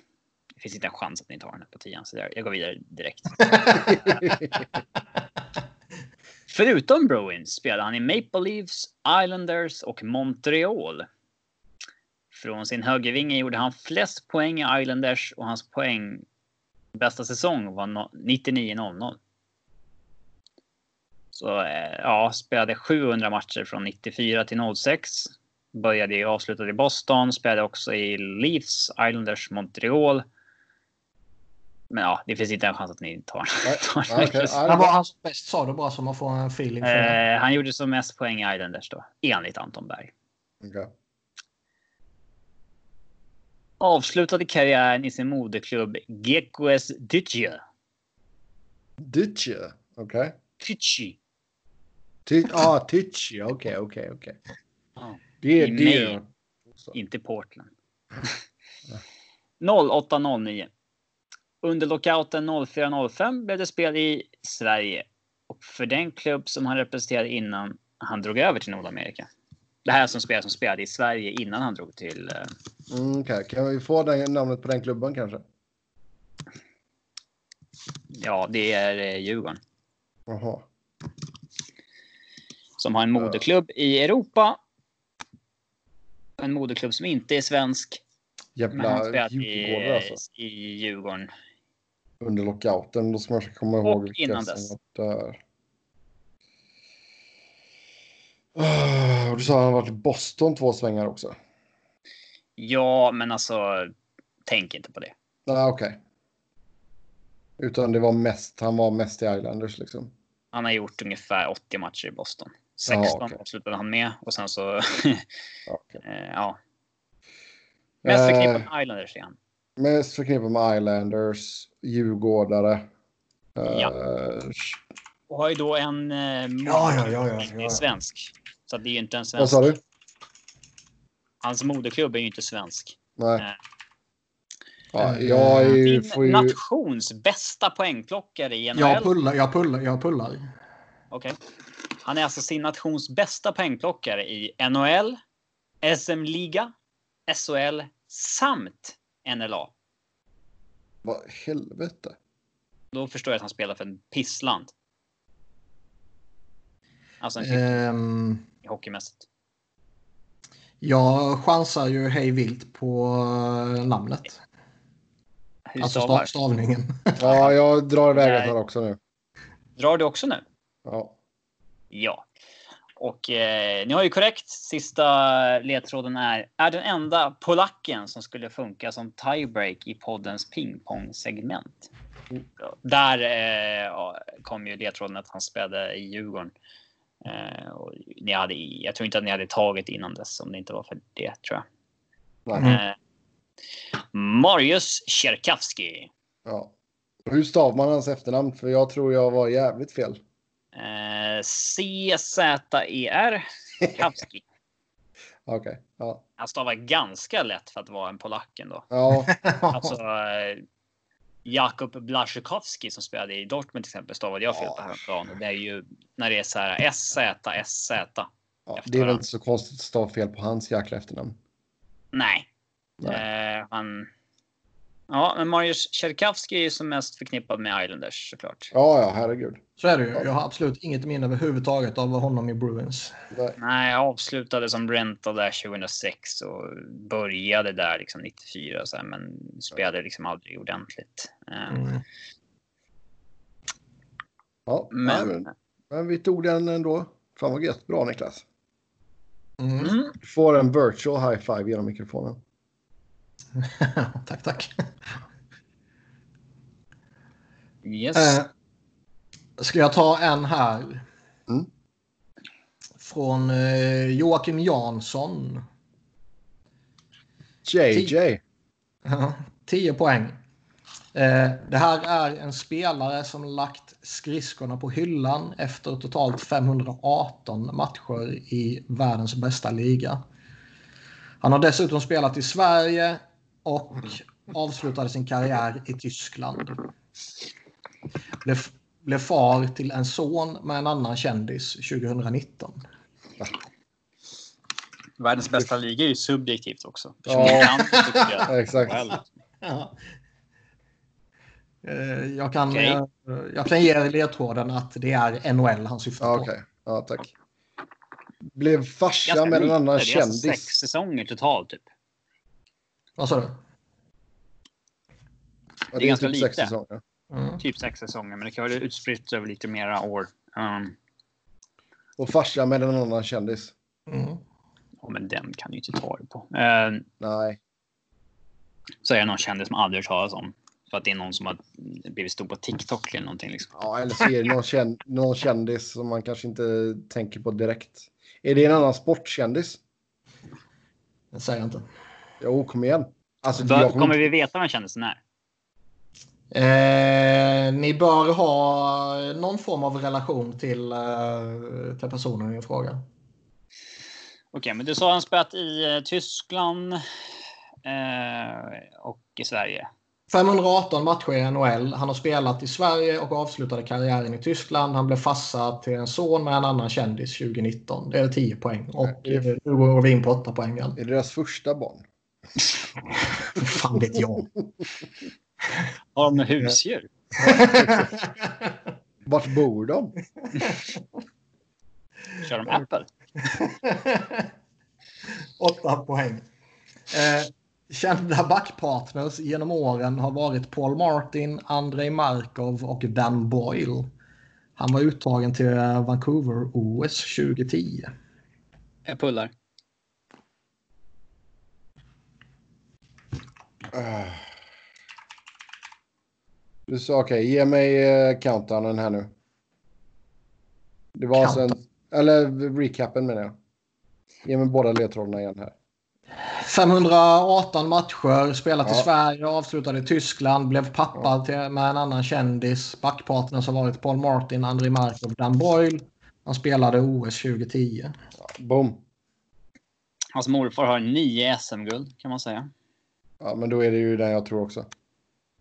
Det finns inte en chans att ni tar den på tian, så där- jag går vidare direkt. Förutom Bruins spelade han i Maple Leafs, Islanders och Montreal. Från sin högervinge gjorde han flest poäng i Islanders och hans poäng bästa säsong var 99-00. Så eh, ja, spelade 700 matcher från 94 till 06. Började och avslutade i Boston, spelade också i Leafs, Islanders, Montreal. Men ja, det finns inte en chans att ni tar, tar ja. Ja, var han bäst sa det bara så man får en feeling för det. Eh, han gjorde som mest poäng i Islanders då, enligt Anton Berg. okej. Avslutade karriären i sin moderklubb Gekkoes Dytje. Ditche. Okej. Tychy. Ty- Ah, Tyche. Okej, okej, okej. Det I det. Inte Portland. 0809. Under lockouten 04-05 blev det spel i Sverige. Och för den klubb som han representerade innan han drog över till Nordamerika. Det här som spelare som spelade i Sverige innan han drog till... eh, Mm, okej. Kan vi få den, namnet på den klubben kanske? Ja, det är eh, Djurgården. Jaha. Som har en moderklubb i Europa. En moderklubb som inte är svensk. Jävla i, alltså. i Djurgården. Under lockouten. Då ska man komma Och ihåg vilka innan som dess. där. Ah, Och du sa att han varit i Boston två svängar också. Ja, men alltså. Tänk inte på det. Nej, okej. Utan det var mest, han var mest i Islanders liksom. Han har gjort ungefär 80 matcher i Boston. 16 Jaha, okej. avslutade han med och sen så. Eh, ja. Mest förknippat med Islanders han. Mest förknippat med Islanders, Djurgårdare. Ja. Och har ju då en. Eh, Ja, ja, ja, svensk. Så det är ju inte en Vad svensk. sa du? Hans moderklubb är ju inte svensk. Nej. Nej. Ja, jag är ju, Din får ju... nations bästa poängplockare i NHL. Jag pullar, jag pullar, jag pullar. Okej. Han är alltså sin nations bästa poängplockare i NHL, SM-liga, SHL samt NLA. Vad helvete. Då förstår jag att han spelar för en pissland. Alltså en uh. hockeymässigt. jag chansar ju hej vilt på eh, namnet. Hur Alltså stav, stavningen. Ja, jag drar iväg ett här också nu. Drar du också nu? Ja. Ja. Och eh, ni har ju korrekt. Sista ledtråden är är den enda polacken som skulle funka som tiebreak i poddens pingpong-segment. Där eh, kom ju ledtråden att han spelade i Djurgården. Eh, och ni hade, jag tror inte att ni hade tagit innan dess om det inte var för det tror jag. Eh, Marius Tjerkavski. ja. Hur stavar man hans efternamn? För jag tror jag var jävligt fel. Eh, C-Z-E-R. Kavski. Okej. Ja. Han stavar ganska lätt för att vara en polack ändå. Ja. Alltså, eh, Jakub Blaszczykowski som spelade i Dortmund till exempel stavade jag fel på häromdagen. Och Det är ju när det är så här SZ, SZ. ja. Det är väl inte så konstigt att stava fel på hans jäkla efternamn. Nej. Nej. Eh, han... Ja, men Marius Tjerkavski är ju som mest förknippad med Islanders såklart. Ja, ja, herregud. Så är det ju. Jag har absolut inget minne överhuvudtaget av honom i Bruins. Nej. Nej, jag avslutade som rental där 2006 och började där liksom 94 så här, men spelade liksom aldrig ordentligt. Eh, Mm. Ja, Men, men, men vi tog den ändå. Fan vad gött. Bra Niklas. Mm. Mm. Du får en virtual high five genom mikrofonen. tack, tack. Yes. Eh, ska jag ta en här? Mm. Från eh, Joakim Jansson. JJ. Ja, 10 poäng. Eh, det här är en spelare som lagt skridskorna på hyllan efter totalt 518 matcher i världens bästa liga. Han har dessutom spelat i Sverige och avslutade sin karriär i Tyskland. Blev, blev far till en son med en annan kändis 2019. Världens bästa liga är ju subjektivt också. Ja. Exakt. Ja. Eh, Jag kan, Okej. eh, jag kan ge ledtråden att det är NHL han syftar Ja, på. Okej, ja, tack. Blev farsa med en annan Det är alltså sex kändis. säsonger totalt typ. Vad sa du? Ja, det är ganska typ sex lite. säsonger. Mm. Typ sex säsonger, men det kan vara utspritt över lite mera år. Um, Och farsa med en annan kändis. Mm. ja, men den kan du ju inte ta det på. Uh, Nej. så är det någon kändis som aldrig hört talas om. För att det är någon som har blivit stor på TikTok eller någonting. Liksom. Ja, eller så är det någon, kän någon kändis som man kanske inte tänker på direkt. Är det en annan sportkändis? Det säger jag inte. Jo, kom igen. Alltså, Bör, jag kommer vi veta vem kändisen är? Eh, ni bör ha någon form av relation till, eh, till personen i fråga. Okej, men du sa han spelat i eh, Tyskland eh, och i Sverige. 518 matcher i NHL. Han har spelat i Sverige och avslutade karriären i Tyskland. Han blev farsa till en son med en annan kändis 2019. Det är 10 poäng. Och nu går vi in på 8 poäng igen. Är det deras första barn? Fan vet jag. Har de husdjur? Vart bor de? Kör de Apple? 8 poäng. Eh, kända backpartners genom åren har varit Paul Martin, Andrei Markov och Dan Boyle. Han var uttagen till Vancouver-OS 2010. Jag pullar. Du sa okej, ge mig uh, countdownen här nu. Det var alltså en, eller recapen menar jag. Ge mig båda ledtrådarna igen här. 518 matcher, spelat i Ja. Sverige, avslutade i Tyskland, blev pappa till, med en annan kändis. Backpartners har varit Paul Martin, Andrei Markov, Dan Boyle. Han spelade OS 2010. Boom. Hans morfar har nio SM-guld kan man säga. Ja, men då är det ju den jag tror också.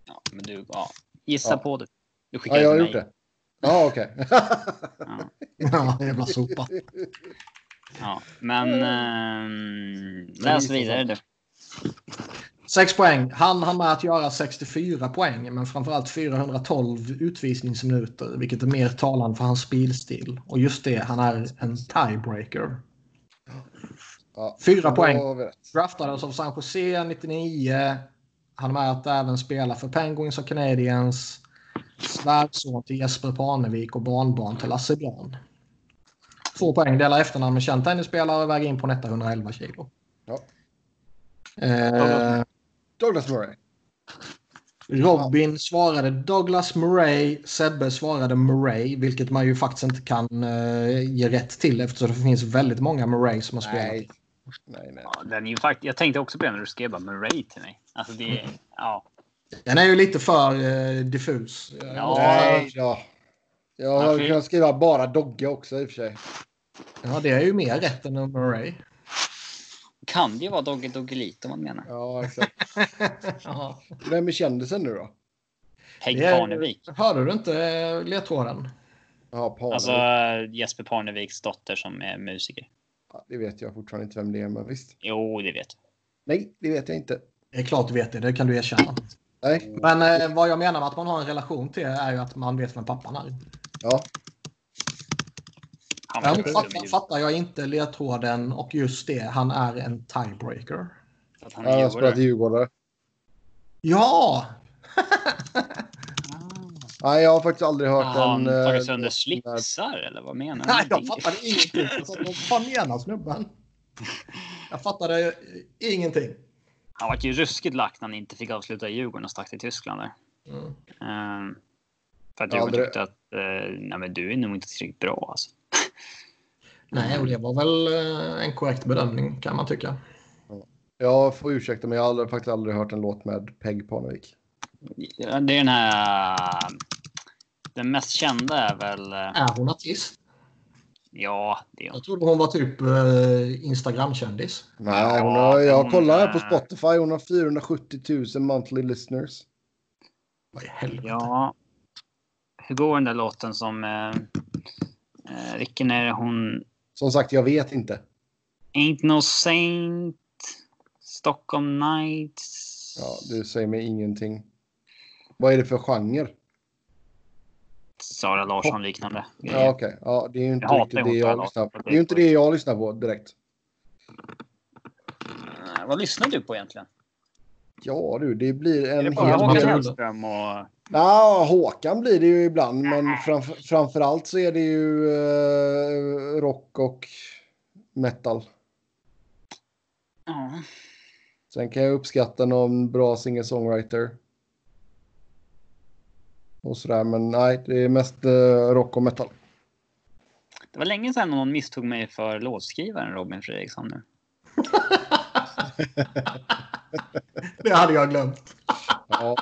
Ja, men du, ja. Gissa Ja. på det. Du skickar Ja, jag har gjort det. Ja, okej. Ja, Ja, jävla sopa. ja. Men ehm, läs vidare du. 6 poäng. Han har med att göra 64 poäng, men framförallt 412 utvisningsminuter, vilket är mer talande för hans spelstil. Och just det, han är en tiebreaker. Ja, Fyra poäng. Draftades av San Jose 99. Han med att även spela för Penguins och Canadiens. Svärson till Jesper Parnevik och barnbarn till Lasse Björn. Två poäng. Delar efternamn med känd tennisspelare och väger in på netta 111 kilo. Ja. Eh, Douglas Murray. Robin svarade Douglas Murray. Sebbe svarade Murray, vilket man ju faktiskt inte kan eh, ge rätt till eftersom det finns väldigt många Murray som har spelat. Nej. Nej, nej. Ja, den är ju fakt- jag tänkte också på det när du skrev bara Murray till mig. Alltså det är, ja. Den är ju lite för eh, diffus. Ja. Nej, ja. Jag hade Varför? kunnat skriva bara Dogge också i och för sig. Ja, det är ju mer rätt än Murray. Kan det ju vara Dogge Doggelito man menar. Ja, exakt. Ja. Vem är kändisen nu då? Det är- Parnevik. Hörde du inte eh, ledtråden? Ja, Parnevik. Alltså Jesper Parneviks dotter som är musiker. Ja, det vet jag fortfarande inte vem det är, men visst. Jo, det vet jag. Nej, det vet jag inte. Det är klart du vet det, det kan du erkänna. Nej. Men eh, vad jag menar med att man har en relation till är ju att man vet vem pappan är. Ja, Han Däremot fattar, fattar jag inte ledtråden och just det, han är en tiebreaker. Att han jag är spelat i djurgårdare. Djurgårdare. Ja! Nej, jag har faktiskt aldrig hört Har han en... eh, tagit sönder låt slipsar eller vad menar Nej, du? jag fattade ingenting. Alltså, Vad fan menar snubben? Jag fattade eh, ingenting. Han var ju ruskigt lack när han inte fick avsluta i Djurgården och stack till Tyskland där. Mm. Ehm, för att Djurgården det- tyckte att eh, nej, men du är nog inte tillräckligt bra alltså. Nej, och det var väl eh, en korrekt bedömning kan man tycka. Jag får ursäkta men jag har aldrig, faktiskt aldrig hört en låt med Peg Parnevik. Det är den här... Den mest kända är väl... Är hon artist? Ja, det är hon. Jag trodde hon var typ eh, Instagram-kändis. Nej, hon har, jag hon kollar här på är- Spotify. Hon har 470 000 monthly listeners. Vad i helvete? Ja. Hur går den där låten som... Eh, eh, vilken är det hon... Som sagt, jag vet inte. Ain't no saint. Stockholm Nights. Ja, du säger mig ingenting. Vad är det för genre? Sara Larsson liknande. Ja, okej. Ja, det är ju inte Jag riktigt det jag lyssnar på. Det är ju inte det jag lyssnar på direkt. Eh, vad lyssnar du på egentligen? Ja du, det blir en det bara hel Håkan del. Hellström och... Ja, Håkan blir det ju ibland, men framför, framförallt så är det ju eh, rock och metal. Ja. Sen kan jag uppskatta någon bra singer-songwriter. Och sådär, men nej, det är mest eh, rock och metal. Det var länge sedan någon misstog mig för låtskrivaren Robin Fredriksson nu. Det hade jag glömt. Ja.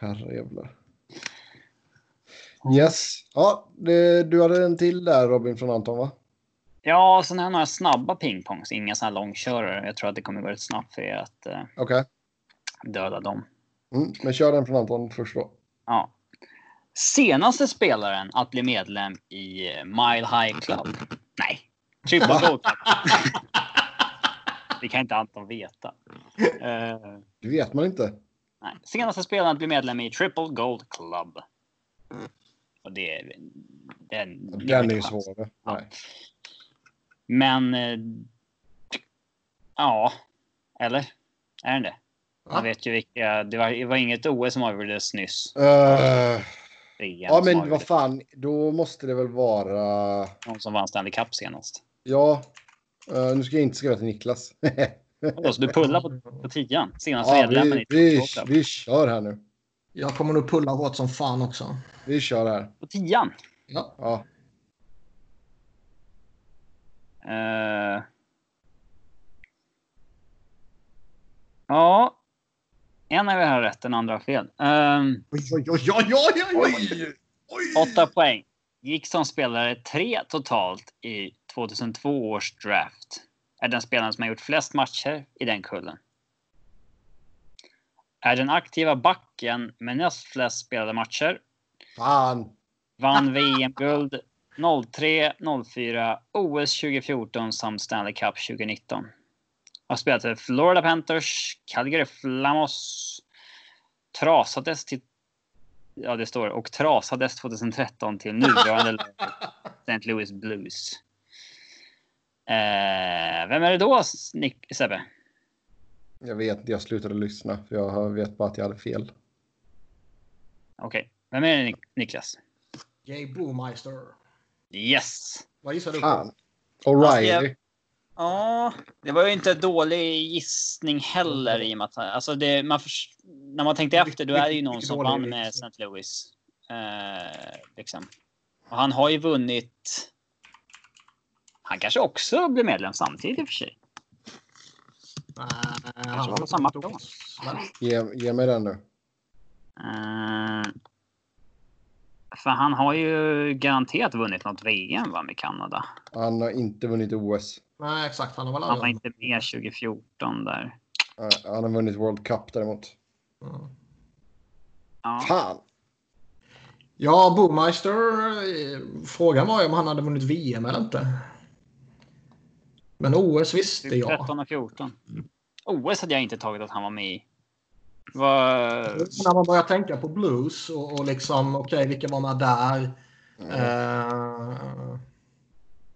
Herrejävlar. Yes. Ja, det, du hade en till där Robin från Anton va? Ja, sen har jag några snabba pingpongs, inga sådana här långkörare. Jag tror att det kommer gå rätt snabbt för er att eh, Okej. döda dem. Mm, men kör den från Anton först då. Ja. Senaste spelaren att bli medlem i eh, Mile High Club. Nej, Triple Gold Club. Det kan inte Anton veta. Eh, Det vet man inte. nej. Senaste spelaren att bli medlem i Triple Gold Club. Och det är... Den, Den är ju svårare. Ja. Men... Eh, ja. Eller? Är den det? Man vet ju vilka... Det var, det var inget OS som avgjordes nyss. VM ja, men vad fan, då måste det väl vara... Någon som vann Stanley Cup senast. Ja, eh, nu ska jag inte skriva till Niklas. Så du pullar på, på tian? Senaste ja, medlemmen vi, vi, Club. vi kör här nu. Jag kommer nog pulla hårt som fan också. Vi kör här. På tian? Ja. Ja. Eh. ja. En är vi har rätt, den andra har fel. Um, Oj, oj, oj, oj, oj, oj, oj. åtta poäng. Gick som spelare tre totalt i 2002 års draft. Är den spelaren som har gjort flest matcher i den kullen. Är den aktiva backen med näst flest spelade matcher. Fan. Vann VM-guld 03, 04, OS 2014 samt Stanley Cup 2019. Har spelat för Florida Panthers, Calgary Flamos, trasades till Ja, det står och trasades 2013 till nuvarande St. Louis Blues. Eh, vem är det då, Nick, Sebbe? Jag vet inte, jag slutade lyssna för jag vet bara att jag hade fel. Okej, vem är det, Nik- Niklas? Jay Boomeister. Yes! Vad gissar du på? Fan. O'Reilly. Ja, det var ju inte en dålig gissning heller i och med att alltså det, man när man tänkte efter då är det ju någon som vann med. St. Louis. Eh, liksom. Och han har ju vunnit. Han kanske också blir medlem samtidigt i och för sig. Kanske var på samma plan. Ge, ge mig den nu. För han har ju garanterat vunnit något VM va, med Kanada. Han har inte vunnit OS. Nej, exakt. Han har väl Han var inte med 2014 där. Nej, Han har vunnit World Cup däremot. Mm. Ja. Fan. Ja, Boomeister. eh, Frågan var ju om han hade vunnit VM eller inte. Men OS visste jag. 13 och 14. OS hade jag inte tagit att han var med i. Vad... När man börjar tänka på blues och, och liksom, okej, vilka var med där? Eh,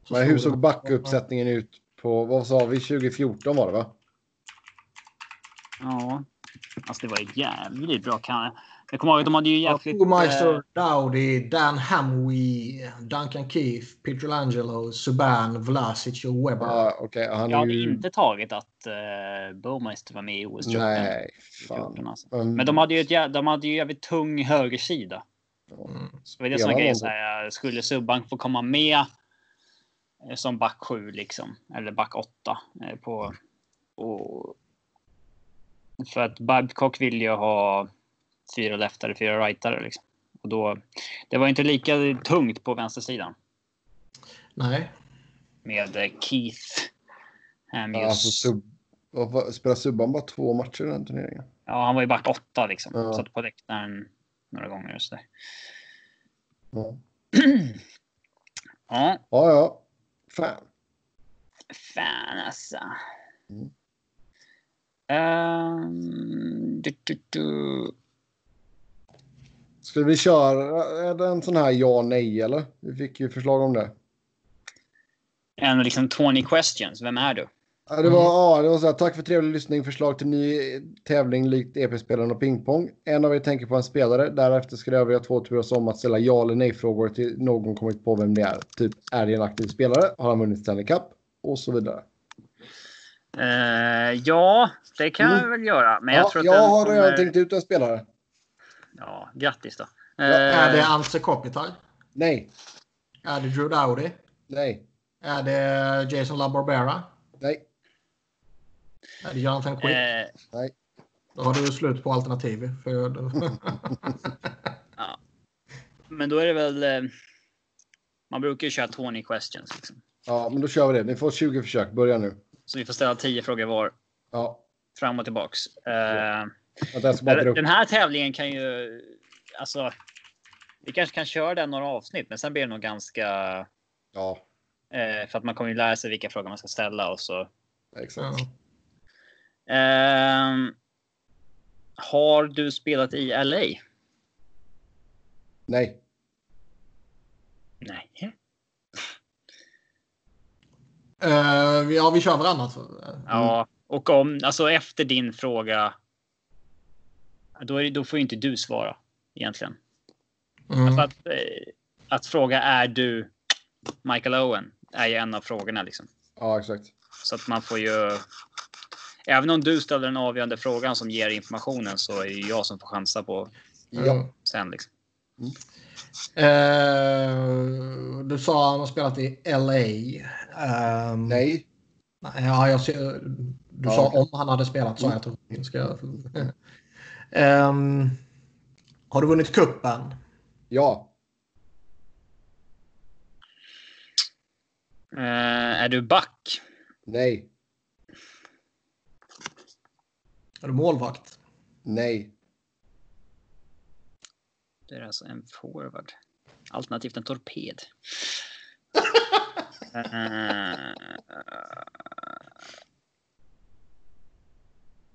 så Men hur såg backuppsättningen ut på, vad sa vi, 2014 var det va? Ja. Alltså det var jävligt bra. Kan... Jag kommer ihåg att de hade ju jävligt... Boomeister, eh, Dowdy, Dan Hamwee, Duncan Keith, Pietrangelo, Subban, Vlasic och Webber. Ja, okej. Han jag är hade ju... inte tagit att uh, Bowmeister var med i os Nej, 14, fan. alltså. Mm. Men de hade ju, ett, jä- de hade ju jävligt tung högersida. Mm. Så det var det som Spelar grejen. Så här, skulle Subban få komma med eh, som back 7 liksom. Eller back 8. Eh, på, och, för att Babcock vill ju ha fyra leftare, fyra rightare. Liksom. Och då, det var inte lika tungt på vänstersidan. Nej. Med eh, Keith Hamius. Ja, alltså, sub, spelar Subban bara två matcher i den turneringen? Ja, han var ju back åtta liksom. Ja. Satt på läktaren några gånger just där. Ja, Ja, ja. ja. Fan. fan alltså. Mm. Ehm, du, du, du. Ska vi köra är det en sån här ja nej eller? Vi fick ju förslag om det. En liksom 20 questions. Vem är du? Ja, det var, ja, det var så här, tack för trevlig lyssning. Förslag till ny tävling likt EP-spelen och pingpong. En av er tänker på en spelare. Därefter ska de övriga två turas om att ställa ja eller nej-frågor till någon kommit på vem det är. Typ, är det en aktiv spelare? Har han vunnit Stanley Cup? Och så vidare. Eh, ja, det kan Mm. vi väl göra. Men ja, jag tror att jag den har redan tänkt ut en spelare. Ja, grattis då. Är det Eh, Ante Kopitar? Nej, Är det Drew Dowdy? nej, Är det Jason LaBarbera? nej, Är det Jonathan Quick? eh, nej. Då har du slut på alternativ. För... men då är det väl... Eh, man brukar ju köra 20 questions. Liksom. Ja, men då kör vi det. Ni får 20 försök. Börja nu. Så vi får ställa 10 frågor var. Ja, Fram och tillbaks. Eh, den här tävlingen kan ju... Alltså... Vi kanske kan köra den några avsnitt, men sen blir det nog ganska... Ja, Eh, för att man kommer ju lära sig vilka frågor man ska ställa och så. exakt. Ja. Ehm, har du spelat i LA? Nej, Nej. Eh, ja, vi kör varannat. Ja, och om alltså efter din fråga. Då, är, det- då får ju inte du svara egentligen. Mm. Alltså att, eh, att fråga är du Michael Owen är ju en av frågorna liksom. ja exakt. Så att man får ju. Även om du ställer den avgörande frågan som ger informationen så är det ju jag som får chansa på Ja, sen liksom. Eh, du sa att han har spelat i LA. Ehm, nej, nej, Ja, jag ser, du Ja, sa okej. om han hade spelat så jag tror jag ska... Ehm, har du vunnit kuppen? ja, Eh, är du back? nej, Är du målvakt? nej, Det är alltså en forward. Alternativt en torped. Eh,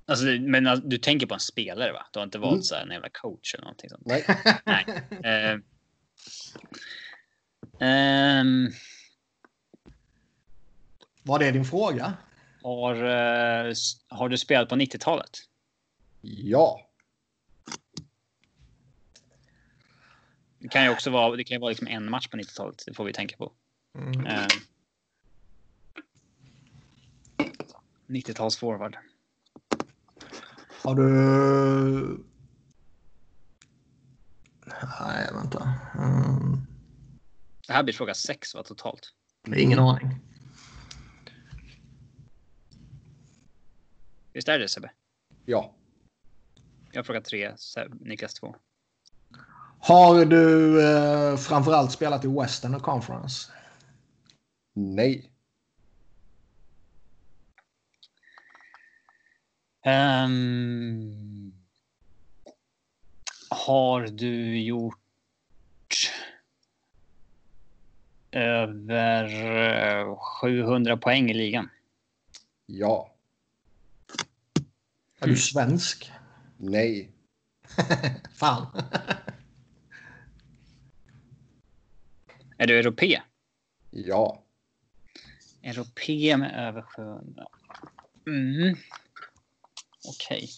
alltså, men alltså, du tänker på en spelare va? Du har inte valt Mm. så här, en jävla coach eller någonting sånt? nej, Nej. Eh, ehm, Vad är din fråga? har, s- har du spelat på 90-talet? ja, Det kan ju också vara, det kan ju vara liksom en match på 90-talet. Det får vi tänka på. Mm. Eh, 90-tals forward. Har du... Nej, vänta. Mm. Det här blir fråga sex va, totalt. Ingen aning. Visst är det Sebbe? ja, Jag har frågat tre, Niklas två. Har du eh, framförallt spelat i Western Conference? nej, Ehm, har du gjort över eh, 700 poäng i ligan? ja, Är du svensk? nej, Fan. Är du europe? ja, Europe med över 700. Mm. Okej.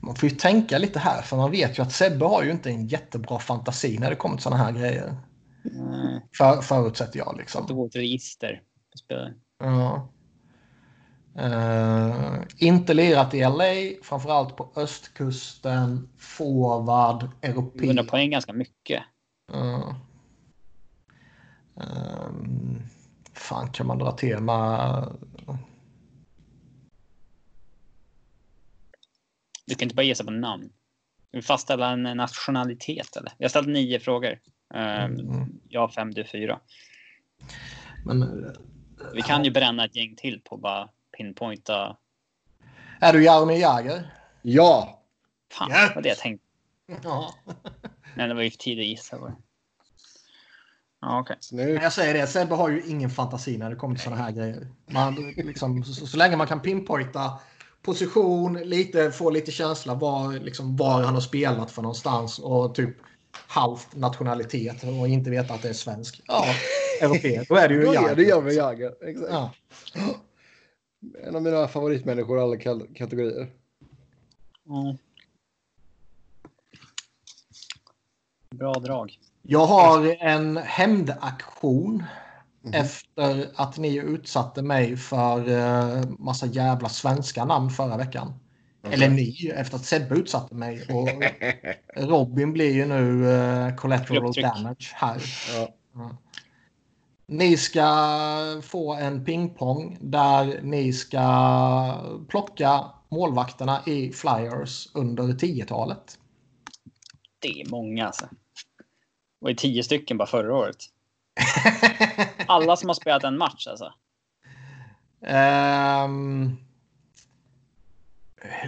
Man får ju tänka lite här för man vet ju att Sebbe har ju inte en jättebra fantasi när det kommer till sådana här grejer. Mm. För, förutsätter jag liksom. ihop ett register. Ja. Eh, inte lirat i LA, framförallt på östkusten, forward, 700 europé. poäng är ganska mycket. Ja. Um, fan kan man dra med? Du kan inte bara ge sig på namn. Ska vi fastställa en nationalitet eller? Jag har ställt nio frågor. Ehm, Mm. Jag har fem, du fyra. Men, Vi kan ju bränna ett gäng till på bara pinpointa. är du Jaromir Jagr? Ja! Fan, Yes! vad det jag tänkte. Ja. Men det var ju för tidigt att gissa. Ja. Men Snyggt. jag säger det, Sebbe har ju ingen fantasi när det kommer till sådana här grejer. Man, liksom, så, så länge man kan pinpointa position, lite, få lite känsla var, liksom, var han har spelat för någonstans och typ halvt nationalitet och inte veta att det är svensk. Ja, europé. Då är det ju är Jagr. det Jaromir Jagr. Exakt. Ja. En av mina favoritmänniskor i alla kategorier. Ja. Bra drag. Jag har en hämndaktion Mhm. efter att ni utsatte mig för uh, massa jävla svenska namn förra veckan. Eller ni, efter att Sebbe utsatte mig. Och Robin blir ju nu uh, collateral damage här. Ja. Ni ska få en pingpong där ni ska plocka målvakterna i Flyers under 10-talet. Det är många alltså. Var ju tio stycken bara förra året. Alla som har spelat en match alltså. Ehm,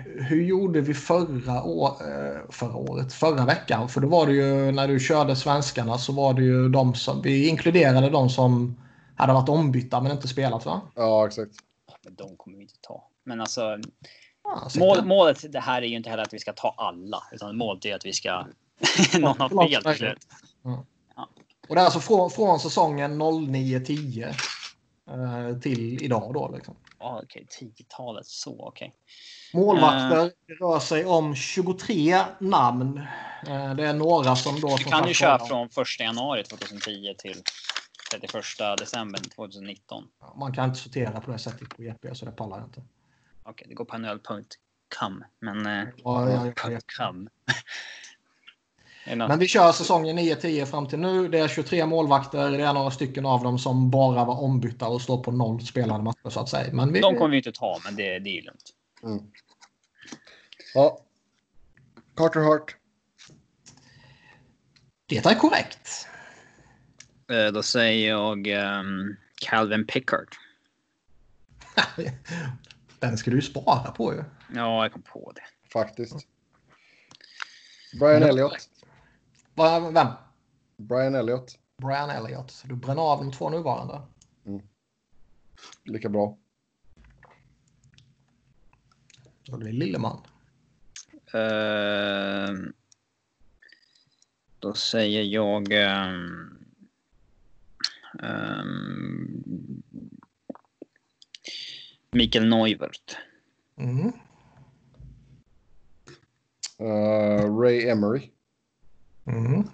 hur gjorde vi förra, å, eh, förra året? Förra veckan? För då var det ju när du körde svenskarna så var det ju de som vi inkluderade de som hade varit ombytta men inte spelat va? ja, exakt. Men de kommer vi inte ta. Men alltså säkert. mål, målet det här är ju inte heller att vi ska ta alla. Utan målet är att vi ska... Någon har fel till slut. Och det är alltså från, från säsongen 09-10 eh, till idag då. Liksom. Ja, okej. 10-talet. Så okej. Målvakter det rör sig om 23 namn. Eh, det är några som då... Vi som kan ju köra från 1 januari 2010 till 31 december 2019. Man kan inte sortera på det sättet på EP så det pallar jag inte. Okej, det går på NHL.com. Men... Eh, Ja, ja, ja, ja. Något- Men vi kör säsongen 9-10 fram till nu. Det är 23 målvakter. Det är några stycken av dem som bara var ombytta och står på noll spelade matcher så att säga. Men vi, De kommer vi inte ta, men det, det är lugnt. Mm. Ja. Carter Hart. Det är korrekt. Eh, Då säger jag ehm, Calvin Pickard. Den ska du spara på ju. Ja, jag kom på det. Faktiskt. Brian Ja. Elliott. Vem? Brian Elliott. Brian Elliott. Så du bränner av de två nuvarande. Lika bra. Då blir det Lilleman. Ehm, då säger jag... ehm, ehm, Mikael Neuvert. Mm. Uh, Ray Emery. Mm.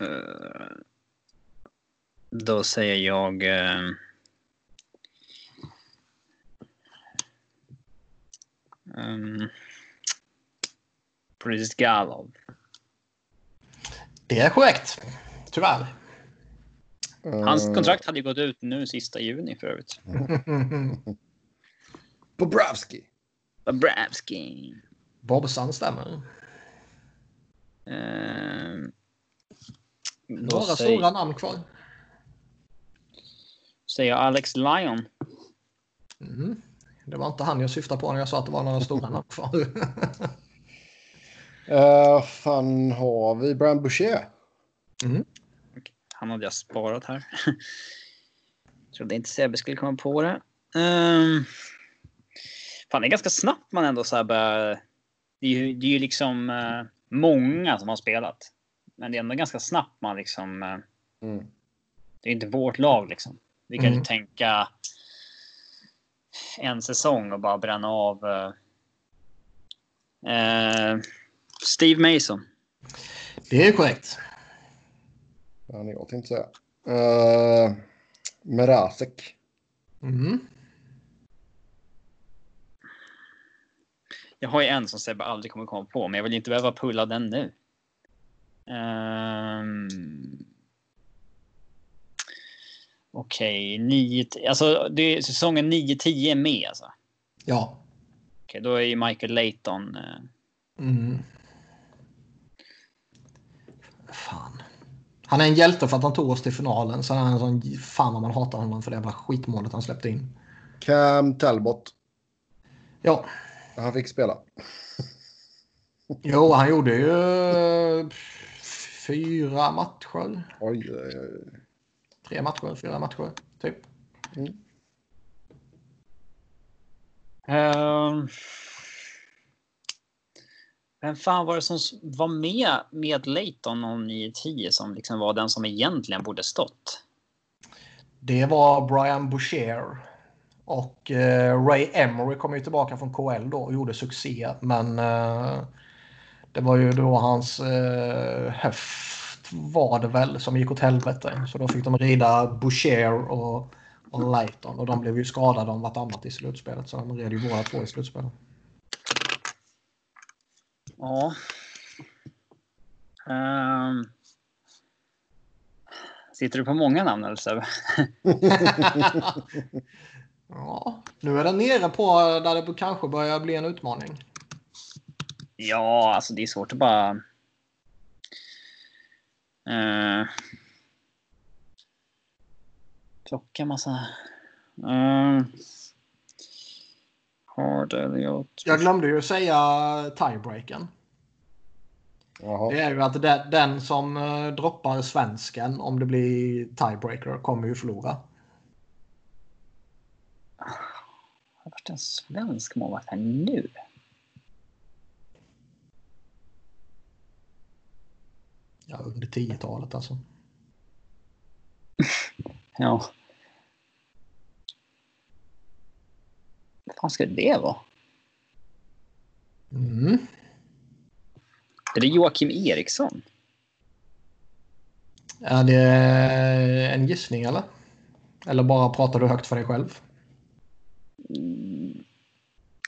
Eh, då säger jag... ehm, Um, Galov. Det är korrekt. Tyvärr. Hans Uh, kontrakt hade ju gått ut nu sista juni för övrigt. Bobrovski. Bobrovski. Bobsan stämmer. Då Några säger, stora namn kvar. säger Alex Lyon. Mm. Det var inte han jag syftade på när jag sa att det var några stora namn kvar. Uh, fan har vi Brian Boucher? Mm. Han hade jag sparat här. Trodde inte Sebbe skulle komma på det. Um, fan, det är ganska snabbt man ändå så här börjar... Det är ju, det är ju liksom eh, många som har spelat. Men det är ändå ganska snabbt man liksom... eh, Mm. det är inte vårt lag liksom. Vi kan ju Mm. tänka en säsong och bara bränna av. eh, eh, Steve Mason. Det är korrekt. Ja, det jag tänkte säga. Uh, Merasek. Mm. Jag har ju en som Sebbe aldrig kommer komma på, men jag vill inte behöva pulla den nu. Um... Okej, okay, alltså det är säsongen 9-10 är med alltså? Ja. Okej, okay, då är ju Michael Layton. Uh... Mm. Fan. Han är en hjälte för att han tog oss till finalen. Sen är han en sån fan vad man hatar honom för det jävla skitmålet han släppte in. Cam Talbot. Ja. Han fick spela. jo, han gjorde ju fyra matcher. Oj, oj, oj. Tre matcher, fyra matcher, typ. Mm. Um, vem fan var det som var med med Leighton om 9-10 som liksom var den som egentligen borde stått? Det var Brian Boucher. Och eh, Ray Emery kom ju tillbaka från KL då och gjorde succé. Men eh, det var ju då hans eh, höft var det väl som gick åt helvete. Så då fick de rida Boucher och, och Lighton. Och de blev ju skadade om vartannat i slutspelet. Så de red ju båda två i slutspelet. Ja. Um. Sitter du på många namn eller Sebbe? Ja, nu är den nere på där det kanske börjar bli en utmaning. Ja, alltså det är svårt att bara... Uh... Plocka massa... Uh... Hard Elliot. Jag glömde ju säga tiebreaken. Jaha. Det är ju att den som eh, droppar svensken om det blir tiebreaker kommer ju förlora. Varit en svensk målvakt här nu? Ja, under 10-talet alltså. ja. Vad fan ska det vara? Mm. Är det Joakim Eriksson? Är det en gissning eller? Eller bara pratar du högt för dig själv?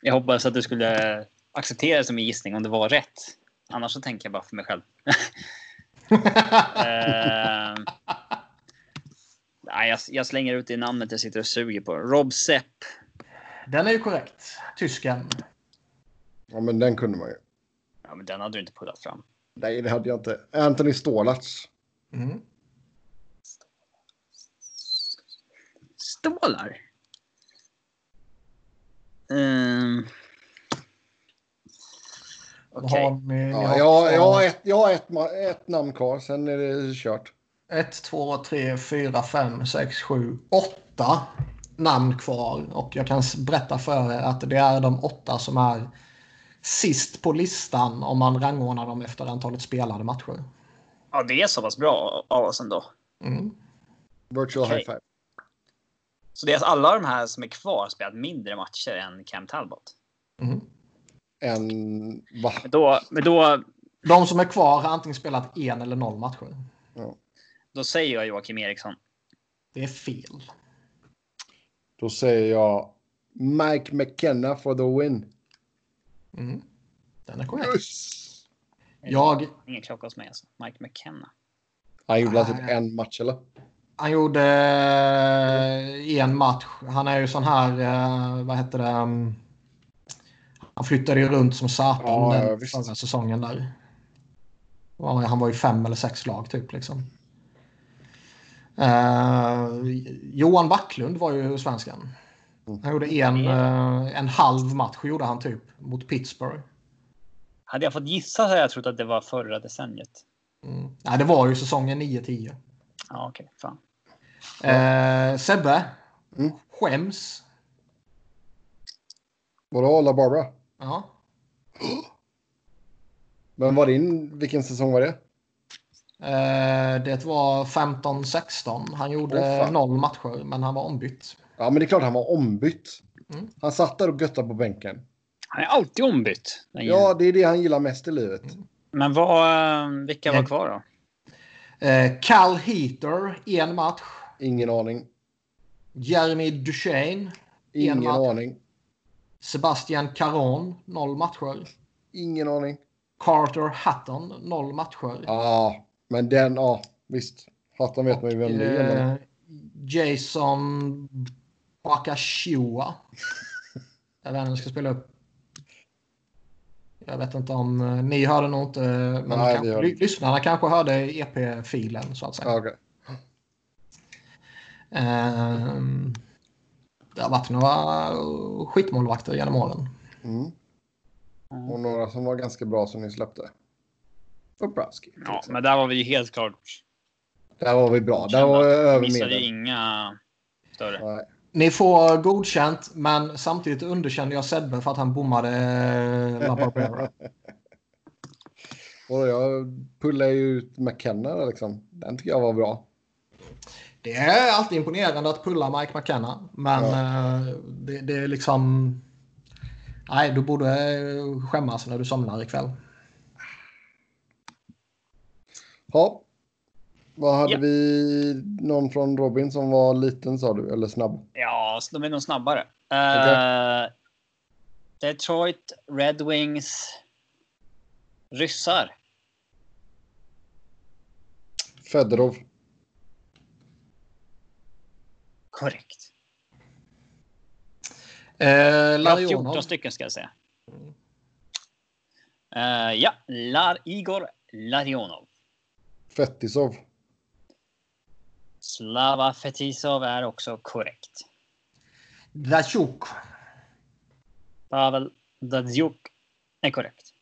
Jag hoppas att du skulle acceptera det som en gissning om det var rätt. Annars så tänker jag bara för mig själv. uh, nej, jag, jag, slänger ut det namnet jag sitter och suger på. Rob Sepp. Den är ju korrekt. Tysken. Ja, men den kunde man ju. Ja, men den hade du inte puttat fram. Nej, det hade jag inte. Anthony Stålarts. Mm. Stålar? Um... Okej. Okay. Ja, jag, jag har, ett, jag har ett, ett namn kvar, sen är det kört. 1, 2, 3, 4, 5, 6, 7, 8 namn kvar. Och jag kan berätta för er att det är de åtta som är sist på listan om man rangordnar dem efter antalet spelade matcher. Ja, det är så pass bra av oss ändå. Mm. Virtual okay. high five. Så det är alla de här som är kvar spelat mindre matcher än Cam Talbot? Mm. En... Va? Men då, men då... De som är kvar har antingen spelat en eller noll matcher. Ja. Då säger jag Joakim Eriksson. Det är fel. Då säger jag Mike McKenna for the win. Mm. Den är korrekt. Yes. Jag... Ingen klocka hos mig alltså. Mike McKenna. Han gjorde typ en match eller? Han gjorde eh, en match. Han är ju sån här, eh, vad heter det? Mm, han flyttade ju runt som satan ja, den förra säsongen där. Han var ju fem eller sex lag typ liksom. Uh, Johan Backlund var ju svenskan. Mm. Han gjorde en, uh, en halv match gjorde han typ mot Pittsburgh. Hade jag fått gissa så hade jag trott att det var förra decenniet. Mm. Nej, det var ju säsongen 9-10. Ja, okej. Okay. Fan. Eh, Sebbe. Mm. Skäms. Vadå, La Barbara? Ja. Men var din, vilken säsong var det? Eh, det var 15-16. Han gjorde oh, noll matcher, men han var ombytt. Ja, men det är klart han var ombytt. Mm. Han satt där och göttade på bänken. Han är alltid ombytt. Ja, det är det han gillar mest i livet. Mm. Men vad, eh, vilka var kvar då? Eh, Cal Heater, en match. Ingen aning. Jeremy Duchene. Ingen aning. Sebastian Caron, noll matcher. Ingen aning. Carter Hatton, noll matcher. Ja, men den, ja visst. Hatton vet man ju vem det är. Eh, Jason Bakashua. Jag vet inte om jag ska spela upp. Jag vet inte om eh, ni hörde nog inte. Men Nej, kanske, lyssnarna kanske hörde EP-filen så att säga. Ehm, det har varit några skitmålvakter genom åren. Mm. Och några som var ganska bra som ni släppte. Bobrovski. Ja, men där var vi helt klart. Där var vi bra. Där var vi över missade inga större. Nej. Ni får godkänt, men samtidigt underkände jag Sebbe för att han bommade eh, La Barbera. Och jag pullade ju ut McKenna liksom. Den tycker jag var bra. Det är alltid imponerande att pulla Mike McKenna, men Ja. eh, det, det är liksom... Nej, du borde eh, skämmas när du somnar ikväll. Ja. Vad hade Ja. vi? Någon från Robin som var liten sa du? Eller snabb? Ja, så de är nog snabbare. Eh, Detroit Red Wings. Ryssar. Fedorov. Korrekt. Eh, har 14 Larionov. stycken ska jag säga. Eh, ja, Lar Igor Larionov. Fetisov. Slava Fetisov är också korrekt. Dachuk. Pavel Datsjuk är korrekt.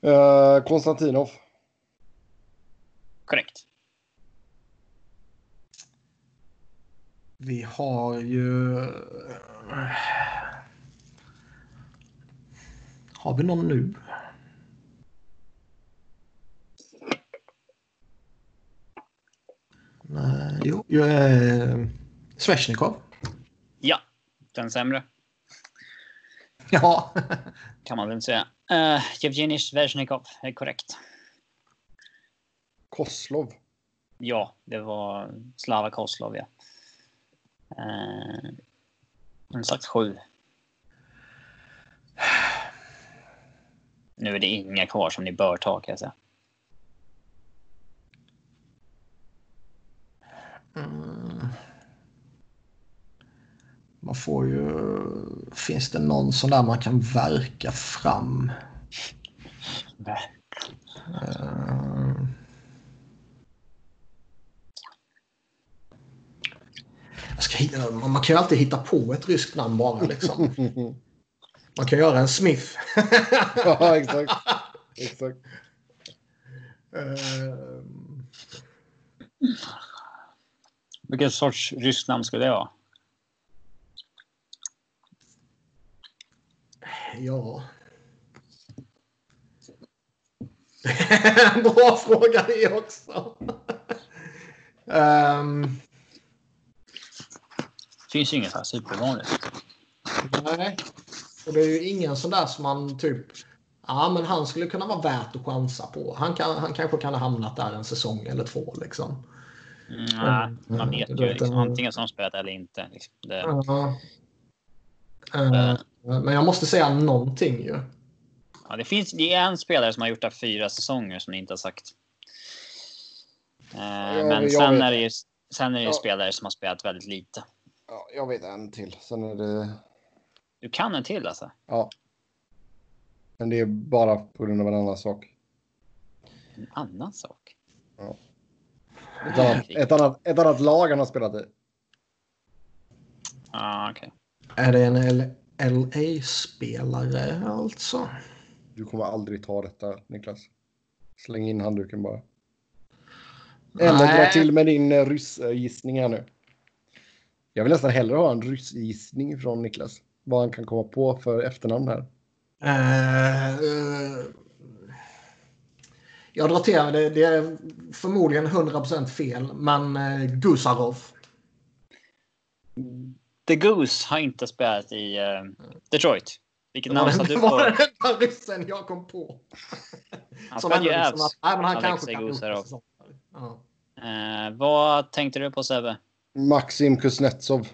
Eh, Konstantinov. Korrekt. Vi har ju... Har vi någon nu? Nej, jo, jo eh, Svesjnikov. Ja, den sämre Ja. kan man väl säga. Uh, Jevgenij Svesjnikov är korrekt. Koslov. Ja, det var Slava Koslov, ja. Uh, en slags sju. Nu är det inga kvar som ni bör ta kan jag säga. Mm. Man får ju... Finns det någon sån där man kan verka fram? Eh, Jag ska hitta, man kan ju alltid hitta på ett ryskt namn bara. Liksom. Man kan göra en Smith. ja, exakt. exakt. Eh, Vilken sorts ryskt namn skulle det vara? ja. Bra fråga det också. Ehm, Finns ju inget så här supervanligt. nej. Och det är ju ingen sån där som man typ... Ja, men han skulle kunna vara värt att chansa på. Han, kan, han kanske kan ha hamnat där en säsong eller två. Liksom. Nej, man vet ju liksom, antingen som spelat eller inte. Liksom. Det, Ja. Eh, men jag måste säga någonting ju. ja, det finns det är en spelare som har gjort det fyra säsonger som ni inte har sagt. Eh, men sen är det ju, sen är det ju spelare som har spelat väldigt lite. Ja, jag vet en till. Sen är det... Du kan en till alltså? Ja. Men det är bara på grund av en annan sak. En annan sak? Ett annat, ett annat, ett annat lag han har spelat i. Ah, okej. Är det en LA-spelare alltså? Du kommer aldrig ta detta, Niklas. Släng in handduken bara. Eller dra till med din eh, ryssgissning här nu. Jag vill nästan hellre ha en ryssgissning från Niklas. Vad han kan komma på för efternamn här. Eh, eh, jag drar till det. Det är förmodligen 100% fel. Men uh, Gusarov. The Goose har inte spelat i eh, Detroit. Vilket namn sa du det var på? den enda ryssen jag kom på. Han Som spelade ju ändå liksom Avs. att, nej, men han Alexej kanske kan Gusarov. Ja. Vad tänkte du på Sebbe? Maxim Kuznetsov.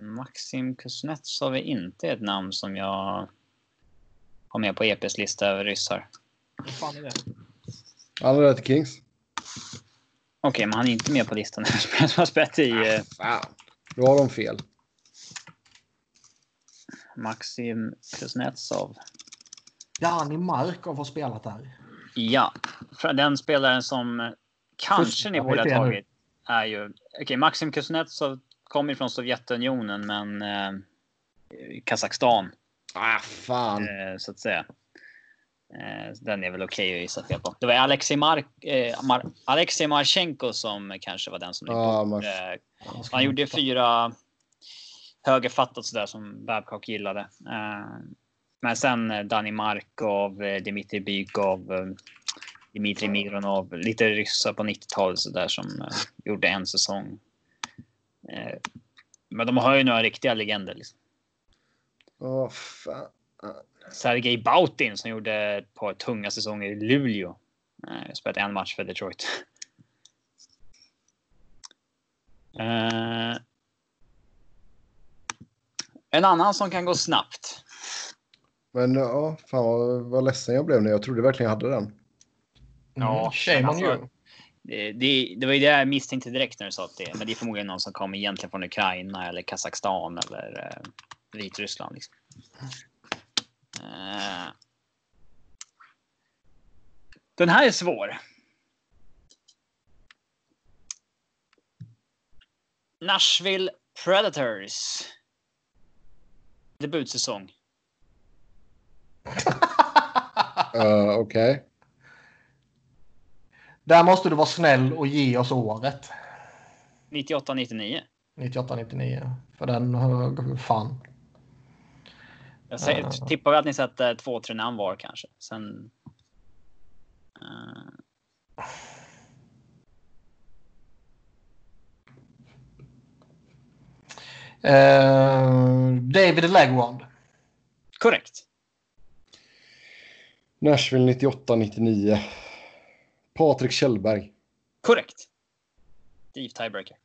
Maxim Kuznetsov är inte ett namn som jag har med på EPs lista över ryssar. Vad fan är det? Han är där till Kings. Okej, men han är inte med på listan som har spelat i eh, Fan. Då har de fel. Maxim Kuznetsov. Jani Markov har spelat där. Ja, den spelaren som kanske Fuskar ni borde ha tagit är ju... Okej, Maxim Kuznetsov kommer från Sovjetunionen, men eh, Kazakstan, Ah, fan. eh, så att säga. Eh, den är väl okej att gissa fel på. Det var Alexej, Mark, eh, Mar, Alexej Marchenko som kanske var den som... Ja, eh, Mar- han gjorde fyra högerfattat sådär som Babcock gillade. Eh, men sen eh, Dani Markov, eh, Dmitrij Bykov, eh, Dmitrij Mironov, lite ryssar på 90-talet sådär som eh, gjorde en säsong. Eh, men de har ju några riktiga legender. Liksom. Åh, fan. Sergej Bautin som gjorde ett par tunga säsonger i Luleå. Eh, spelat en match för Detroit. Eh, en annan som kan gå snabbt. Men ja, fan vad, vad ledsen jag blev nu. Jag trodde verkligen jag hade den. Ja, shame on you. Det, det, det var ju det jag misstänkte direkt när du sa att det Men det är förmodligen någon som kommer egentligen från Ukraina eller Kazakstan eller eh, Vitryssland. Liksom. Eh, den här är svår. Nashville Predators. Debutsäsong. Uh, Okej. Där måste du vara snäll och ge oss året. 98-99. 98-99. För den, fan. Jag säger, Ja. tippar att ni sätter två, tre namn var kanske. Sen... eh, Eh, David Legwand. korrekt. Nashville 98-99. Patrik Kjellberg. Korrekt. Deep tiebreaker.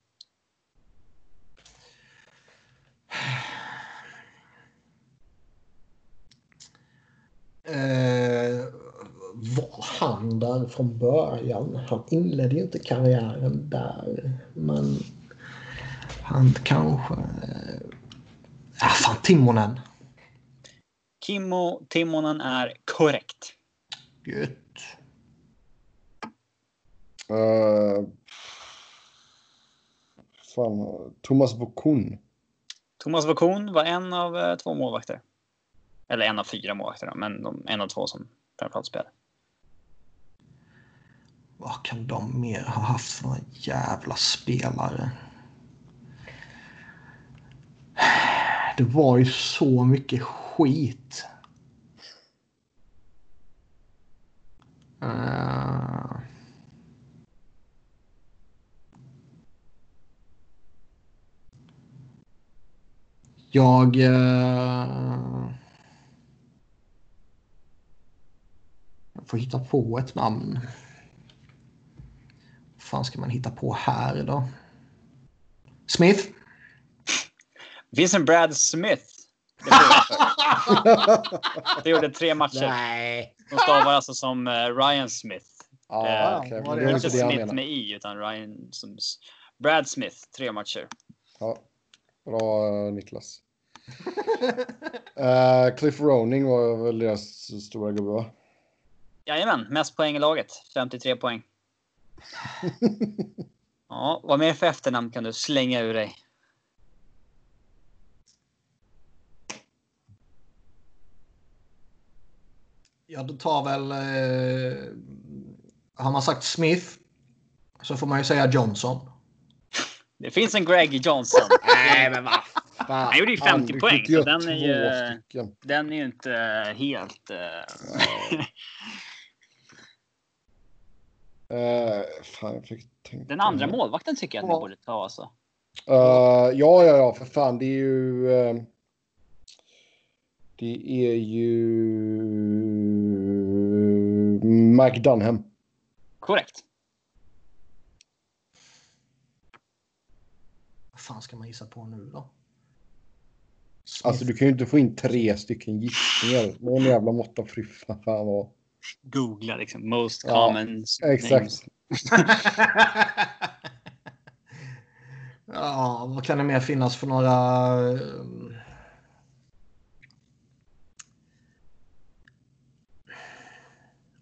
Eh, var han där från början? Han inledde ju inte karriären där. Men han kanske... Eh, ja, fan, Timonen. Kimmo Timonen är korrekt. Gött. Uh, fan, Thomas Bokun. Thomas Vokon var en av eh, två målvakter. Eller en av fyra målvakter, då, men de, en av två som framförallt spelade. Vad kan de mer ha haft för några jävla spelare? Det var ju så mycket skit. Eh. Jag... eh, Jag får hitta på ett namn. Vad fan ska man hitta på här då? Smith? En Brad Smith. Det, gjorde tre matcher. Nej. De stavar alltså som eh, Ryan Smith. Ja, Eh, okej. var men det är Inte Smith med i, utan Ryan som... Brad Smith, tre matcher. Ja. Bra eh, Niklas. Eh, Cliff Roning var väl deras stora gubbe va? Jajamän, mest poäng i laget. 53 poäng. Ja, vad mer för efternamn kan du slänga ur dig? Ja, det tar väl... Eh, har man sagt Smith så får man ju säga Johnson. Det finns en Greg Johnson. Nej, men vad fan. Han gjorde ju 50 Han poäng, så den är ju- stycken. Den är ju inte helt... Eh, fan, jag fick tänka. Den andra målvakten tycker jag att ni Ja. borde ta alltså. Eh, ja, ja, ja, för fan. Det är ju... eh, det är ju... Mike Dunham. Korrekt. Vad fan ska man gissa på nu då? Alltså du kan ju inte få in tre stycken gissningar. Någon jävla måtta fy fan vad. Googla liksom most Ja, common. Exakt. ja, vad kan det mer finnas för några... eh,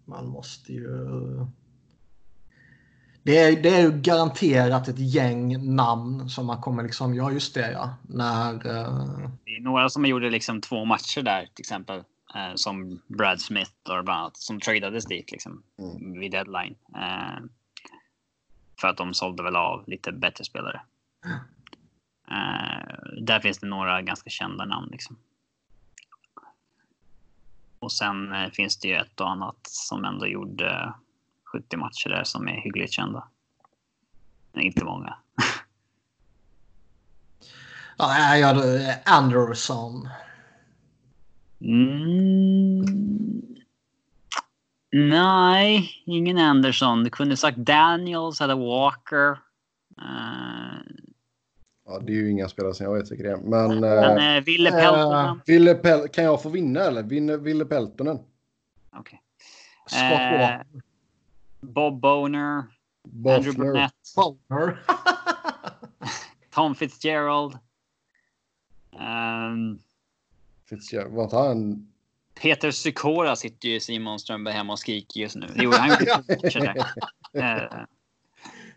Man måste ju... Det är, det är ju garanterat ett gäng namn som man kommer liksom, ja just det ja, när... eh, Det är några som gjorde liksom två matcher där till exempel. Eh, som Brad Smith och bland annat som tradades dit liksom Mm. vid deadline. Eh, för att de sålde väl av lite bättre spelare. Eh, där finns det några ganska kända namn liksom. Och sen finns det ju ett och annat som ändå gjorde 70 matcher där som är hyggligt kända. Men inte många. Ja, nej, ja, det är Anderson. Mm. Nej, ingen Anderson. Du kunde sagt Daniels eller Walker. Eh, Ja, det är ju inga spelare som jag vet det är. Men, men eh, eh, Ville Peltonen. Ville Pel- kan jag få vinna eller? Vinner Ville Peltonen? Okej. Scott Eh, Walker. Bob Boner. Andrew Buffler. Burnett. Boner. Tom Fitzgerald. Um, Fitzgerald. Var inte han? Peter Sykora sitter ju Simon Strömberg hemma och skriker just nu. Det gjorde han ju. Eh,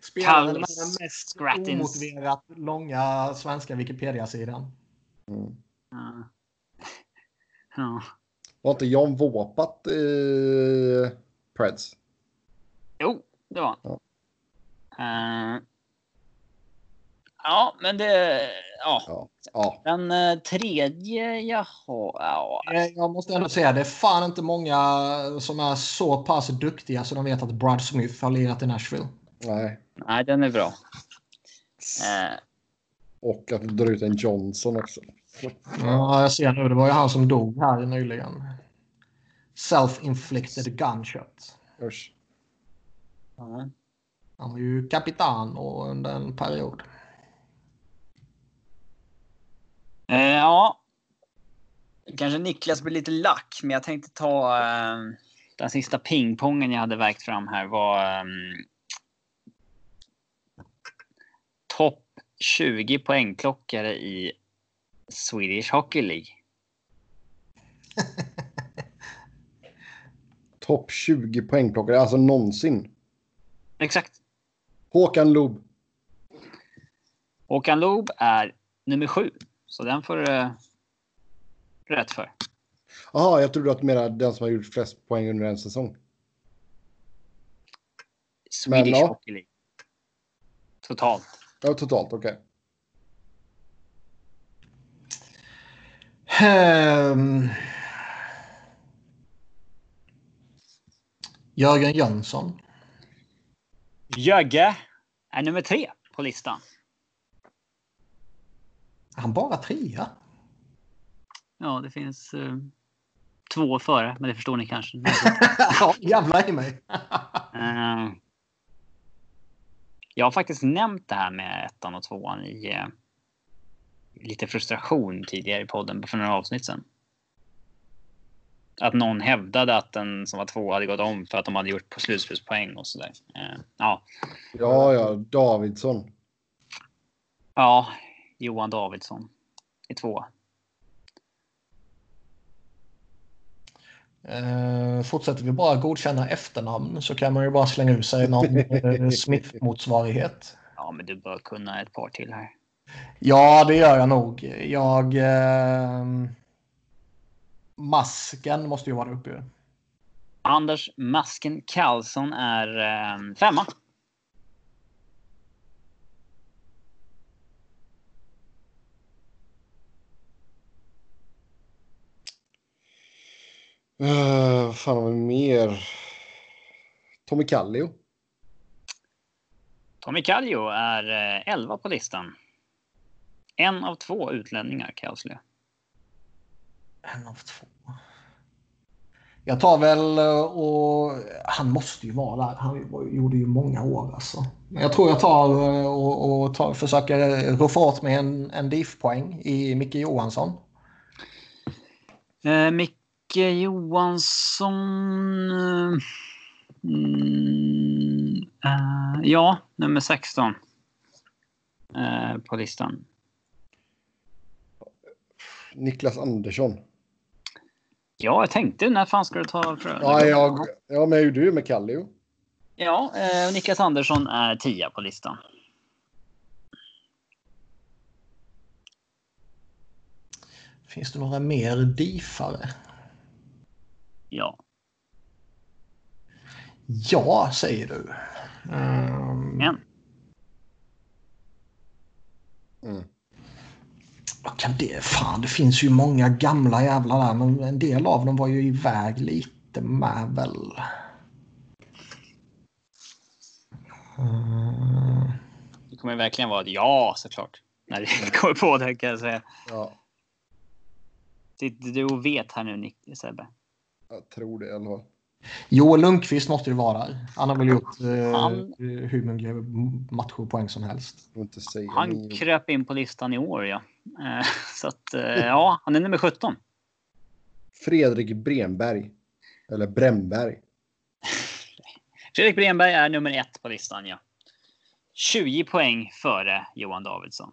Spelaren med den mest Scrattins. omotiverat långa svenska Wikipedia-sidan. Mm. ja. Ja. Var inte Jan Våpat i Preds? Jo, det var Ja. han. Eh, ja, men det... Ja. Ja. ja. Den eh, tredje jag har... Ja, Eh, Jag måste ändå säga det är fan inte många som är så pass duktiga så de vet att Brad Smith har lirat i Nashville. Nej. nej, den är bra. Eh, Och att dra ut en Johnson också. Ja, jag ser nu. Det var ju han som dog här nyligen. Self-inflicted gunshot. Usch. Ja. Han var ju kapitan och under en period. Eh, ja. Kanske Niklas blir lite lack, men jag tänkte ta eh, den sista pingpongen jag hade verkt fram här var um, topp 20 poängplockare i Swedish Hockey League. Topp 20 poängplockare, alltså någonsin. Exakt. Håkan Loob. Håkan Loob är nummer sju, så den får du eh, rätt för. Jaha, jag trodde att du menade den som har gjort flest poäng under en säsong. Swedish ja. Hockey League. Totalt. Ja, totalt, okej. Ehm. Jörgen Jönsson. Jögge är nummer tre på listan. Är han bara trea? Ja, det finns eh, två före, men det förstår ni kanske. ja, jävlar i mig. Eh, jag har faktiskt nämnt det här med ettan och tvåan i eh, lite frustration tidigare i podden för några avsnitt sedan. Att någon hävdade att den som var två hade gått om för att de hade gjort på slutspelspoäng och sådär. Eh, ja, Ja, ja, Davidsson. ja, Johan Davidsson i tvåa. Eh, fortsätter vi bara godkänna efternamn så kan man ju bara slänga ur sig någon eh, Smith-motsvarighet. Ja, men du bör kunna ett par till här. Ja, det gör jag nog. Jag... Eh, masken måste ju vara uppe. Anders Masken Karlsson är eh, femma. Uh, vad fan har vi mer? Tommy Kallio. Tommy Kallio är eh, 11 på listan. En av två utlänningar kan jag avslöja. En av två. Jag tar väl eh, och... Han måste ju vara där. Han gjorde ju många år alltså. Men jag tror jag tar eh, och, och tar, försöker roffa åt mig en, en DIF-poäng i Micke Johansson. Eh, Micke Johansson. eh, Mm, eh, ja, nummer 16. Eh, på listan. Niklas Andersson. Ja, jag tänkte när fan ska du ta Frölunda? Ja, jag, ja men gjorde ju med Kallio. Ja, eh, Niklas Andersson är 10 på listan. Finns det några mer diffare? Ja. Ja, säger du. Ehm, En. Mm. Vad kan det... Fan, det finns ju många gamla jävlar där, men en del av dem var ju iväg lite med väl. Ehm, Det kommer verkligen vara ett ja såklart. När du kommer på det kan jag säga. Ja, Sitter du och vet här nu Nick, Sebbe? jag tror det i alla fall. Joel Lundqvist måste det vara. Han har väl gjort eh, Han- hur många matcher och poäng som helst. Han kröp in på listan i år ja. Eh, Så att eh, ja, han är nummer 17. Fredrik Bremberg. Eller Bremberg. Fredrik Bremberg är nummer ett på listan ja. 20 poäng före Johan Davidsson.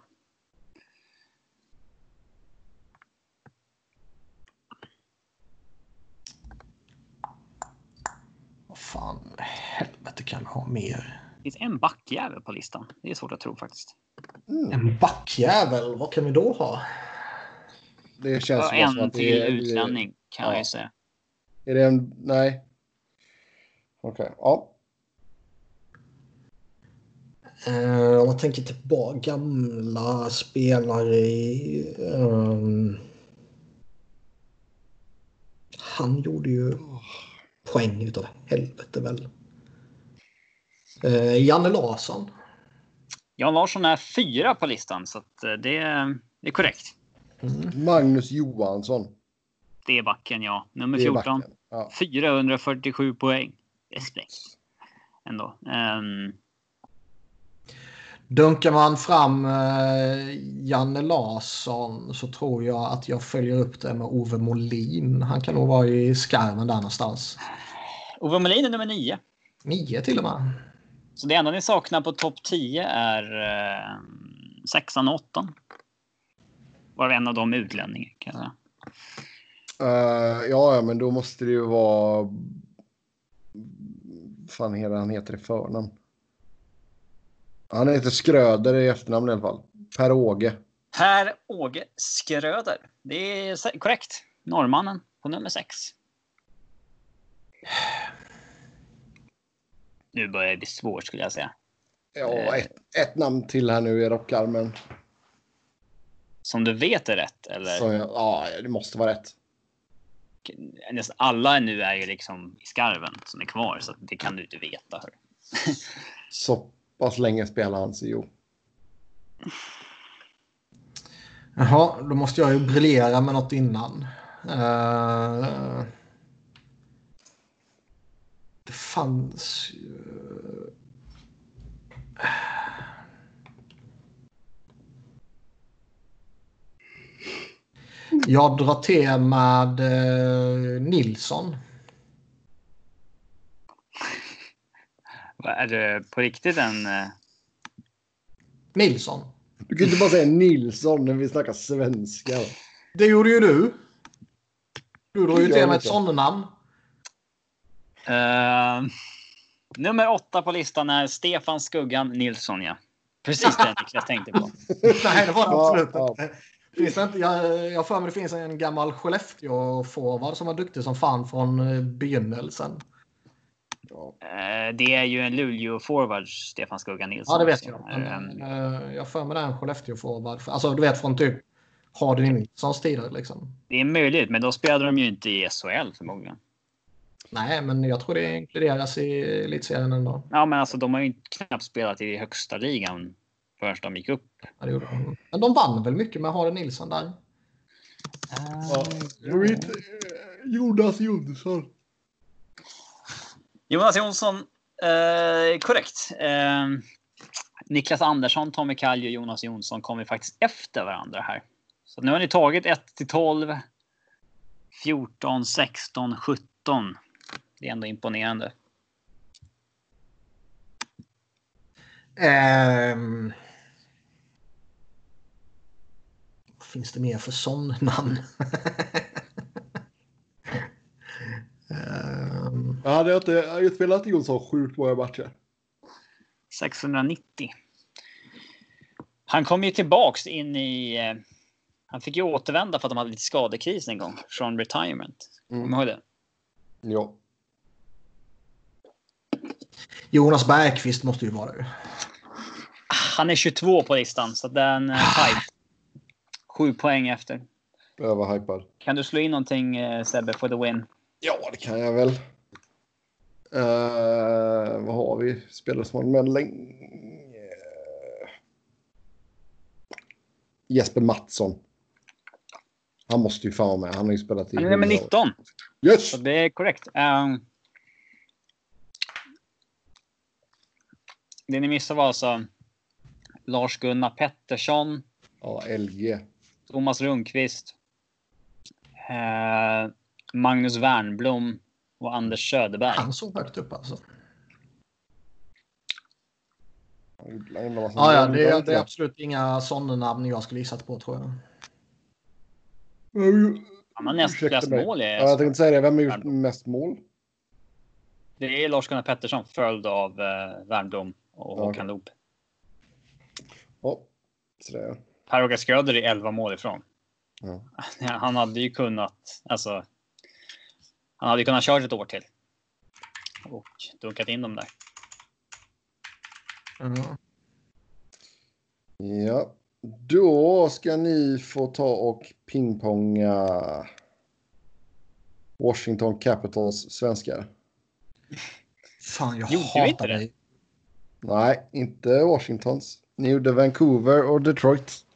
Fan, helvete kan ha mer? Det finns en backjävel på listan. Det är svårt att tro faktiskt. Mm. En backjävel, vad kan vi då ha? Det känns ju bara som en att det till är... utlänning kan ja. jag ju säga. Är det en... Nej. Okej, ja. Eh, om man tänker tillbaka gamla spelare i... ehm, han gjorde ju poäng utav helvete väl. Eh, Janne Larsson. Jan Larsson är fyra på listan så att eh, det, det är korrekt. Mm. Magnus Johansson. Det är backen ja. Nummer Det är 14. backen. Ja. 447 poäng. Respekt. Ändå. Ehm, Dunkar man fram eh, Janne Larsson så tror jag att jag följer upp det med Ove Molin. Han kan nog vara i skarven där någonstans. Ove Molin är nummer 9. Nio till och med. Så det enda ni saknar på topp 10 är eh, sexan och åttan. Var en av dem utlänningar kan jag säga. Eh, ja, men då måste det ju vara... fan heter han heter i förnamn? Han heter Skröder i efternamn i alla fall. Per-Åge. Per Åge Skröder. Det är korrekt. Norrmannen på nummer 6. Nu börjar det bli svårt skulle jag säga. Ja, ett, ett namn till här nu i rockarmen. Som du vet är rätt eller? Så, jag- ja, det måste vara rätt. Nästan alla nu är ju liksom i skarven som är kvar så det kan du inte veta. Hör. Så pass länge spelar han så jo. Jaha, då måste jag ju briljera med något innan. Eh, det fanns ju... Jag drar till med eh, Nilsson. Vad Är det på riktigt en... eh, Nilsson. Du kan inte bara säga Nilsson när vi snackar svenska. Det gjorde ju du. Du drar ju Jag till med vet ett inte. sånt namn. Eh, nummer åtta på listan är Stefan Skuggan Nilsson. Ja. Precis det Niklas tänkte på. Nej, det var det Ja, absolut ja. inte. Finns det inte. Jag jag för mig det finns en gammal Skellefteå-forward som var duktig som fan från eh, begynnelsen. Ja. Eh, det är ju en Luleå-forward, Stefan Skuggan Nilsson. Ja, det vet jag. är, Men, eh, jag för mig det är en Skellefteå-forward. Alltså, du vet från typ Hardy Nilssons tider liksom. Det är möjligt, men då spelade de ju inte i SHL förmodligen. Nej, men jag tror det inkluderas i elitserien ändå. Ja, men alltså de har ju knappt spelat i högsta ligan förrän de gick upp. Ja, det gjorde de. Men de vann väl mycket med Hardy Nilsson där. Ja. Jag vet, eh, Jonas Jonsson. Jonas Jonsson, eh, korrekt. Eh, Niklas Andersson, Tommy Kallio och Jonas Jonsson kommer faktiskt efter varandra här. Så nu har ni tagit 1 till 12. 14, 16, 17. Det är ändå imponerande. Ehm... Vad finns det mer för sån namn? Ehm, Jag hade inte, jag hade spelat Jonsson sjukt många matcher. 690. Han kom ju tillbaks in i... eh, Han fick ju återvända för att de hade lite skadekris en gång från retirement. Mm. Kommer du ihåg det? Ja. Jonas Bergqvist måste ju vara det. Han är 22 på listan, så den är tight. Sju poäng efter. Överhypad. Kan du slå in någonting eh, Sebbe for the win? Ja, det kan jag väl. Uh, vad har vi? Spelare som har med länge. Jesper Mattsson. Han måste ju fan vara med. Han har ju spelat i... Han är nummer 100 år. 19. Yes! Så det är korrekt. Um, det ni missade var alltså Lars-Gunnar Pettersson, Ja, LG. Thomas Rundqvist, eh, Magnus Wernblom och Anders Söderberg. Han såg högt upp alltså. Ja, ja, det, är, det är absolut inga sådana namn jag skulle gissat på tror jag. Han har näst flest mål. I, Ja, jag tänkte säga det. Vem har gjort mest mål? Det är Lars-Gunnar Pettersson följd av eh, Wernbloom och Ja. Håkan Loob. Ja, sådär. Per-Åke Skröder är 11 mål ifrån. Ja. Han hade ju kunnat, alltså. Han hade ju kunnat köra ett år till. Och dunkat in dem där. Ja. Ja, då ska ni få ta och pingponga Washington Capitals svenskar. Fan, jag Gjorde hatar inte det? dig. Nej, inte Washingtons. Ni gjorde Vancouver och Detroit.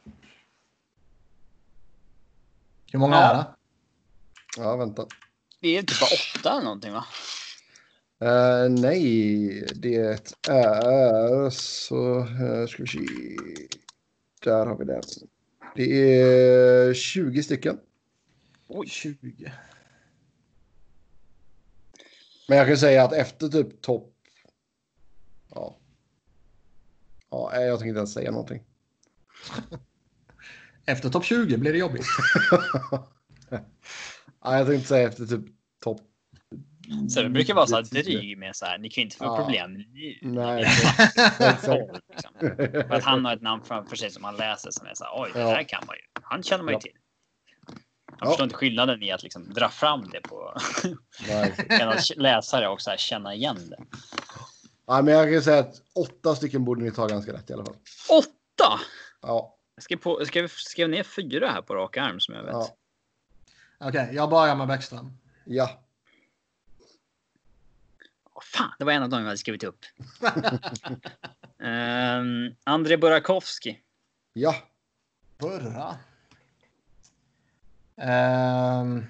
Hur många är det? Ja, vänta. Det är typ bara åtta eller någonting va? Eh, nej, det är så... Uh, ska vi se. Där har vi den. Det är 20 stycken. Oj. 20. Men jag kan säga att efter typ topp... Ja. Ja, nej, jag tänker inte ens säga någonting. Efter topp 20 blir det jobbigt. ja, jag tänkte säga efter typ topp... Så det brukar vara så här 10. dryg med så här. Ni kan ju inte få Ja. problem nu. Nej, liksom. För att han har ett namn framför sig som han läser som är så här. Oj, det här kan man ju. Han känner man ju Ja. till. Han Ja. förstår inte skillnaden i att liksom dra fram det på nej. en att läsa det och så här känna igen det. Ja, men jag kan säga att åtta stycken borde ni ta ganska rätt i alla fall. Åtta! Ja, Jag skrev, på, skrev, skrev ner fyra här på rak arm som jag vet. ja, Okej, jag börjar med Bäckström. ja. Åh, fan, det var en av dem jag hade skrivit upp. um, André Burakovsky. ja. Burra. Ehm.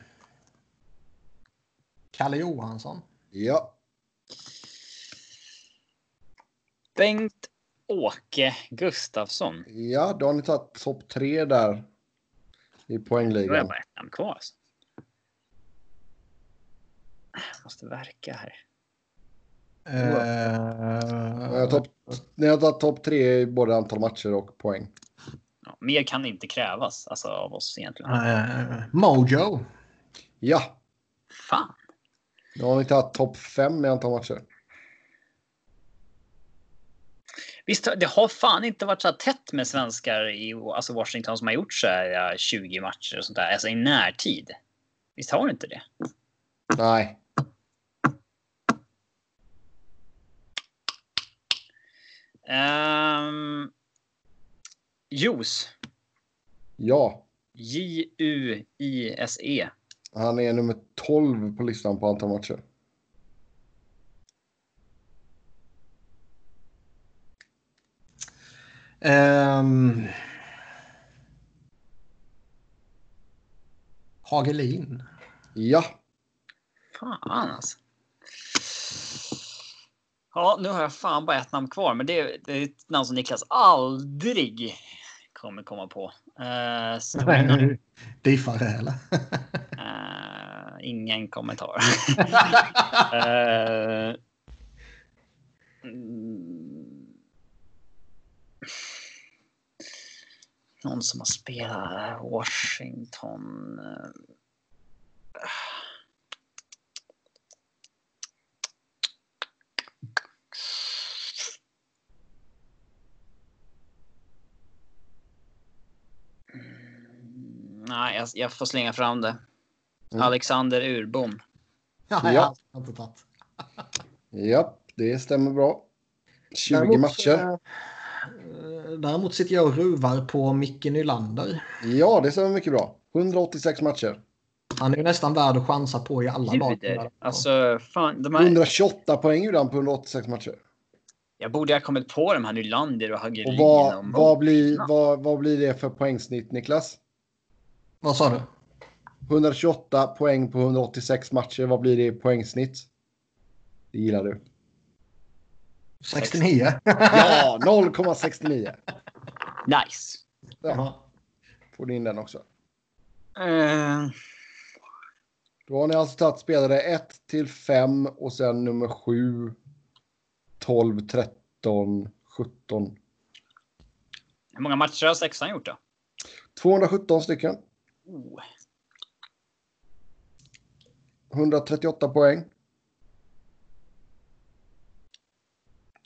Kalle Johansson. ja. Bengt Åke Gustafsson. Ja, då har ni tagit topp tre där. I Nu har jag poängligan. bara ett namn kvar. Alltså. Jag måste verka här. Ni har topp- Ni har tagit topp tre i både antal matcher och poäng. Ja, mer kan inte krävas alltså, av oss egentligen. Eh, Mojo. Ja, Fan. då har ni tagit topp fem i antal matcher. Visst, det har fan inte varit så tätt med svenskar i alltså Washington som har gjort så här ja, 20 matcher och sånt där. Alltså i närtid. Visst har det inte det? Nej, Um, Juice. ja. J-U-I-S-E. Han är nummer 12 på listan på antal matcher. Ehm. Hagelin. Ja, Fan alltså. Ja, nu har jag fan bara ett namn kvar, men det är, det är ett namn som Niklas aldrig kommer komma på. Uh, Diffare eller? Eh, ingen kommentar. Eh, Någon som har spelat Washington. eh, Mm, Nej, jag, jag får slänga fram det. Mm. Alexander Urbom. Ja, Ja. ja. Jag har inte tagit. Ja, det stämmer bra. 20 Däremot, matcher. Däremot sitter jag och ruvar på Micke Nylander. Ja, det stämmer mycket bra. 186 matcher. Han är ju nästan värd att chansa på i alla lag. Alltså, fan. De här, 128 poäng gjorde han på 186 matcher. jag borde ha kommit på de här Nylander och Hagelin. Och vad, och vad, blir, vad, vad blir det för poängsnitt, Niklas? Vad sa du? 128 poäng på 186 matcher. Vad blir det i poängsnitt? Det gillar du. 69? Ja, 0,69. Nice. Ja. Får ni in den också. Eh, Då har ni alltså tagit spelare 1 till 5 och sen nummer 7, 12, 13, 17. hur många matcher har sexan gjort då? 217 stycken. Oh. 138 poäng.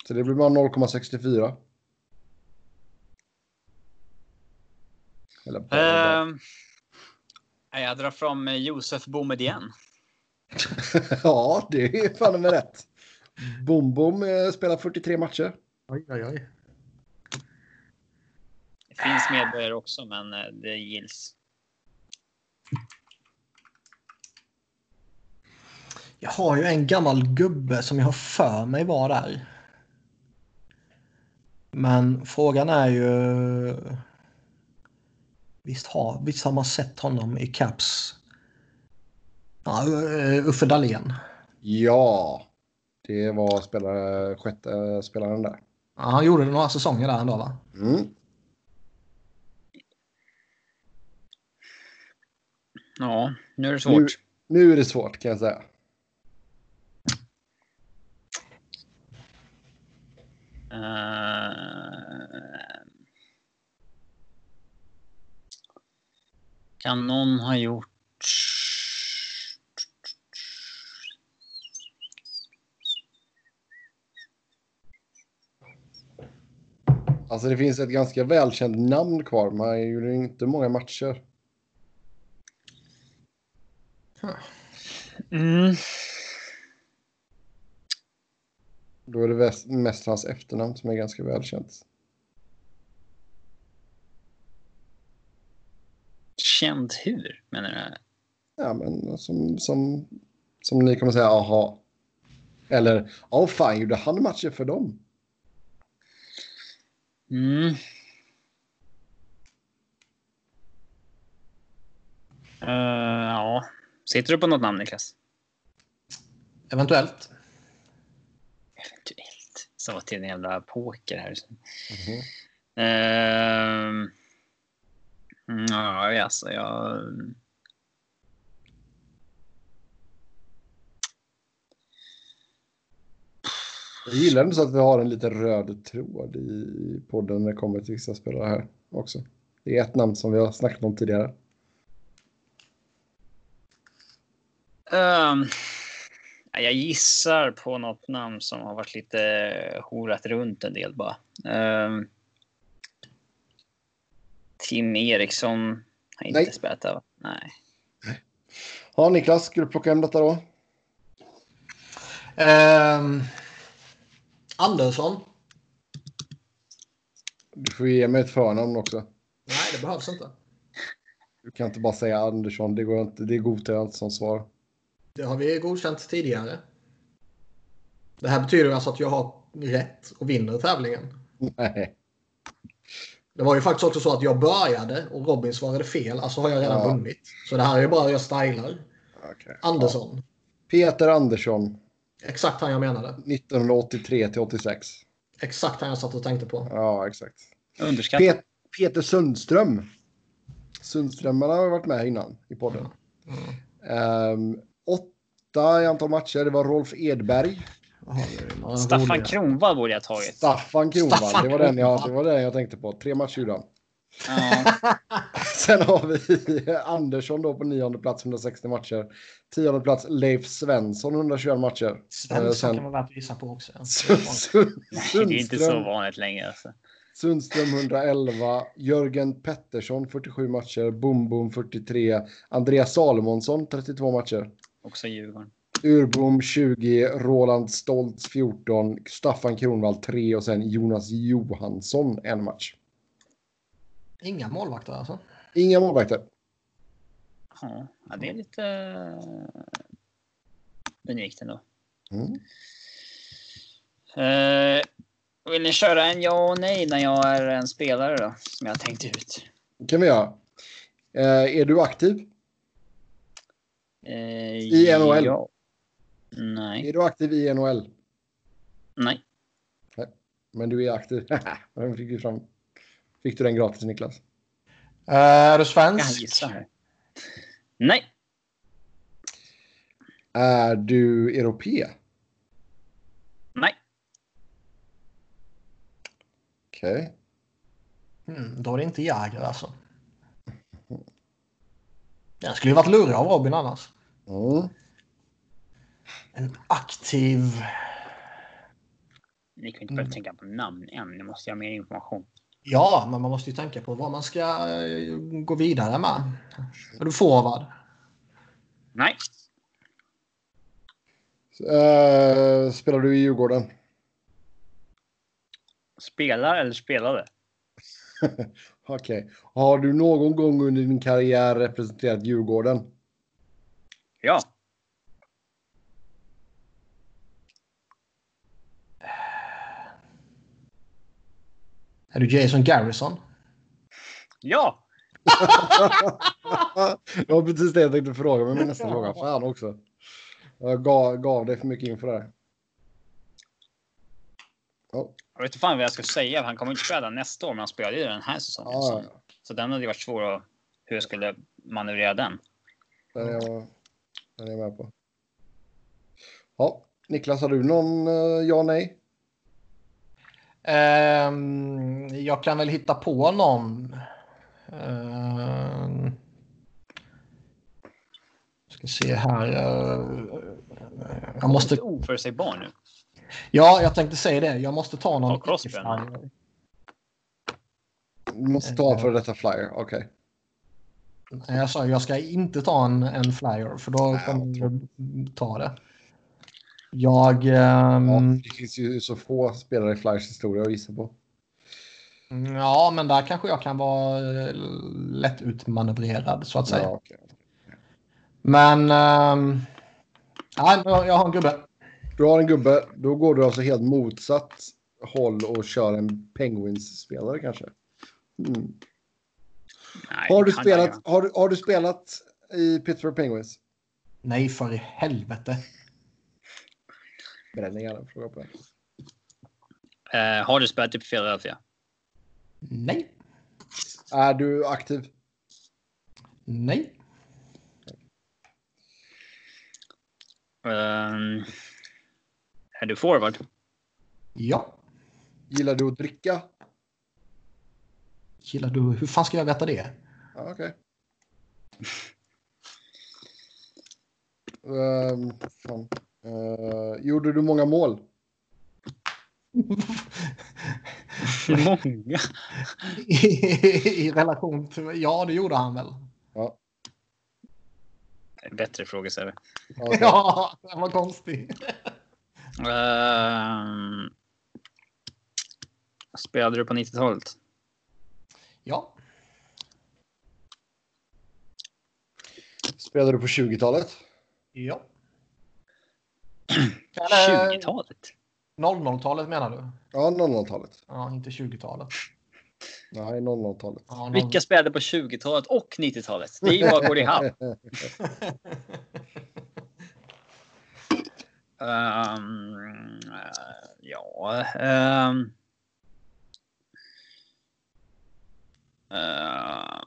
Så det blir bara 0,64. Eller bara, bara. Eh, jag drar fram eh, Josef Boumedienne. Ja, det är fan med rätt. Bom Bom eh, spelar 43 matcher. Oj, oj, oj. Det finns medborgare också, men eh, det gills. Jag har ju en gammal gubbe som jag har för mig var där. Men frågan är ju... Visst har, visst har man sett honom i Caps? Ja, eh, Uffe Dahlén. Ja, det var spelare, sjätte spelaren där. Ja, han gjorde några säsonger där ändå va? Mm. Ja, nu är det Nu, svårt. nu är det svårt kan jag säga. Eh, kan någon ha gjort... Alltså det finns ett ganska välkänt namn kvar, men han gjorde inte många matcher. Mm. Då är det mest hans efternamn som är ganska välkänt. Känd hur, menar du? Ja, men som, som, som ni kommer säga, aha. Eller, ja fan, gjorde han matcher för dem? Mm. Eh, ja. Sitter du på något namn, Niklas? Eventuellt. Så till en jävla poker här. Mm, ja, alltså jag... Jag gillar så att vi har en liten röd tråd i podden när det kommer till vissa spelare här också. Det är ett namn som vi har snackat om tidigare. Ja, jag gissar på något namn som har varit lite horat runt en del bara. Ehm, Tim Eriksson har inte Nej. spelat där. Nej. Ja, Niklas, ska du plocka hem detta då? Ehm, Andersson. Du får ge mig ett förnamn också. Nej, det behövs inte. Du kan inte bara säga Andersson, det går inte. Det godtar jag inte som svar. Det har vi godkänt tidigare. Det här betyder alltså att jag har rätt och vinner tävlingen. Nej. Det var ju faktiskt också så att jag började och Robin svarade fel. Alltså har jag redan Ja. vunnit. Så det här är ju bara jag stylar. Okej. Andersson. Ja. Peter Andersson, Exakt han jag menade. 1983 till 86. Exakt han jag satt och tänkte på. Ja, exakt. Underskattat. Pet Peter Sundström. Sundströmarna har varit med innan i podden. Um, åtta i antal matcher. Det var Rolf Edberg. Staffan Kronwall borde jag ha tagit. Staffan Kronwall, det, var den jag, det var den jag tänkte på. Tre matcher gjorde han. Ja. Sen har vi Andersson då på nionde plats, 160 matcher. Tionde plats Leif Svensson, 121 matcher. Svensson Sen, kan man värt visa på också. Nej, det är inte så vanligt längre. Alltså. Sundström 111, Jörgen Pettersson 47 matcher, Boom Boom 43, Andreas Salomonsson 32 matcher. Också Djurgården. Urbom 20, Roland Stoltz 14, Staffan Kronvall 3 och sen Jonas Johansson en match. Inga målvakter alltså? Inga målvakter. Ja, det är lite unikt ändå. Mm. Uh, vill ni köra en ja och nej när jag är en spelare då? Som jag tänkt ut. Det kan vi göra. Uh, är du aktiv? I NHL? Ja. Nej. Är du aktiv i NHL? Nej. Nej. Men du är aktiv. fick, du fram... fick du den gratis Niklas? Uh, är du svensk? Nej. Är du europé? Nej. Okej. Okay. Mm, då är det inte Jäger alltså. Den skulle ju varit lurig av Robin annars. Mm. En aktiv... Ni kan inte börja mm. tänka på namn än. Ni måste ha mer information. Ja, men man måste ju tänka på vad man ska eh, gå vidare med. Är du forward? Nej. Uh, spelar du i Djurgården? Spelar eller spelade? Okej. Okay. Har du någon gång under din karriär representerat Djurgården? Ja. Är du Jason Garrison? Ja! det var precis det jag tänkte fråga med min nästa fråga. Fan också. Jag gav, gav dig för mycket info där. Oh. Jag vet inte fan vad jag ska säga. Han kommer inte spela nästa år, men han spelade ju den här säsongen. Ah, så, så den hade varit svår att hur jag skulle manövrera den. Den är jag, den är jag med på. Ja, Niklas, har du någon uh, ja nej? Um, jag kan väl hitta på någon. Um, ska se här. Uh, jag måste... Oförutsägbar nu. Ja, jag tänkte säga det. Jag måste ta någon. Du måste ta för detta flyer, okej. Okay. Jag sa jag ska inte ta en, en flyer för då kommer jag ta det. Jag... Um... Ja, det finns ju så få spelare i Flyers historia att gissa på. Ja, men där kanske jag kan vara eh, lätt utmanövrerad så att säga. Ja, okay. Men... Um... Ja, jag har en gubbe. Du har en gubbe. Då går du alltså helt motsatt håll och kör en Penguins-spelare kanske. Mm. Nej, har, du spelat, har, har du spelat i Pittsburgh Penguins? Nej, för i helvete. Bränner gärna fråga på det. Uh, har du spelat i Philadelphia? Nej. Är du aktiv? Nej. Um, är du forward? Ja. Gillar du att dricka? Gillar du? Hur fan ska jag veta det? Ja, Okej. Okay. Um, fan. Uh, gjorde du många mål? många? I, I, relation till... Ja, det gjorde han väl. Ja. Bättre fråga, Okay. Ja, den var konstig. Uh, spelade du på 90-talet? Ja. Spelade du på 20-talet? Ja. 20-talet? 00-talet menar du? Ja, 00-talet. Ja, inte 20-talet. Nej, 00-talet. Ja, 00... Vilka spelade på 20-talet och 90-talet? Det är ju bara går i hand. um, ja. Um, uh,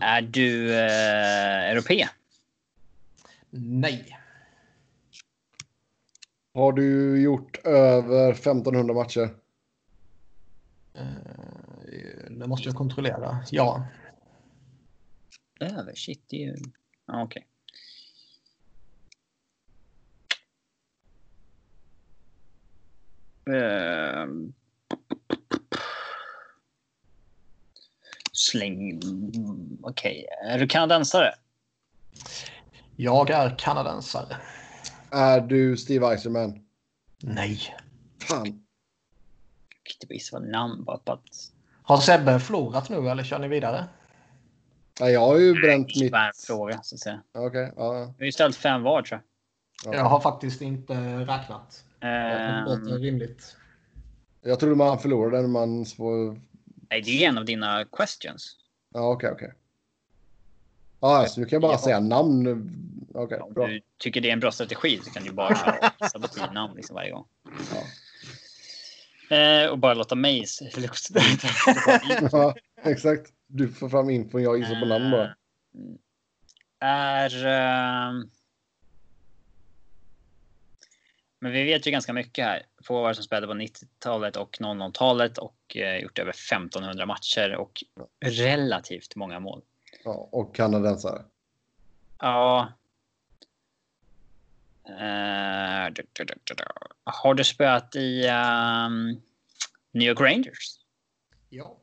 Är du eh, europé? Nej. Har du gjort över 1500 matcher? Eh, det måste jag kontrollera. Ja. Över? Shit, det är ju... Ah, Okej. Ehm. Släng... Okej. Är du kanadensare? Jag är kanadensare. Är du Steve Eiserman? Nej. Fan. Jag kan inte gissa vad namn bara på att... Har Sebbe förlorat nu eller kör ni vidare? Ja, jag har ju bränt Det mitt... är en fråga, så att säga. Okej, ja. Vi har ju ställt fem var, tror ja. Jag har faktiskt inte räknat. Tror det är Ehm, rimligt. Jag trodde man förlorade när man... Får... nej, det är en av dina questions. Ja, okej, okej. Ja, så nu kan jag bara Ja. säga namn. Okej, Om bra. du tycker det är en bra strategi så kan du bara köra gissa på tio namn liksom varje gång. Ja. Eh, och bara låta mig ja, exakt. Du får fram infon, jag gissar på namn bara. Mm. Är... ehm, men vi vet ju ganska mycket här. Forward som spelade på 90-talet och 00-talet och eh, gjort över 1500 matcher och relativt många mål. Ja, och kanadensare. Ja. Eh, du- du- du- du- du. Har du spöat i ehm, New York Rangers? Ja.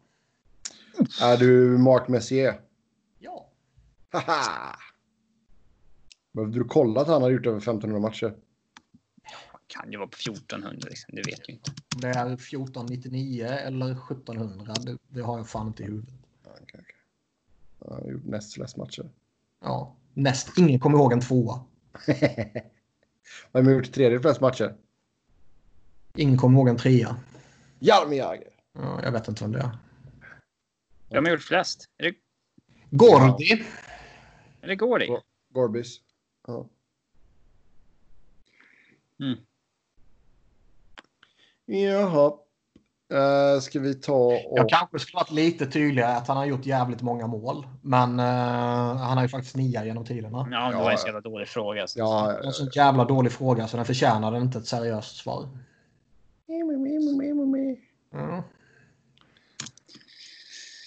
Är du Mark Messier? Ja. Haha! Behövde du kolla att han har gjort över 1500 matcher? Kan ju vara på 1400 liksom. Det vet ju inte. Om det är 1499 eller 1700, det, det har jag fan inte i huvudet. Ja, okej, okej. Han har gjort näst flest matcher. Ja. Näst ingen kommer ihåg en tvåa. Vem har gjort tredje flest matcher? Ingen kommer ihåg en trea. Jaromir Jagr. Ja, jag vet inte vem det är. De har gjort flest. Är det, Gordi. är det Gori? Ja. Gorbis. Ja. Mm. Jaha. Uh, ska vi ta och... Jag kanske skulle varit lite tydligare att han har gjort jävligt många mål. Men eh, han har ju faktiskt nia genom tiderna. Ja, det var en så jävla dålig fråga. Så. Ja, Det är en så jävla dålig fråga så den förtjänar inte ett seriöst svar. Mm.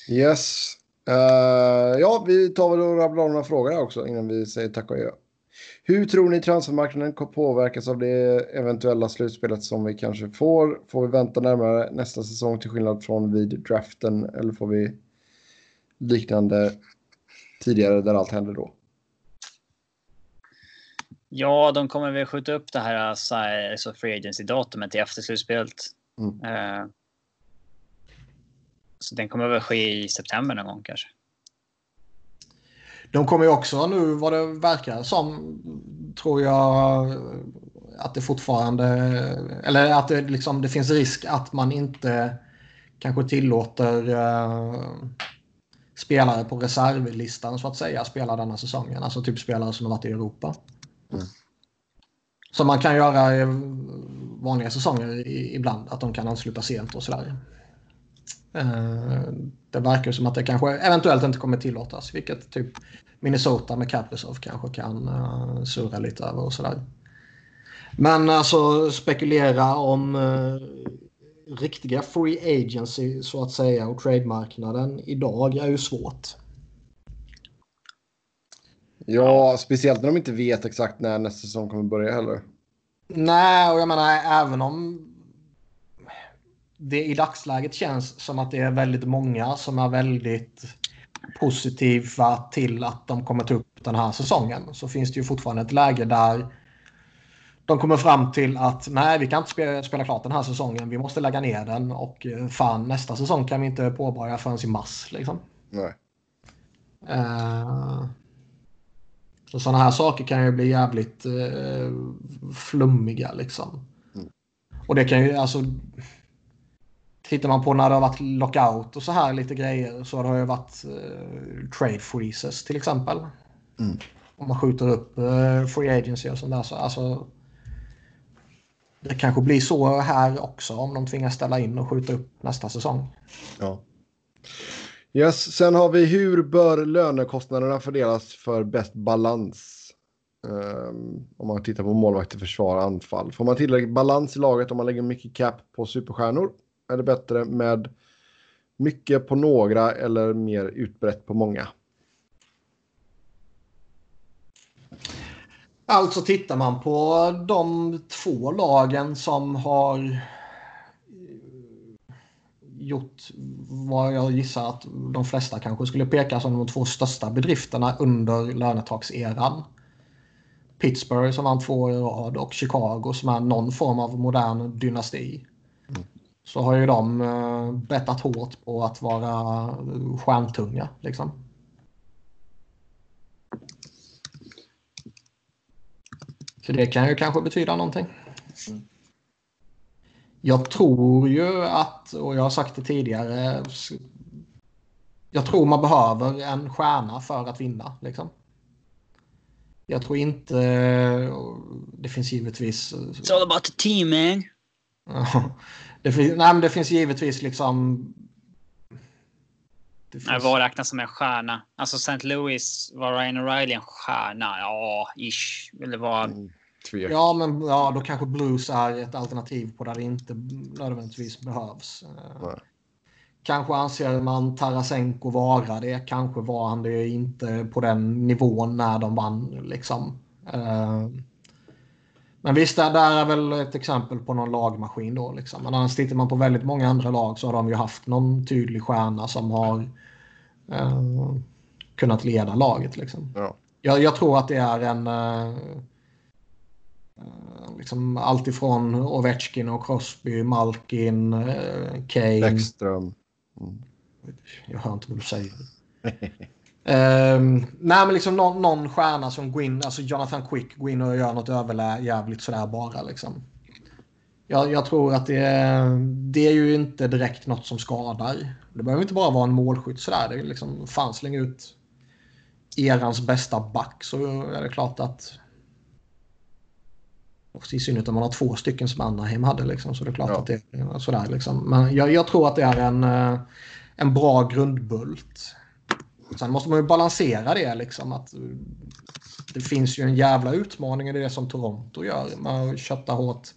Yes. Eh, ja, vi tar väl och rabblar av några frågor här också innan vi säger tack och adjö. Hur tror ni transfermarknaden kommer påverkas av det eventuella slutspelet som vi kanske får? Får vi vänta närmare nästa säsong till skillnad från vid draften eller får vi liknande tidigare där allt händer då? Ja, de kommer väl skjuta upp det här så så free agency-datumet till efter slutspelet. Mm. Eh, så den kommer väl ske i september någon gång kanske. De kommer ju också nu vad det verkar som tror jag att det fortfarande eller att det liksom det finns risk att man inte kanske tillåter eh, spelare på reservlistan så att säga spela denna säsongen. Alltså typ spelare som har varit i Europa. Mm. Som man kan göra i vanliga säsonger i, ibland. Att de kan ansluta sent och sådär. Eh, det verkar som att det kanske eventuellt inte kommer tillåtas. Vilket typ Minnesota med Kaprizov kanske kan uh, surra lite över och sådär. Men alltså spekulera om uh, riktiga free agency så att säga och trademarknaden idag är ju svårt. Ja, speciellt när de inte vet exakt när nästa säsong kommer börja heller. Nej, och jag menar även om det i dagsläget känns som att det är väldigt många som är väldigt positiva till att de kommer ta upp den här säsongen så finns det ju fortfarande ett läge där de kommer fram till att nej, vi kan inte spela, spela klart den här säsongen. Vi måste lägga ner den och eh, fan nästa säsong kan vi inte påbörja förrän i mars. Liksom. Nej. Eh, så sådana här saker kan ju bli jävligt eh, flummiga liksom. Mm. Och det kan ju alltså. Tittar man på när det har varit lockout och så här lite grejer så har det varit eh, trade freezes till exempel. Mm. Om man skjuter upp eh, free agency och sånt där så alltså. Det kanske blir så här också om de tvingas ställa in och skjuta upp nästa säsong. Ja. Yes, sen har vi hur bör lönekostnaderna fördelas för bäst balans? Um, om man tittar på målvakter, försvar, anfall. Får man tillräckligt balans i laget om man lägger mycket cap på superstjärnor? Är det bättre med mycket på några eller mer utbrett på många? Alltså tittar man på de två lagen som har eh, gjort vad jag gissar att de flesta kanske skulle peka som de två största bedrifterna under lönetakseran. Pittsburgh som vann två år i rad och Chicago som är någon form av modern dynasti. Så har ju de uh, bettat hårt på att vara stjärntunga. Liksom. Så det kan ju kanske betyda någonting. Jag tror ju att, och jag har sagt det tidigare, jag tror man behöver en stjärna för att vinna. Liksom. Jag tror inte... Det finns givetvis... It's all about the team man. Det, finns, nej, men det finns givetvis liksom... Det finns... Nej, vad räknas som en stjärna? Alltså St. Louis, var Ryan O'Reilly en stjärna? Ja, ish. Eller var... Mm, ja, men ja, då kanske Blues är ett alternativ på där det inte nödvändigtvis behövs. Nej. Kanske anser man Tarasenko vara det. Kanske var han det inte på den nivån när de vann. Liksom. Uh, men visst, det där är väl ett exempel på någon lagmaskin då. Liksom. Men annars tittar man på väldigt många andra lag så har de ju haft någon tydlig stjärna som har uh, kunnat leda laget. Liksom. Ja. Jag, jag, tror att det är en... Uh, liksom allt ifrån Ovechkin och Crosby, Malkin, Kane. Bäckström. Mm. Jag hör inte vad du säger. um, nej, men liksom någon, någon stjärna som går in, alltså Jonathan Quick, går in och gör något överjävligt sådär bara liksom. Jag, jag, tror att det, det är ju inte direkt något som skadar. Det behöver inte bara vara en målskytt sådär. Det är liksom, fan släng ut erans bästa back så är det klart att i synnerhet om man har två stycken som Anaheim hade. Liksom, så det är klart ja. att det är sådär. Liksom. Men jag, jag, tror att det är en, eh, en bra grundbult. Sen måste man ju balansera det. Liksom, att det finns ju en jävla utmaning i det som Toronto gör. Man köttar hårt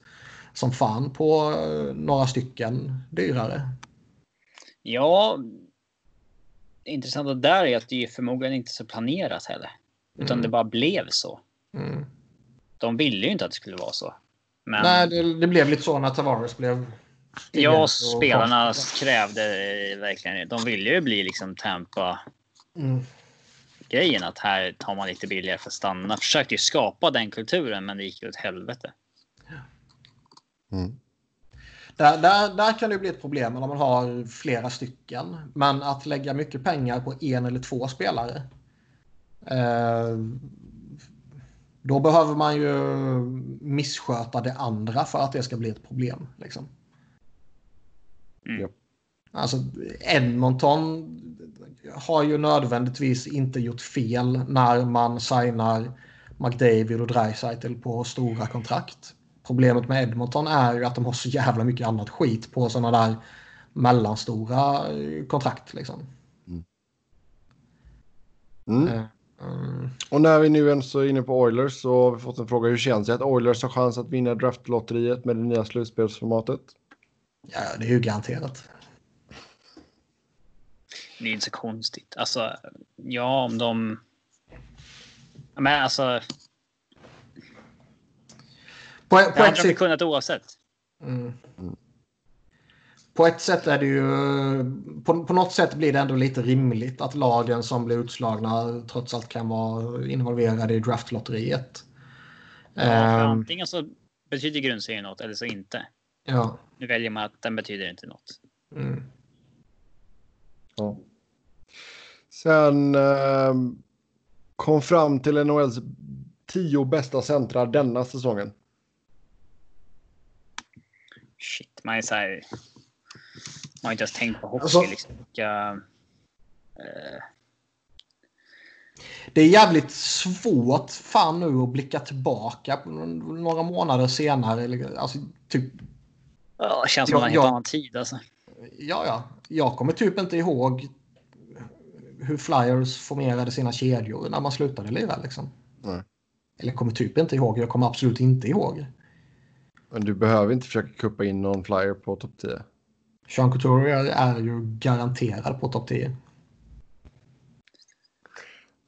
som fan på eh, några stycken dyrare. Ja, det intressanta där är att det förmodligen inte så planerat heller. Utan mm. det bara blev så. Mm de ville ju inte att det skulle vara så. Men... Nej, det, det blev lite så när Tavares blev... Ja, spelarna och krävde verkligen det. De ville ju bli liksom Tampa. Mm. Grejen att här tar man lite billigare för att stanna. Försökte ju skapa den kulturen, men det gick ju åt helvete. Mm. Där, där, där kan det bli ett problem när man har flera stycken. Men att lägga mycket pengar på en eller två spelare. Eh, då behöver man ju missköta det andra för att det ska bli ett problem. Liksom. Mm. Alltså Edmonton har ju nödvändigtvis inte gjort fel när man signar McDavid och Dreisaitl på stora kontrakt. Problemet med Edmonton är ju att de har så jävla mycket annat skit på sådana där mellanstora kontrakt. Liksom. Mm. Mm. Eh, Mm. Och när vi nu ens är inne på Oilers så har vi fått en fråga. Hur känns det att Oilers har chans att vinna draftlotteriet med det nya slutspelsformatet? Ja, det är ju garanterat. Det är inte så konstigt. Alltså, ja, om de... Men alltså... På, på det hade de kunnat oavsett. Mm. Mm på ett sätt är det ju... På, på något sätt blir det ändå lite rimligt att lagen som blir utslagna trots allt kan vara involverade i draftlotteriet. Ja, um, antingen så betyder grundserien något eller så inte. Ja. Nu väljer man att den betyder inte något. Mm. Ja. Sen eh, kom fram till NHLs tio bästa centrar denna säsongen. Shit, man är så här man har inte ens tänkt på hockey. Alltså, liksom. Vilka, eh... Det är jävligt svårt fan nu att blicka tillbaka på några månader senare. Alltså, typ... Ja, det känns som en helt annan tid alltså. Ja, ja. Jag kommer typ inte ihåg hur Flyers formerade sina kedjor när man slutade lira. Liksom. Nej. Eller kommer typ inte ihåg. Jag kommer absolut inte ihåg. Men du behöver inte försöka kuppa in någon flyer på topp 10. Sean Couturier är ju garanterad på topp 10.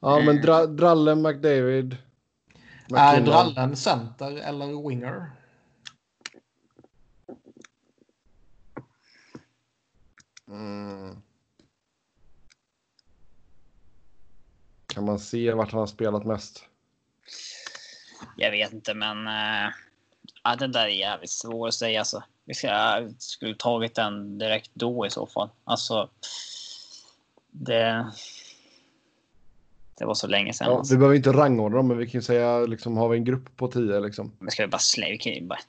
Ja, men dra, Drallen, McDavid. Är McKinnon. Drallen center eller winger? Mm. Kan man se vart han har spelat mest? Jag vet inte, men uh, ja, det där är jävligt svårt att säga. Alltså. Jag skulle tagit den direkt då i så fall. Alltså. Det. Det var så länge sedan. Ja, alltså. vi behöver inte rangordna dem, men vi kan ju säga liksom, har vi en grupp på 10 liksom. Men ska vi bara slänga, vi kan ju bara,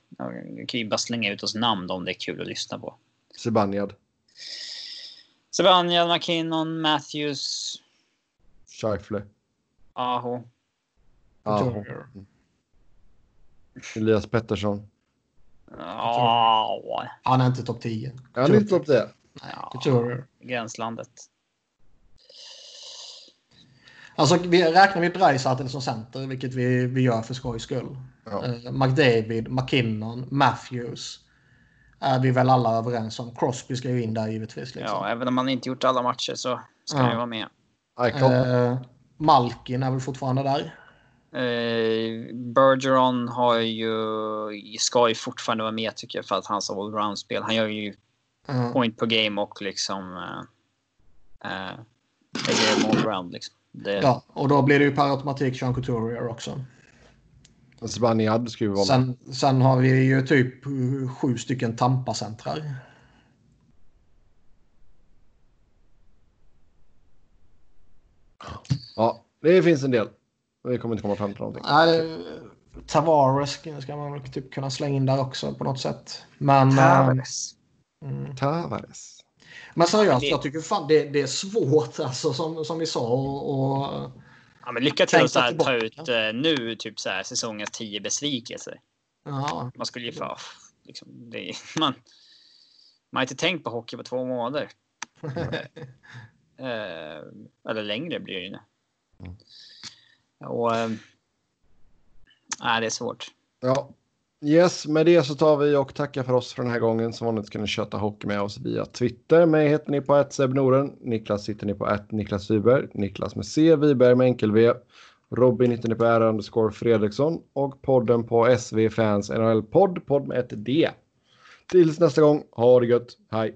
vi kan ju bara slänga ut oss namn om det är kul att lyssna på. Zibanejad, Sebanja, McKinnon, Matthews, Scheifele, Aho. Aho, Couturier. Elias Pettersson. Ja, Han är inte topp 10. Är han inte topp 10? Nej, Ja. Gränslandet. Alltså, vi, räknar vi Dreisaitl som center, vilket vi, vi gör för skojs skull. Ja. Eh, McDavid, McKinnon, Matthews. Är vi väl alla överens om. Crosby ska ju in där givetvis. Liksom. Ja, även om man inte gjort alla matcher så ska Ja. han ju vara med. Eh, Malkin är väl fortfarande där. Eh, Bergeron har ju, ska ju fortfarande vara med tycker jag för att hans allround-spel. Han gör ju Eh, point per game och liksom eh, eh, allround liksom. Det, ja, och då blir det ju per automatik Sean Couturier också. Zibanejad ska ju vara med. Sen, sen har vi ju typ sju stycken Tampa-centrar. Ja, det finns en del. Vi kommer inte komma fram till någonting. Nej, Tavares ska man väl typ kunna slänga in där också på något sätt. Men, eh, Tavares. mm. Tavares. men seriöst, jag tycker fan det, det är svårt alltså som, som vi sa. Och, och, Ja, men lycka till Tänka att så här, ta ut eh, nu typ så här, säsongens tio besvikelser. ja, Man skulle ju få... Liksom, det, man, man har inte tänkt på hockey på två månader. Eh, eller längre blir det ju nu. Mm. Och... Eh, nej, det är svårt. Ja. Yes, med det så tar vi och tackar för oss för den här gången. Som vanligt kan ni köta hockey med oss via Twitter. Mig heter ni på ett Noren. Niklas sitter ni på ett Niklas Wiberg. Niklas med C, Wiberg med enkel V. Robin hittar ni på R underscore Fredriksson. Och podden på SV Fans NHL Podd, podd med ett D. Tills nästa gång, ha det gött. Hej!